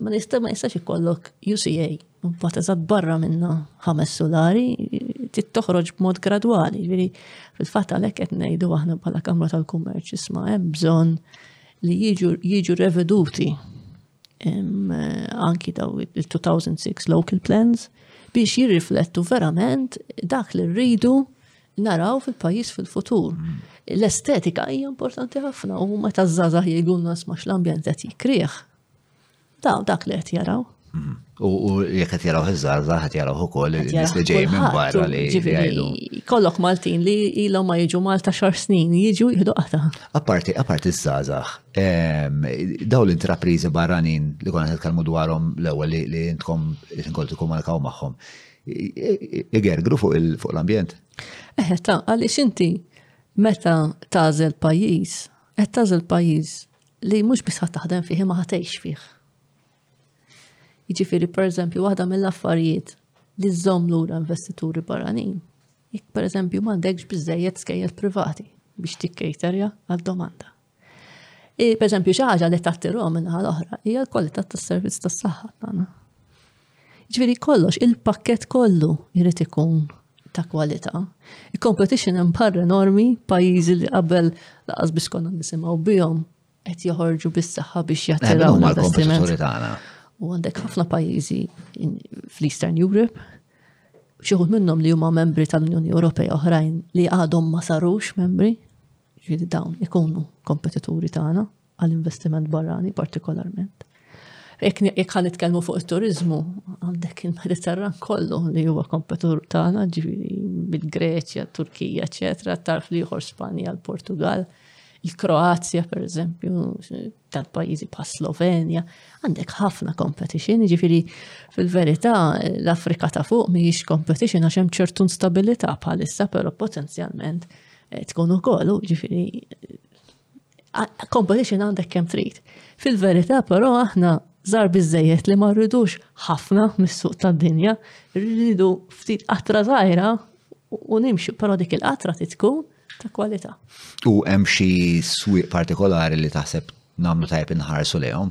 Ma nista ma jistax ikollok UCA, mbagħad eżatt barra minna ħames solari, tittoħroġ b'mod gradwali. Ġifieri fil-fatt għalhekk qed ngħidu aħna bħala Kamra tal-Kummerċ isma' hemm bżonn li jiġu reveduti anki daw il-2006 local plans biex jirriflettu verament dak li rridu naraw fil-pajis fil-futur. L-estetika hija importanti ħafna u meta żgħażagħ jgħidulna smax l-ambjent qed jikrieħ Daw dak li qed jaraw. Mhm. U jekk qed jaraw iż-żgħażagħ qed jaraw ukoll in-nies li ġej minn barra li jgħidu. Kollok Maltin li ilhom ma jiġu Malta xar snin jiġu jieħdu qata. Apparti apparti ż-żgħażagħ, ehm, daw l-intrapriżi barranin li konna nitkellmu dwarhom l-ewwel li intkom inkol tikkomunikaw magħhom. Igergru fuq l-ambjent. Eħe, ta' għaliex inti meta tażel pajjiż, qed tażel pajjiż li mhux biss ħadd taħdem fih imma ħatejx fih. Jiġifieri pereżempju waħda mill-affarijiet li żżomm lura investituri barranin, jekk pereżempju m'għandekx biżejjed skejjel privati biex tikkejterja għad-domanda. Per eżempju, xi ħaġa li tattirhom minnaħa l-oħra hija l-kwalità tas-servizz tas-saħħa tagħna. Ġifieri kollox, il-pakkett kollu jrid ikun ta' kwalità. Il-competition hemm barra enormi, pajjiżi li qabel laqas biex konna nisimgħu bihom qed joħorġu bis-saħħa biex jattiraw l-investiment. U għandek ħafna pajjiżi fl-Eastern Europe, xieħud minnhom li huma membri tal-Unjoni Ewropea oħrajn li għadhom ma sarux membri, ġieli dawn ikunu kompetituri tagħna. għal investiment barrani partikolarment. Jekk għan nitkellmu fuq il-turizmu, għandek il-Mediterran kollu li huwa kompetur tagħna ġifieri bil-Greċja, Turkija, eċetera, tarf li jħor Spanja, l-Portugal, il-Kroazja per eżempju, tal-pajjiżi pa' Slovenja, għandek ħafna competition, ġifieri fil-verità l-Afrika ta' fuq mhijiex competition għax hemm ċertu instabilità bħalissa, però potenzjalment eh, tkun ukoll, ġifieri Competition għandek kemm trid. Fil-verità però aħna żar biżejjed li ma rridux ħafna mis-suq tad-dinja, rridu ftit qatra żgħira u nimxu, però dik il-qatra titkun ta' kwalità. U hemm xi swieq partikolari li taħseb nagħmlu tajb inħarsu lejhom?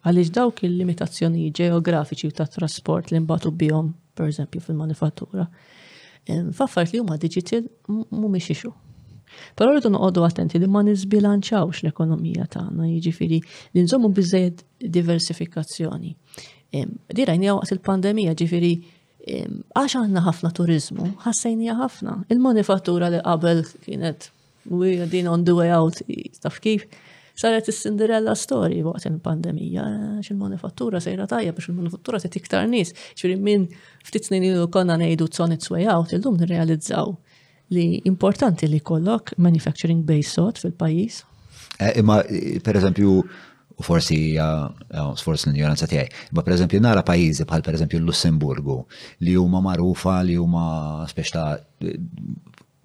Għaliex dawk il-limitazzjonijiet ġeografiċi u tat-trasport li nbatu bihom, pereżempju fil-manifattura, f'affarijiet li huma digital mhumiex ixu. Però rridu noqogħdu attenti li ma niżbilanċawx l-ekonomija tagħna, jiġifieri li nżommu biżejjed diversifikazzjoni. Dirajni waqt il-pandemija, ġifieri Għax għandna ħafna turizmu, ħassejnija ħafna. Il-manifattura li qabel kienet we're din on the way out, taf kif, saret is-Cinderella story waqt il-pandemija, xil manifattura sejra tajja biex il-manifattura se tiktar nis, ċiri minn ftit snin ilu konna nejdu it's on its way out, illum nirrealizzaw Li importanti li kollok manufacturing base sot fil-pajis. Eh, imma, per eżempju, u forsi eh, sforz l-ignoranza tiegħi. Ma per eżempju nara pajjiżi bħal per eżempju l-Lussemburgu li huma magħrufa li huma speċ ta'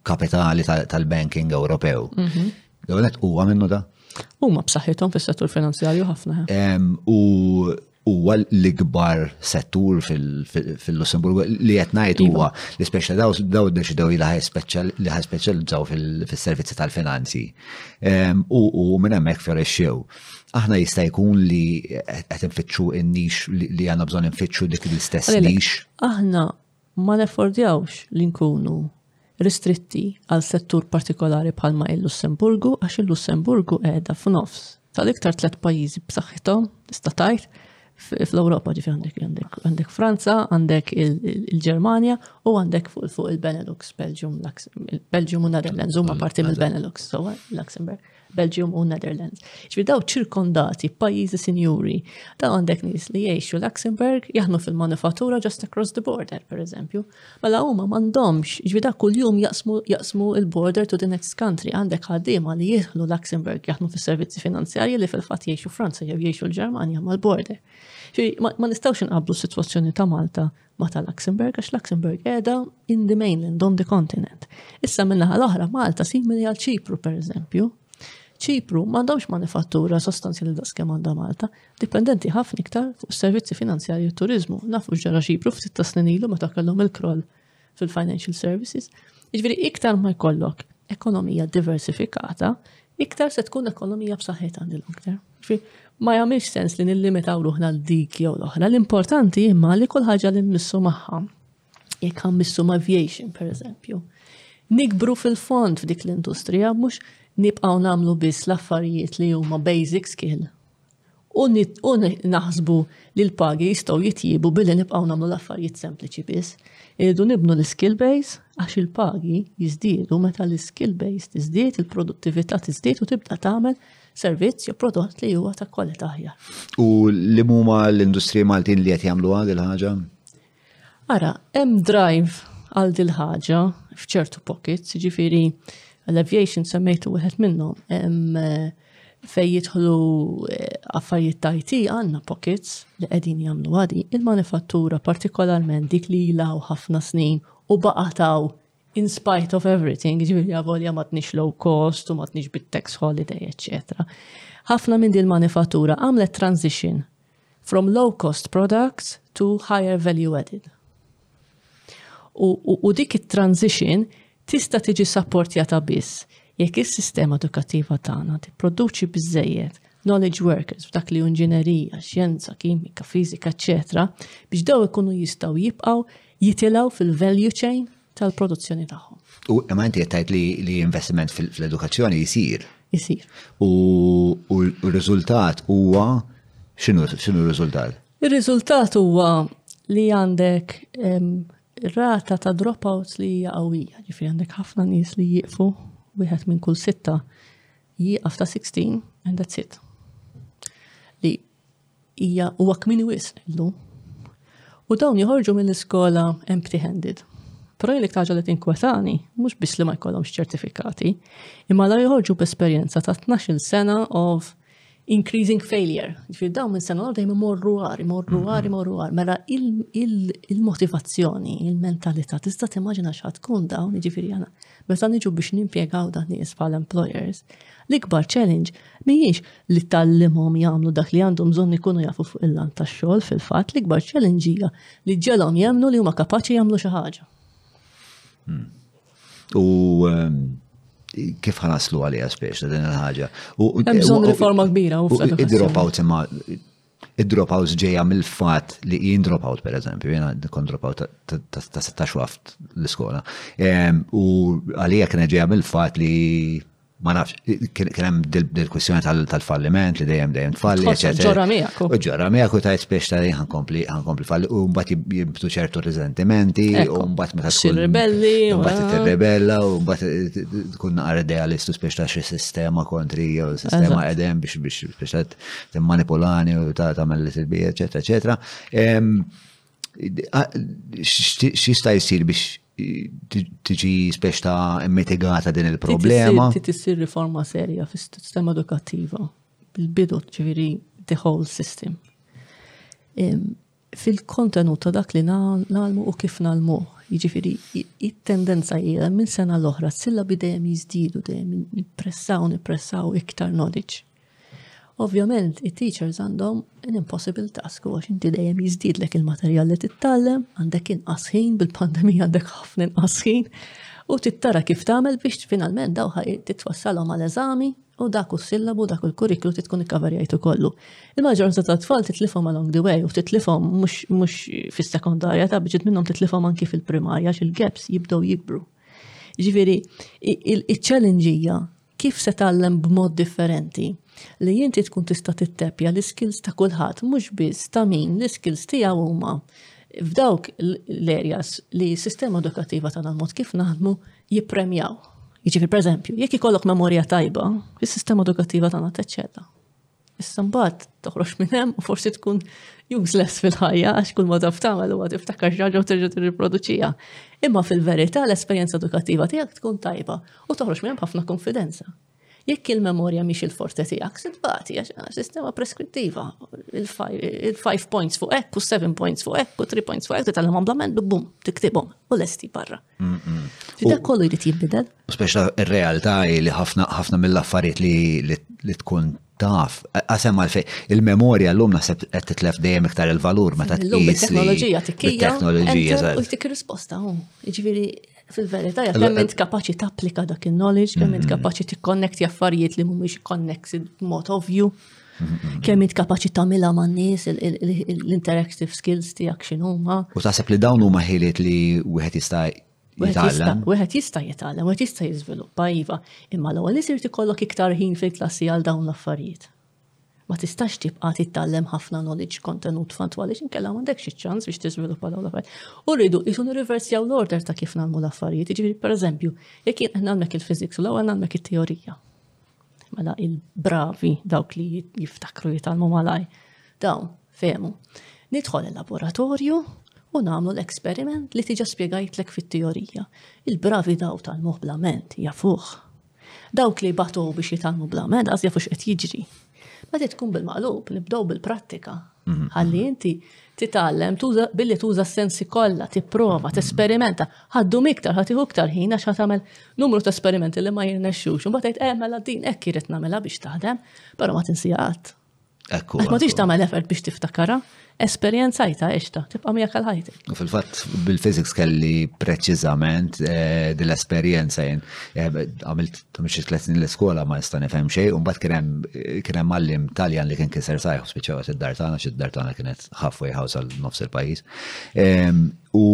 kapitali tal-banking Ewropew. Mhm. L-għonet huwa minnu da? Huma b'saħħithom fis-settur finanzjarju ħafna. U huwa l-ikbar settur fil-Lussemburgu li qed ngħid iva. huwa li speċjal daw daw deċidew li ħaj speċjalizzaw fis-servizzi tal-finanzi. Ehm, u minn hemmhekk ferexxew. Aħna jista' jkun li qed infittxu n-nix li għandna bżonn infittxu dik l-istess nix. Aħna Ma neffordjawx li nkunu ristritti għal settur partikolari bħalma hi l-Lussemburgu għax il-Lussemburgu qiegħda f'nofs tal-iktar tliet pajjiżi b'saħħithom, tista' tgħid, fl-Ewropa, ġifieri għandek Franza, għandek il-Ġermanja u għandek fuq il-Benelux, Belġium, Belġium u Netherlands huma parti mill-Benelux, so Luxembourg. Belgium u Netherlands. Ġvi daw ċirkondati pajjiżi sinjuri, daw għandek nies li jgħixu Luxembourg, jaħnu fil-manifattura just across the border, per eżempju. Mela huma m'għandhomx, ġvi da kuljum jaqsmu jaqsmu il-border to the next country, għandek ħaddiema li jieħlu Luxembourg jaħnu fis-servizzi finanzjarji li fil-fatt jgħixu Franza jew jgħixu l-Ġermanja mal-border. Ma nistgħux inqablu s-sitwazzjoni ta' Malta ma ta' Luxembourg, għax Luxembourg qiegħda in the mainland, on the continent. Issa minnaħa l-oħra Malta simili għal Ċipru per eżempju. Ċipru m'għandhomx manifattura sostanzjali da' skem għandha Malta, dipendenti ħafna iktar fuq servizzi finanzjarji u turizmu. Nafu ġara Ċipru f'sitt ta' snin ilu meta kellhom il-kroll fil-financial services. Iġveri iktar ma jkollok ekonomija diversifikata, iktar se tkun ekonomija b'saħħitha nil-aktar. Ma jagħmilx sens li nillimitaw ruħna għal dik jew l-oħra, l-importanti imma li kull ħaġa li mmissu magħha. Jekk mmissu ma' aviation, per eżempju. Nikbru fil-fond f'dik l-industrija, mhux nibqgħu nagħmlu biss l-affarijiet li huma basic skill. U naħsbu li l-pagi jistgħu jitjibu billi nibqgħu nagħmlu l-affarijiet sempliċi biss. Irridu nibnu l-skill base għax il-pagi jiżdiedu meta l-skill base tiżdied, il-produttività tiżdied u tibda tagħmel servizz jew prodott li huwa ta' kwalità aħjar. U li huma l-industriji Maltin li qed jagħmluha dil ħaġa? Ara, hemm drive għal dil ħaġa f'ċertu pockets, ġifiri l-aviation semmejtu wieħed minnhom hemm eh, fej jidħlu eh, affarijiet ta' IT għandna pockets li qegħdin jagħmlu għadi, il-manifattura partikolarment dik li jilaw ħafna snin u baqataw in spite of everything, ġiviri għavolja ma tnix low cost u ma tnix bit-tax holiday, etc. ħafna minn din manifattura għamlet transition from low cost products to higher value added. U, u, u dik it-transition tista' tiġi sapportjata biss jekk is-sistema edukattiva tagħna tipproduċi biżejjed knowledge workers f'dak li inġinerija, xjenza, kimika, fizika, eċetera, biex daw ikunu jistgħu jibqgħu jitilgħu fil-value chain tal-produzzjoni tagħhom. U imma inti qed tgħid li investiment fl-edukazzjoni jsir. Isir. U r-riżultat huwa x'inhu r-riżultat? Ir-riżultat huwa li għandek rata ta' dropouts li hija qawwija, ġifieri għandek ħafna nies li jieqfu wieħed minn kull sitta jieqaf ta' 16 and that's it. Li hija huwa kmini wisq illum. U dawn joħorġu mill-iskola empty-handed. Però jien ħaġa li tinkwetani, mhux biss li ma jkollhomx ċertifikati, imma la joħorġu b'esperjenza ta' 12 sena of increasing failure. Ġifier dawn minn sena dejjem imorru għar, imorru għar, imorru għar. Mela il-motivazzjoni, il-mentalità, tista' timmaġina xa tkun dawn, ġifieri għana. Meta niġu biex nimpjegaw dan nies bħal employers, l-ikbar challenge Mhijiex li tgħallimhom jagħmlu dak li għandhom bżonn ikunu jafu fuq il-lan tax-xogħol, fil-fatt, l-ikbar challenge hija li ġġegħlhom jemmnu li huma kapaċi jagħmlu xi ħaġa. Hmm. U ehm, kif ħanaslu għalija spiex ta' din il-ħaġa. Hemm bżonn riforma kbira u Id-dropouts imma Id-dropouts ġejja mill-fatt li jien dropout pereżempju, jiena kont dropout ta' 16 waft l-iskola. Ehm, u għalija kien ġejja mill-fatt li ma nafx, kien hemm dil-kwistjoni tal-falliment li dejjem dejjem tfalli. Ġorra miegħek. U ġorra miegħek u tajt spiex ta' jien kompli ħankompli falli u mbagħad jibtu ċertu riżentimenti u mbagħad meta tkun rebelli. Mbagħad tirrebella u mbagħad tkun naqar idealist u spiex ta' xi sistema kontri jew sistema qedem biex biex biex timmanipulani u ta' tagħmel li tilbi, eċetera, eċetera. X'jista' jsir biex tiġi spiex ta' mitigata din il-problema? Ti tisir riforma serja fis-sistema edukattiva bil-bidu ġifieri the whole system. fil-kontenut ta' dak li nagħlmu u kif nagħlmuh. Jiġifieri it-tendenza hija minn sena l-oħra s-sillabi dejjem jiżdiedu dejjem nippressaw nippressaw iktar knowledge. Ovvjament it-teachers għandhom an impossible task għax inti dejjem jiżdiedlek il-materjal li tittallem, għandek inqas ħin bil-pandemija għandek ħafna inqas ħin u tittara kif tagħmel biex finalment dawħa titwassalhom għal eżami U dak u s-sillabu dak u l-kurriklu trid tkun ikkavarjajtu kollu. Il-maġġoranza ta' tfal titlifhom along the way u titlifhom mhux fis-sekondarja ta' biġit minnhom titlifhom anki fil-primarja xil gaps jibdew jikbru. Ġifieri, iċ-challenge kif se tgħallem b'mod differenti li inti tkun tista' titteppja l-iskills ta' kulħadd mhux biss ta' min l-iskills tiegħu huma f'dawk l-areas li s-sistema edukattiva tagħna mod kif naħdmu jippremjaw. Jiġifieri pereżempju, jekk ikollok memorja tajba, is-sistema edukattiva tagħna teċċella. Issa mbagħad toħroġ minn hemm u forsi tkun useless fil-ħajja għax kull ma taf tagħmel huwa tiftakar xi ħaġa u terġa' tirriproduċija. Imma fil-verità l-esperjenza edukattiva tiegħek tkun tajba u toħroġ minn hemm ħafna konfidenza. Jekk il-memorja mhix il-forte tiegħek, se tbati għax ah, sistema preskrittiva. Il-5 points fuq hekk, u 7 points fuq hekk, u 3 points fuq hekk, titgħallem amblament bum, tiktibhom u lesti barra. Dak kollu jrid jinbidel. Speċa ir-realtà li ħafna ħafna mill-affarijiet li tkun taf, għasem għalfej, il-memorja l-lum naħseb qed titlef dejjem iktar il-valur meta tqis. Il-teknoloġija tikkija. Il-teknoloġija. U jtik risposta, jiġifieri Fil-verità, jgħat kemm int kapaċi tapplika dak il-knowledge, kemm int mm-hmm. kapaċi tikkonnektja affarijiet li mhumiex connected b'mod ovvju, mm-hmm. kemm int kapaċi tagħmilha man-nies l-interactive skills tiegħek x'inhuma. U taħseb li dawn huma ħiliet li wieħed jista' jitgħallem. Wieħed jista' jitgħallem, wieħed jista' jiżviluppa iva, imma l-ewwel isir ikollok iktar ħin fil-klassi għal dawn l-affarijiet. Ma tistax tibqa' titgħallem ħafna knowledge kontenut fatwa li xinkella m'għandekx iċ-ċans biex tiżviluppa dawn l-affarijiet. U rridu qisu nirriversjaw l-order ta' kif nagħmlu l-affarijiet. Jiġifieri pereżempju, jekk jien qed nagħmlek il-physics u l-ewwel nagħmlek it-teorija. Mela il-bravi dawk li jiftakru jitalmu malaj dawn fehmu. Nidħol il-laboratorju u nagħmlu l-eksperiment li tiġa spjegajtlek fit-teorija. Il-bravi daw tal-moħblament jafuh Dawk li batow biex jitgħallmu bla meda jafu x'qed jiġri. Meta tkun bil-maqlub nibdew bil-prattika. Mhm. Ħalli inti titgħallem tuża billi tuża s-sensi kollha, tipprova, mhm. tesperimenta. Ħaddu iktar, ħad tieħu iktar ħin għax tagħmel numru ta' esperimenti li ma jirnexxux. Imbagħad tgħid eh mela din hekk irid nagħmilha biex taħdem, però ma tinsiha qatt. Ekku. Ma tix tagħmel effort biex tiftakara, esperjenzajta eċta, tibqa' mija għal ħajti. Fil-fatt bil-physics kelli preċiżament eh, dil-esperjenza jien eh, għamilt mhux tliet snin l-iskola ma nista' nifhem xejn, u mbagħad kien hemm eh, kien hemm mallim Taljan li kien kiser sajħu spiċċaw id-dar tagħna xi d-dar tagħna kienet halfway house għal nofs il-pajjiż. Ehm, u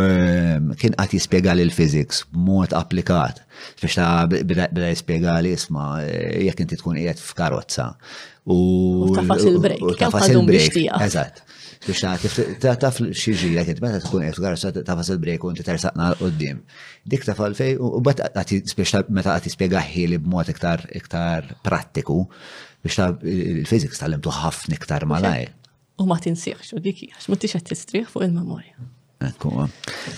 ehm, kien qatt jispjega l physics b'mod applikat Biex ta' bida jispiegali isma jekk inti tkun qiegħed f'karozza. U tafas il-brejk. U tafas il-brejk. Eżatt. Biex ta' taf xieġi jek inti meta tkun qiegħed f'karozza tafas il-brejk u inti tersaqna l-qoddim. Dik ta' fej u bat biex ta' meta qed jispjega ħili b'mod iktar iktar prattiku biex ta' il-fiziks tal-imtu ħafna iktar malajr. U ma tinsiex, u dik għax m'intix qed tistrieħ fuq il-memorja. Ekku.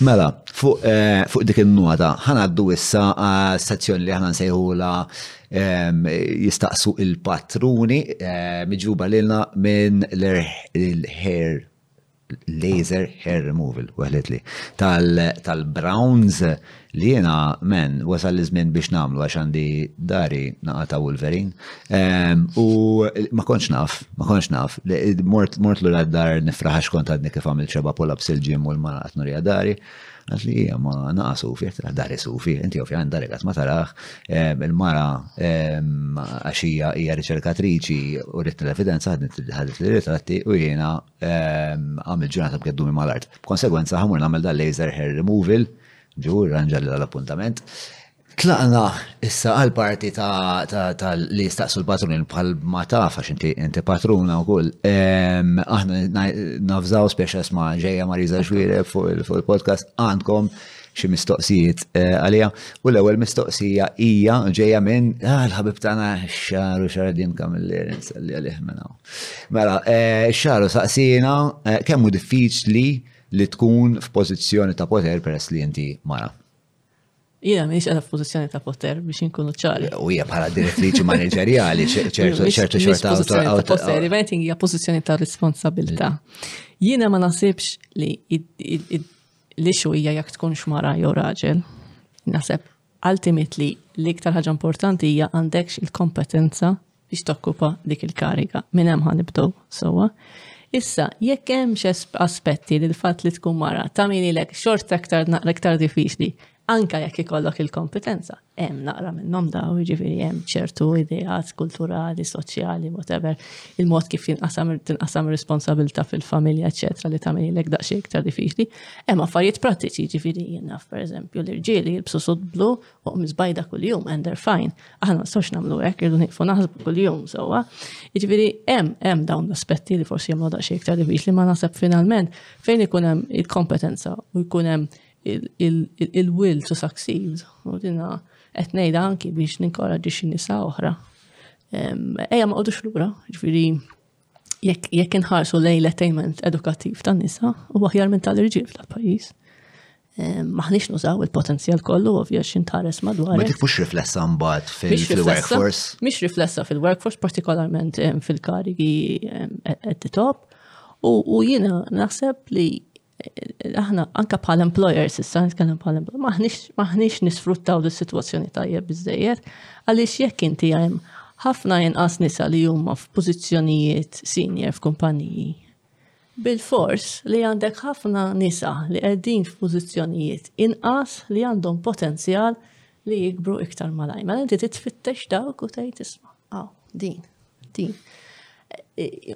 Mela, fuq eh, dik il-nota, ħanaddu issa eh, sezzjoni li ħana nsejħula ehm, jistaqsu il-patruni eh, miġuba lilna minn l-hair laser hair removal, weħlet li, tal-Browns Li jiena man wasal iż-żmien biex nagħmlu għax għandi dari naqa' ta' Wolverine. Ehm, u ma kontx naf, ma kontx naf. Mort mort lura d-dar nifraħ għax kont għadni kif għamil ċeba pull ups il-ġim u l-mara qed nurija dari. Għat li hija ma naqa' sufi, qed dari sufi, inti ovvjament dari qatt ma taraħ. Ehm, il-mara ehm, għax hija hija riċerkatriċi u rrid l-evidenza ħadet li ritratti u jiena għamil ġurnata b'geddumi mal-art. Konsegwenza ħamur nagħmel dal-laser hair removal Ġu, irranġa lilha l-appuntament. Tlaqna issa għall-parti ta' li jistaqsu l-patruni bħal ma taf għax inti inti patruna wkoll. Ehm, aħna nafżaw speċa sma ġejja Marisa Xwire fuq il-podcast għandkom xi mistoqsijiet eh, għalija. U l-ewwel mistoqsija hija ġejja minn ah, l-ħabib tagħna xaru xardin kamilleri nsalli għalih minn Mela, eh, xaru saqsina eh, kemm hu diffiċli li tkun f'pożizzjoni ta' poter peress li inti mara. Jiena m'iniex qiegħda f'pożizzjoni ta' poter biex inkunu ċari. U hija bħala direttriċi maniġerjali ċertu ċertu xorta awtoritajiet. Eventing hija pożizzjoni ta' responsabilità. Jiena ma nasibx li l-ixu hija jekk tkun xmara jew raġel. Naseb Ultimately, l-iktar ħaġa importanti hija għandekx il-kompetenza biex tokkupa dik il-kariga. Minn hemm ħanibdew sewwa. Issa, jekk hemm aspetti li l-fatt li tkun mara ta' min ilek xort aktar naqra iktar diffiċli, anka jekk ikollok il-kompetenza, hemm naqra minnhom daw, jiġifieri hemm ċertu ideat kulturali, soċjali, whatever, il-mod kif jinqasam tinqasam responsabilità fil-familja, eċetera, li ta' min ilek daqsxejn iktar diffiċli. Hemm affarijiet prattiċi ġifieri jien naf pereżempju l-irġieli jilbsu sud blu u qmiż bajda kuljum and they're fine. Aħna nistgħux nagħmlu hekk irdu nieqfu naħsbu kuljum sewwa. Jiġifieri hemm hemm dawn l-aspetti li forsi jagħmlu daqsxejn iktar diffiċli ma naħseb finalment fejn ikun hemm il-kompetenza u jkun hemm il-will to succeed u dina qed ngħidha anki biex ninkoraġġi xi nisa oħra. Ejja ma qogħdux lura, ġifieri jekk inħarsu lejn l-attainment edukattiv tan nisa u aħjar minn tal-irġiel tal-pajjiż. Ehm, maħniex nużaw il-potenzjal kollu ovvja xintares madwar. Ma tifux riflessa mbagħad fil-workforce? Mhix riflessa fil-workforce, partikolarment ehm, fil-karigi ehm, e- at the top. U jiena naħseb li aħna anka bħal employers, issa nitkellem bħal employers, maħniex nisfruttaw dis situazzjoni tajjeb biżejjed, għaliex jekk inti hemm ħafna inqas nisa li huma f'pożizzjonijiet senior f'kumpaniji. Bil-fors li għandek ħafna nisa li qegħdin f'pożizzjonijiet inqas li għandhom potenzjal li jikbru iktar malaj. Ma mela inti titfittex dawk u tgħid isma' din.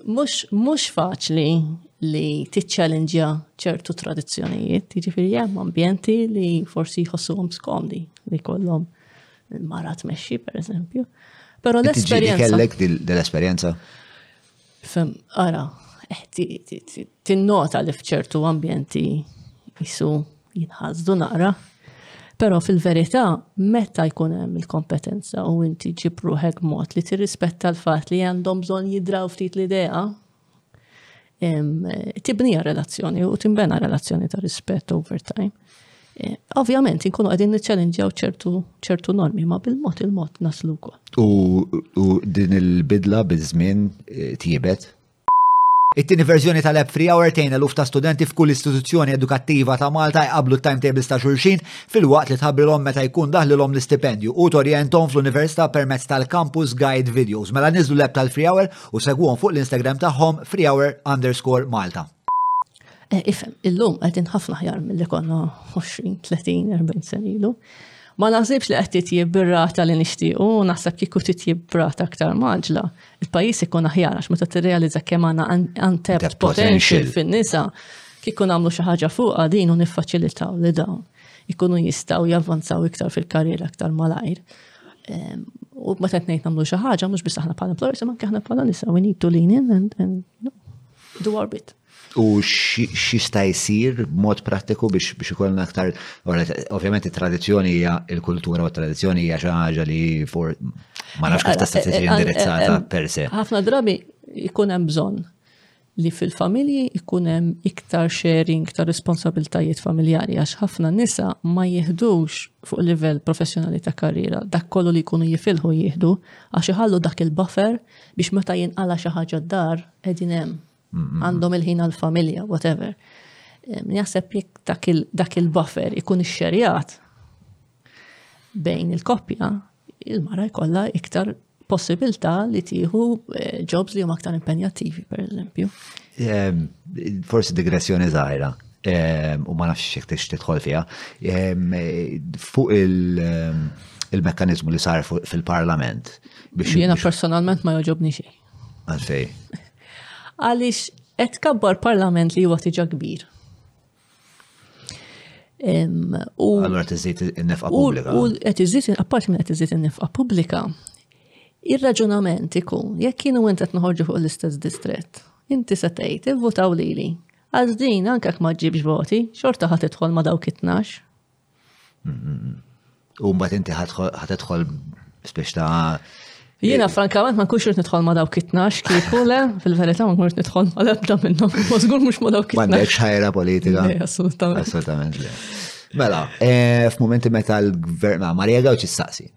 Mhux faċli li tiċċallenġja ċertu tradizzjonijiet, jiġifieri hemm ambjenti li forsi jħossuhom skomdi li kollhom mara tmexxi pereżempju. Però l-esperjenza. Kellek dil-esperjenza? Fem, ara, eh, tinnota li f'ċertu ambjenti jisu jinħasdu naqra. Però fil-verità, meta jkun hemm il-kompetenza u inti ġib ruħek mod li tirrispetta l-fatt li għandhom bżonn jidraw ftit l-idea, tibnija relazzjoni u timbena relazzjoni ta' rispett over time. Eh, ovvjament, inkunu għadin niċċalendġaw ċertu ċertu normi, ma bil-mod il-mod naslu kol. U din il-bidla biż-żmien eh, tjibet? It-tieni verżjoni tal-app Free Hour tgħin eluf ta' studenti f'kull istituzzjoni edukattiva ta' Malta jqabblu t-timetables ta' xulxin filwaqt li tħabbrilhom meta jkun daħlilhom l-istipendju u torjenthom fl-Università permezz tal-Campus Guide Videos. Mela niżlu l-app tal-Free Hour u segwuhom fuq l-Instagram tagħhom freehour underscore Malta. Eh, ifhem, illum qegħdin ħafna ħjar milli konna 20, 30, 40 sen ilu. Ma naħsibx li qed titjib bir-rata li nixtiequ u naħseb kieku titjib b'rata aktar maġla. Il-pajjiż ikun aħjar għax meta tirrealizza kemm għandna untapped potential fin-nisa kikun għamlu xi ħaġa fuqha din u niffaċilitaw li dawn ikunu jistgħu javvanzaw iktar fil-karriera aktar malajr. Ehm, u meta qed ngħid nagħmlu xi ħaġa mhux biss aħna bħala employers imma aħna bħala nisa we need to lean in and, and you know, do our bit. U x'jista' jsir b'mod prattiku biex ikollna aktar ovvjament it-tradizzjoni hija l-kultura u t-tradizzjoni hija xi ħaġa li for ma nafx kif tista' tiġi indirizzata per se. Ħafna drabi jkun hemm bżonn li fil-familji jkun hemm iktar sharing ta' responsabiltajiet familjari għax ħafna nisa ma jihdux fuq livell professjonali ta' karriera dak kollu li jkunu jifilħu jieħdu għax iħallu dak il-buffer biex meta jinqala xi ħaġa d-dar qegħdin hemm għandhom il-ħin għal-familja, whatever. Jaseb jek dak il-buffer ikun ix-xerjat bejn il-koppja, il-mara jkollha iktar possibilità li tieħu eh, jobs li huma aktar impenjattivi, per eżempju. Ehm, forsi digressjoni żgħira, ehm, u ma nafx jekk tix tidħol fiha, ehm, fuq il-mekkanizmu li sar fil-parlament. Jiena personalment ma joġobni xejn. Għalfej. Għalix qed kabbar parlament li huwa tiġa kbir. Allora tiżid in-nefqa pubblika. U qed iżid apparti minn qed iżid in-nefqa pubblika. Ir-raġunament ikun jekk kienu intet noħorġu fuq l-istess distrett. Inti se tgħid ivvutaw lili. Għaż din anke ma ġibx voti, xorta ħadd idħol ma dawk it-tnax. U mbagħad inti ħatidħol spiex ta' Jiena frankament ma nkunx irid nidħol ma' dawk it-tnax kieku le, fil-verità ma nkunx nidħol ma' l-ebda minnhom, ma żgur mhux ma' dawk it-tnax. M'għandekx ħajra politika. Assolutament. Assolutament le. Mela, eh, f'mumenti meta l-gvern, ma' Marija Gawċi saqsi.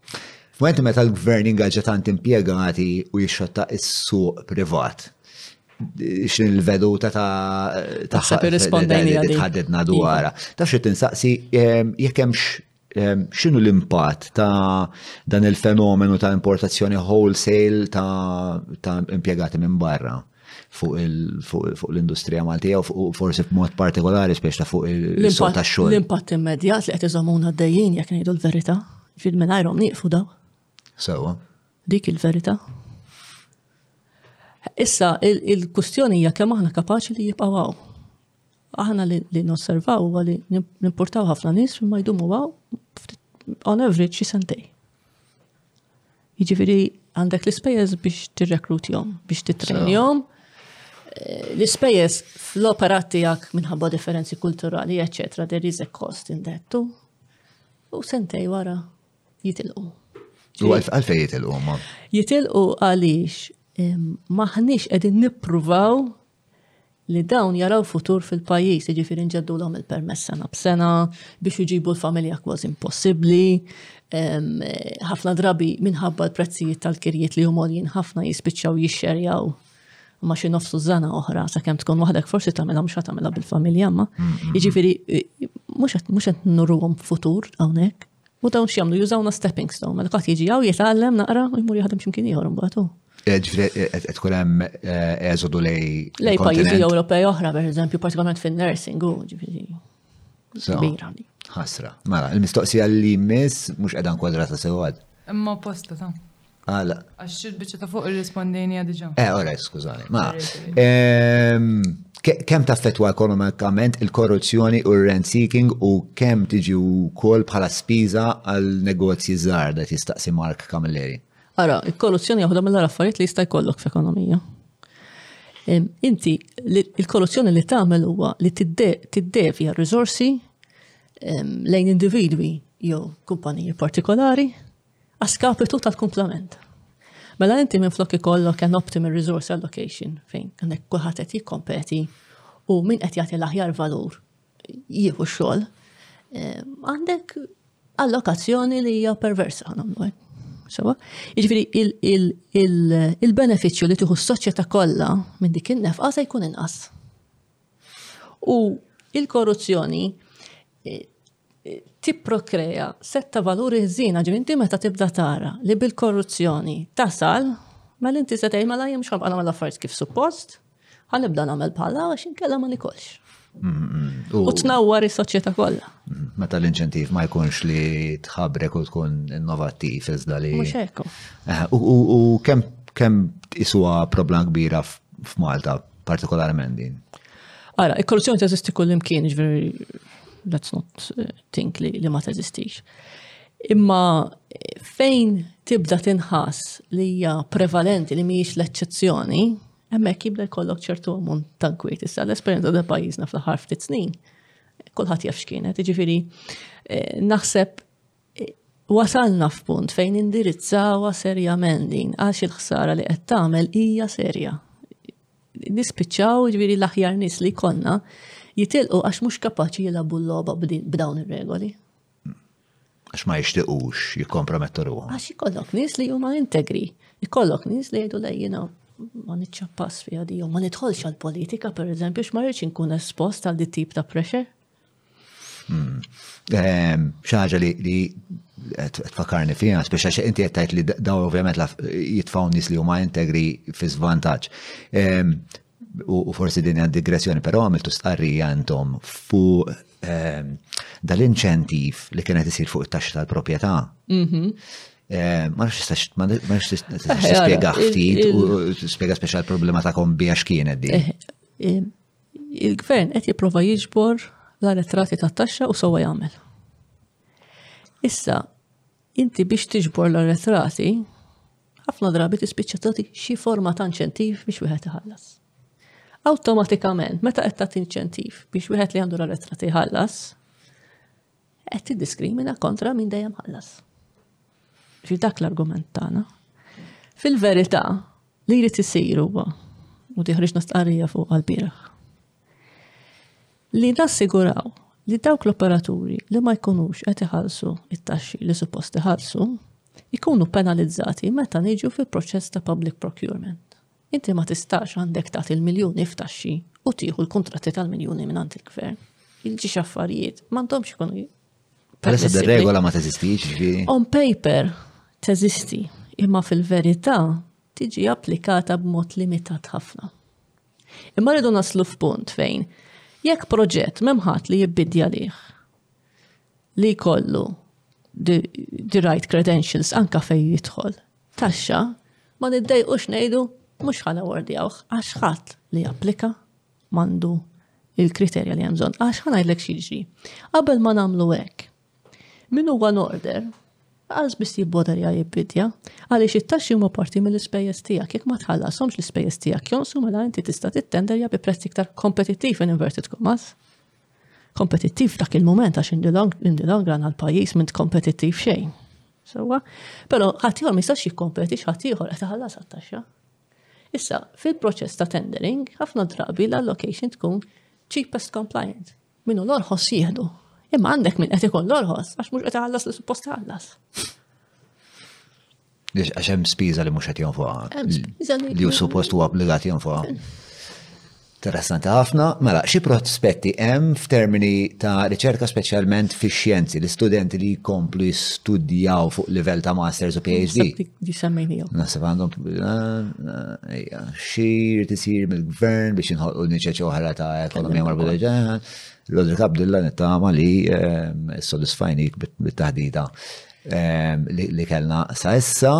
F'mumenti meta l-gvern ingaġġa tant impjegati u jixxotta is-suq privat, xin il-veduta ta' ħseb irrispondejna li tħaddidna dwarha. Iva. Ta' xi tinsaqsi ehm, jekk hemmx ehm, x'inhu l-impatt ta' dan il-fenomenu ta' importazzjoni wholesale ta' impjegati minn barra fuq l-industrija Maltija u forsi b'mod partikolari spiex ta' fuq il-suq ta' xogħol. L-impatt immedjat li qed iżommuna dejjin jekk ngħidu l-verità, fil-mingħajrhom nieqfu daw. Sewa. Dik il-verità. Issa, il-kustjoni hija kemm aħna kapaċi li jibqgħu għaw. Aħna li nosservaw huwa li nimportaw ħafna nies li ma jdumu għaw on average xi sentej. Jiġifieri għandek l-ispejjeż biex tirrekrutihom, biex titrenjhom. Eh, l-ispejjeż fl-operat tiegħek minħabba differenzi kulturali, eċetera, there is a cost in that too. U sentej wara Jitilqu. U għalfej jitilqu ma? Jitilqu għaliex maħniex qegħdin nippruvaw li dawn jaraw futur fil-pajis, ġifiri nġeddu l il-permess sena b'sena biex uġibu l-familja kważi impossibli. ħafna drabi minħabba l-prezzijiet tal-kirjiet li jumolin ħafna jispiċċaw jixxerjaw ma xi nofsu zana oħra sa kemm tkun waħdek forsi tagħmilha mhux tagħmilha bil-familja ma. Jiġifieri mhux qed nurruhom futur hawnhekk. U dawn x'jagħmlu jużawna stepping stone, mela ħadd jiġi hawn jitgħallem naqra u jmur jaħdem x'imkien ieħor imbagħad hu. Eh, ġifri, eh, eh, tkun hemm eżodu lej. Lej pajjiżi Ewropej oħra, per eżempju, partikolarment fin-nursing, u ġifri. Ħasra. Mela, il-mistoqsija li jmiss mhux qiegħda kwadrata sewad. Imma posta ta' Għala. Għax il-bicċa ta' fuq irrispondejnija diġa. Eh, ora, skużani. Ma. Ehm, kem ta' fetwa ekonomikament il-korruzzjoni u rent seeking u kem tiġi u kol bħala spiża għal negozji żgħar da jistaqsi Mark Kamilleri? Ara, il-korruzzjoni għahda mill affarijiet li jista' jkollok f'ekonomija. Ehm, inti, il-korruzzjoni li tagħmel huwa li tiddevja r-riżorsi ehm, lejn individwi jew kumpaniji partikolari A skapitu tal-kumplament. Mela inti minflok ikollok an optimal resource allocation fejn għandek kulħadd qed jikkompeti u min qed jagħti l-aħjar valur jieħu xogħol, eh, għandek allokazzjoni li hija perversa nagħmlu hekk. Sewa? Jiġifieri il-benefiċċju li tieħu s-soċjetà kollha minn dik in-nefqa se jkun inqas. U il-korruzzjoni eh, tipprokrea sett ta' valuri ħżiena, ġifieri inti meta tibda tara li bil-korruzzjoni tasal, mela inti se tgħid mela jien mhux ħanibqa' nagħmel l-affarijiet kif suppost, ħanibda nagħmel bħalha għax inkella ma nikolx. Mm-hmm. U tnawwar is-soċjetà kollha. Mm-hmm. Meta l-inċentiv ma jkunx li tħabrek u tkun innovattiv iżda li. Mhux hekk. Eh, u kemm kemm iswa problema kbira f'Malta partikolarment din? Ara, il-korruzzjoni teżisti kull imkien, ġveri let's not eh, think li, li ma teżistix. Imma eh, fejn tibda tinħas li hija prevalenti li mhijiex l-eċċezzjoni, hemmhekk jibda jkollok ċertu ammont ta' kwiet. Issa l-esperjenza ta' pajjiżna fl-aħħar ftit snin, kulħadd jaf x'kienet, jiġifieri eh, naħseb wasalna f'punt fejn indirizzawa serjament din għax il-ħsara li qed tagħmel hija serja. Nispiċċaw ġifieri l-aħjar nies li konna jitilqu għax mhux kapaċi jilagħbu l-logħba b'dawn ir-regoli. Għax ma jixtiqux jikkompromettu ruħhom. Għax ikollok nies li huma integri, ikollok nies li jgħidu lejjina ma nitċappas fiha di ma nidħolx għall-politika pereżempju x'ma rridx inkun espost għal dit tip ta' pressure. Hmm. Ehm, ħaġa li tfakarni fija, speċa xe inti jettajt li daw ovvjament jitfaw nis li huma integri fi zvantaġġ. Ehm, u forsi din għad digressjoni, pero għamiltu stqarri għantom fu ehm, dal-inċentiv li kienet isir fuq it-taxxa tal-proprjetà. Mhm. Eh, ma nafx tistax, ma nafx tistax eh, spiega ftit u spiega speċa l-problema ta' kom biex kienet di. Eh, Il-gvern qed jipprova jiġbor l-arretrati tat-taxxa u sewwa jagħmel. Issa, inti biex tiġbor l-arretrati, ħafna drabi tispiċċa tagħti xi forma ta' inċentiv biex wieħed iħallas. Awtomatikament, meta qed tagħti inċentiv biex wieħed li għandu l-arretrati jħallas, qed tiddiskrimina kontra min dejjem ħallas. Fi dak l-argument tagħna. Fil-verità li jrid isir huwa u diħriġna stqarrija fuq għal-bieraħ. Li nassiguraw li dawk l-operaturi li ma jkunux qed iħallsu it-taxxi li suppost iħallsu jkunu penalizzati meta niġu fil-proċess ta' public procurement. Inti ma tistax għandek tagħti l-miljuni f'taxxi u tieħu l-kuntratti tal-miljuni mingħand il-gvern. Il-ġiex affarijiet m'għandhomx ikunu. Palissa d-regola ma teżistix ġifieri. On paper teżisti, imma fil-verità tiġi applikata b'mod limitat ħafna. Imma rridu naslu f'punt fejn jekk proġett memħat li jibbidja liħ li kollu the, the right credentials anka fej jidħol. Taxxa, ma niddejqux ngħidu mhux ħa nawardjawh għax ħadd li japplika m'għandu il-kriterja li hemm bżonn. Għax ħa ngħidlek xi jiġri. Qabel ma nagħmlu hekk, min huwa norder għalż biss jibboderja jibbidja, għaliex it-taxxi huma parti mill-ispejjeż tiegħek, jekk ma tħallasomx l-ispejjeż tiegħek jonsu mela inti tista' tittenderja bi prezz iktar kompetittiv in inverted commas. Kompetittiv dak il-moment għax in the long run għal pajjiż minn kompetittiv xejn. Sewwa, però ħadd ieħor ma jistax jikkompeti x'ħadd ieħor qed iħallas għat-taxxa. Issa, fil-proċess ta' tendering, ħafna drabi l-allocation tkun cheapest compliant. Minu l-orħos jieħdu. Imma għandek minn qed ikun l-orħos għax mhux qed iħallas li suppost iħallas. Għax hemm spiża li mhux qed jonfoqha. Li hu suppost huwa obbligat jonfoqha. Interessanti ħafna. Mela, xi prospetti hemm f'termini ta' riċerka speċjalment fix-xjenzi, l-istudenti li jkomplu jistudjaw fuq livell ta' masters u PhD? Naħseb għandhom xi jrid isir mill-gvern biex inħolqu niċeċ oħra ta' ekonomija marbuta ġeħan. Rodrik Abdullah nittama li ehm, s-sodisfajnik bit-taħdita ehm, li kellna sa issa.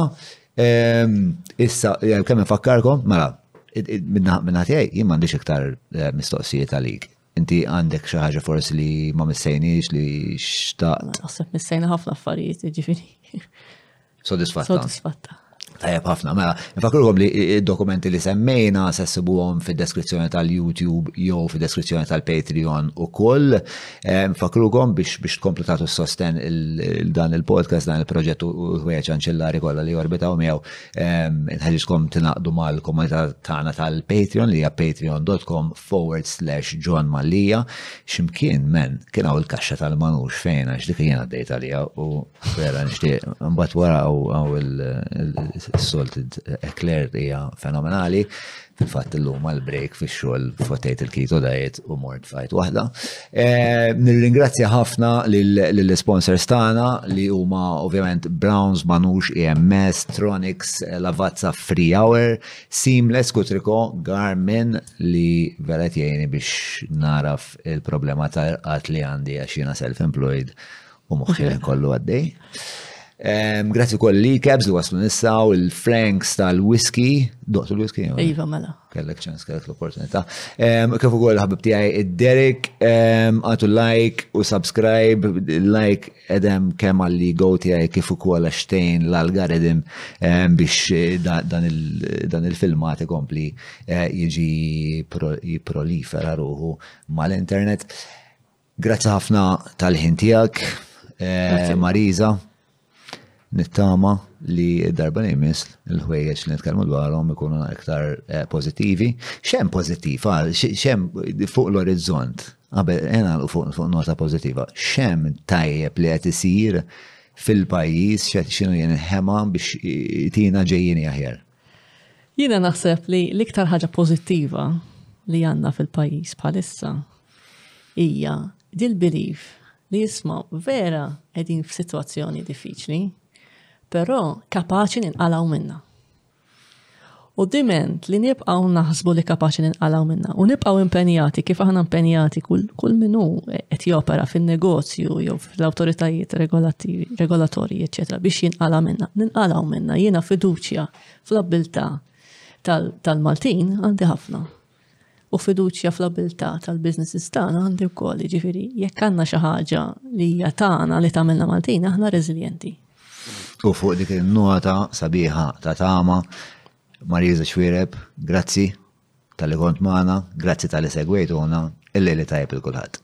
Ehm, issa, eh, kemm infakkarkom, mela, minna tiegħi jien m'għandix iktar eh, mistoqsijiet għalik. Inti għandek xi ħaġa forsi li ma missejniex li xtaqt. Naħseb missejna ħafna affarijiet, ġifieri. Sodisfatta. Sodisfatta. Tajab ħafna, mela, nfakrukom li dokumenti li semmejna sessibuhom fid-deskrizzjoni tal-YouTube jew fid-deskrizzjoni tal-Patreon u koll. Fakrukom biex biex tkomplu tagħtu sosten dan il-podcast, dan il-proġett u ħwejġ anċellari kollha li jorbitaw miegħu. Inħeġġkom tinaqdu mal-komunità tagħna tal-Patreon li hija patreon.com forward slash John Mallija. Ximkien men kien hawn il-kaxxa tal-manux fejn għax dik jiena dejt għalija u vera nixtieq mbagħad wara hawn il-salted eclair hija fenomenali. Fil-fatt illum għal break fix-xogħol fottejt il-kito dajet u mort fajt waħda. Eh, nirringrazzja ħafna lill-sponsors tagħna li huma ovvjament Browns, Manux, EMS, Tronics, eh, Lavazza Free Hour, Seamless Kutriko, Garmin li velet jgħini biex naraf il-problema ta' li għandi għax jiena self-employed u moħħi l kollu għaddej. Grazzi koll li kebs li waslu nissaw il-flanks tal-whisky, doqtu l-whisky? Iva, mela. Kellek ċans, kellek l-opportunità. Kif ukoll ħabib tiegħi id-Derek, għatu like u subscribe, like edem kemm għalli go tiegħi kif ukoll għaxtejn l-algoritm biex eh, dan il-filmat ikompli eh, jiġi jiprolifera ruħu mal-internet. Grazzi ħafna tal-ħin tiegħek, eh, Marisa. Nittama li darba li jmiss il-ħwejjeġ li nitkellmu dwarhom ikunu iktar eh, pożittivi. Xem pożittiv, ah, xem fuq l-orizzont. Qabel ena fuq fuq nota pożittiva. Xem tajjeb li qed isir fil-pajjiż x'qed xinu jenħema biex tina ġejjini aħjar. Jiena naħseb li l-iktar ħaġa pożittiva li għandna fil-pajjiż bħalissa hija dil-belief li jisma' vera qegħdin f'sitwazzjoni diffiċli, però kapaċi ninqalgħu minna. U diment li nibqgħu naħsbu li kapaċi ninqalgħu minna u nibqgħu impenjati kif aħna impenjati kull, kull minu qed jopera fin-negozju jew fl-awtoritajiet regolattivi, regolatorji, eċetera, biex jinqala minna. Ninqalaw minna, jiena fiduċja fl-abilta tal-Maltin għandi ħafna. U fiduċja fl-abilta tal-biznesses tagħna għandi wkoll, ġifieri jekk għandna xi ħaġa li hija tagħna li tagħmilna Maltin aħna reżiljenti. U fuq dik il-nota sabiħa ta' tama, Marisa Xwireb, grazzi Talli kont magħna, grazzi talli segwejtuna, il-lejli tajjeb il kulħadd.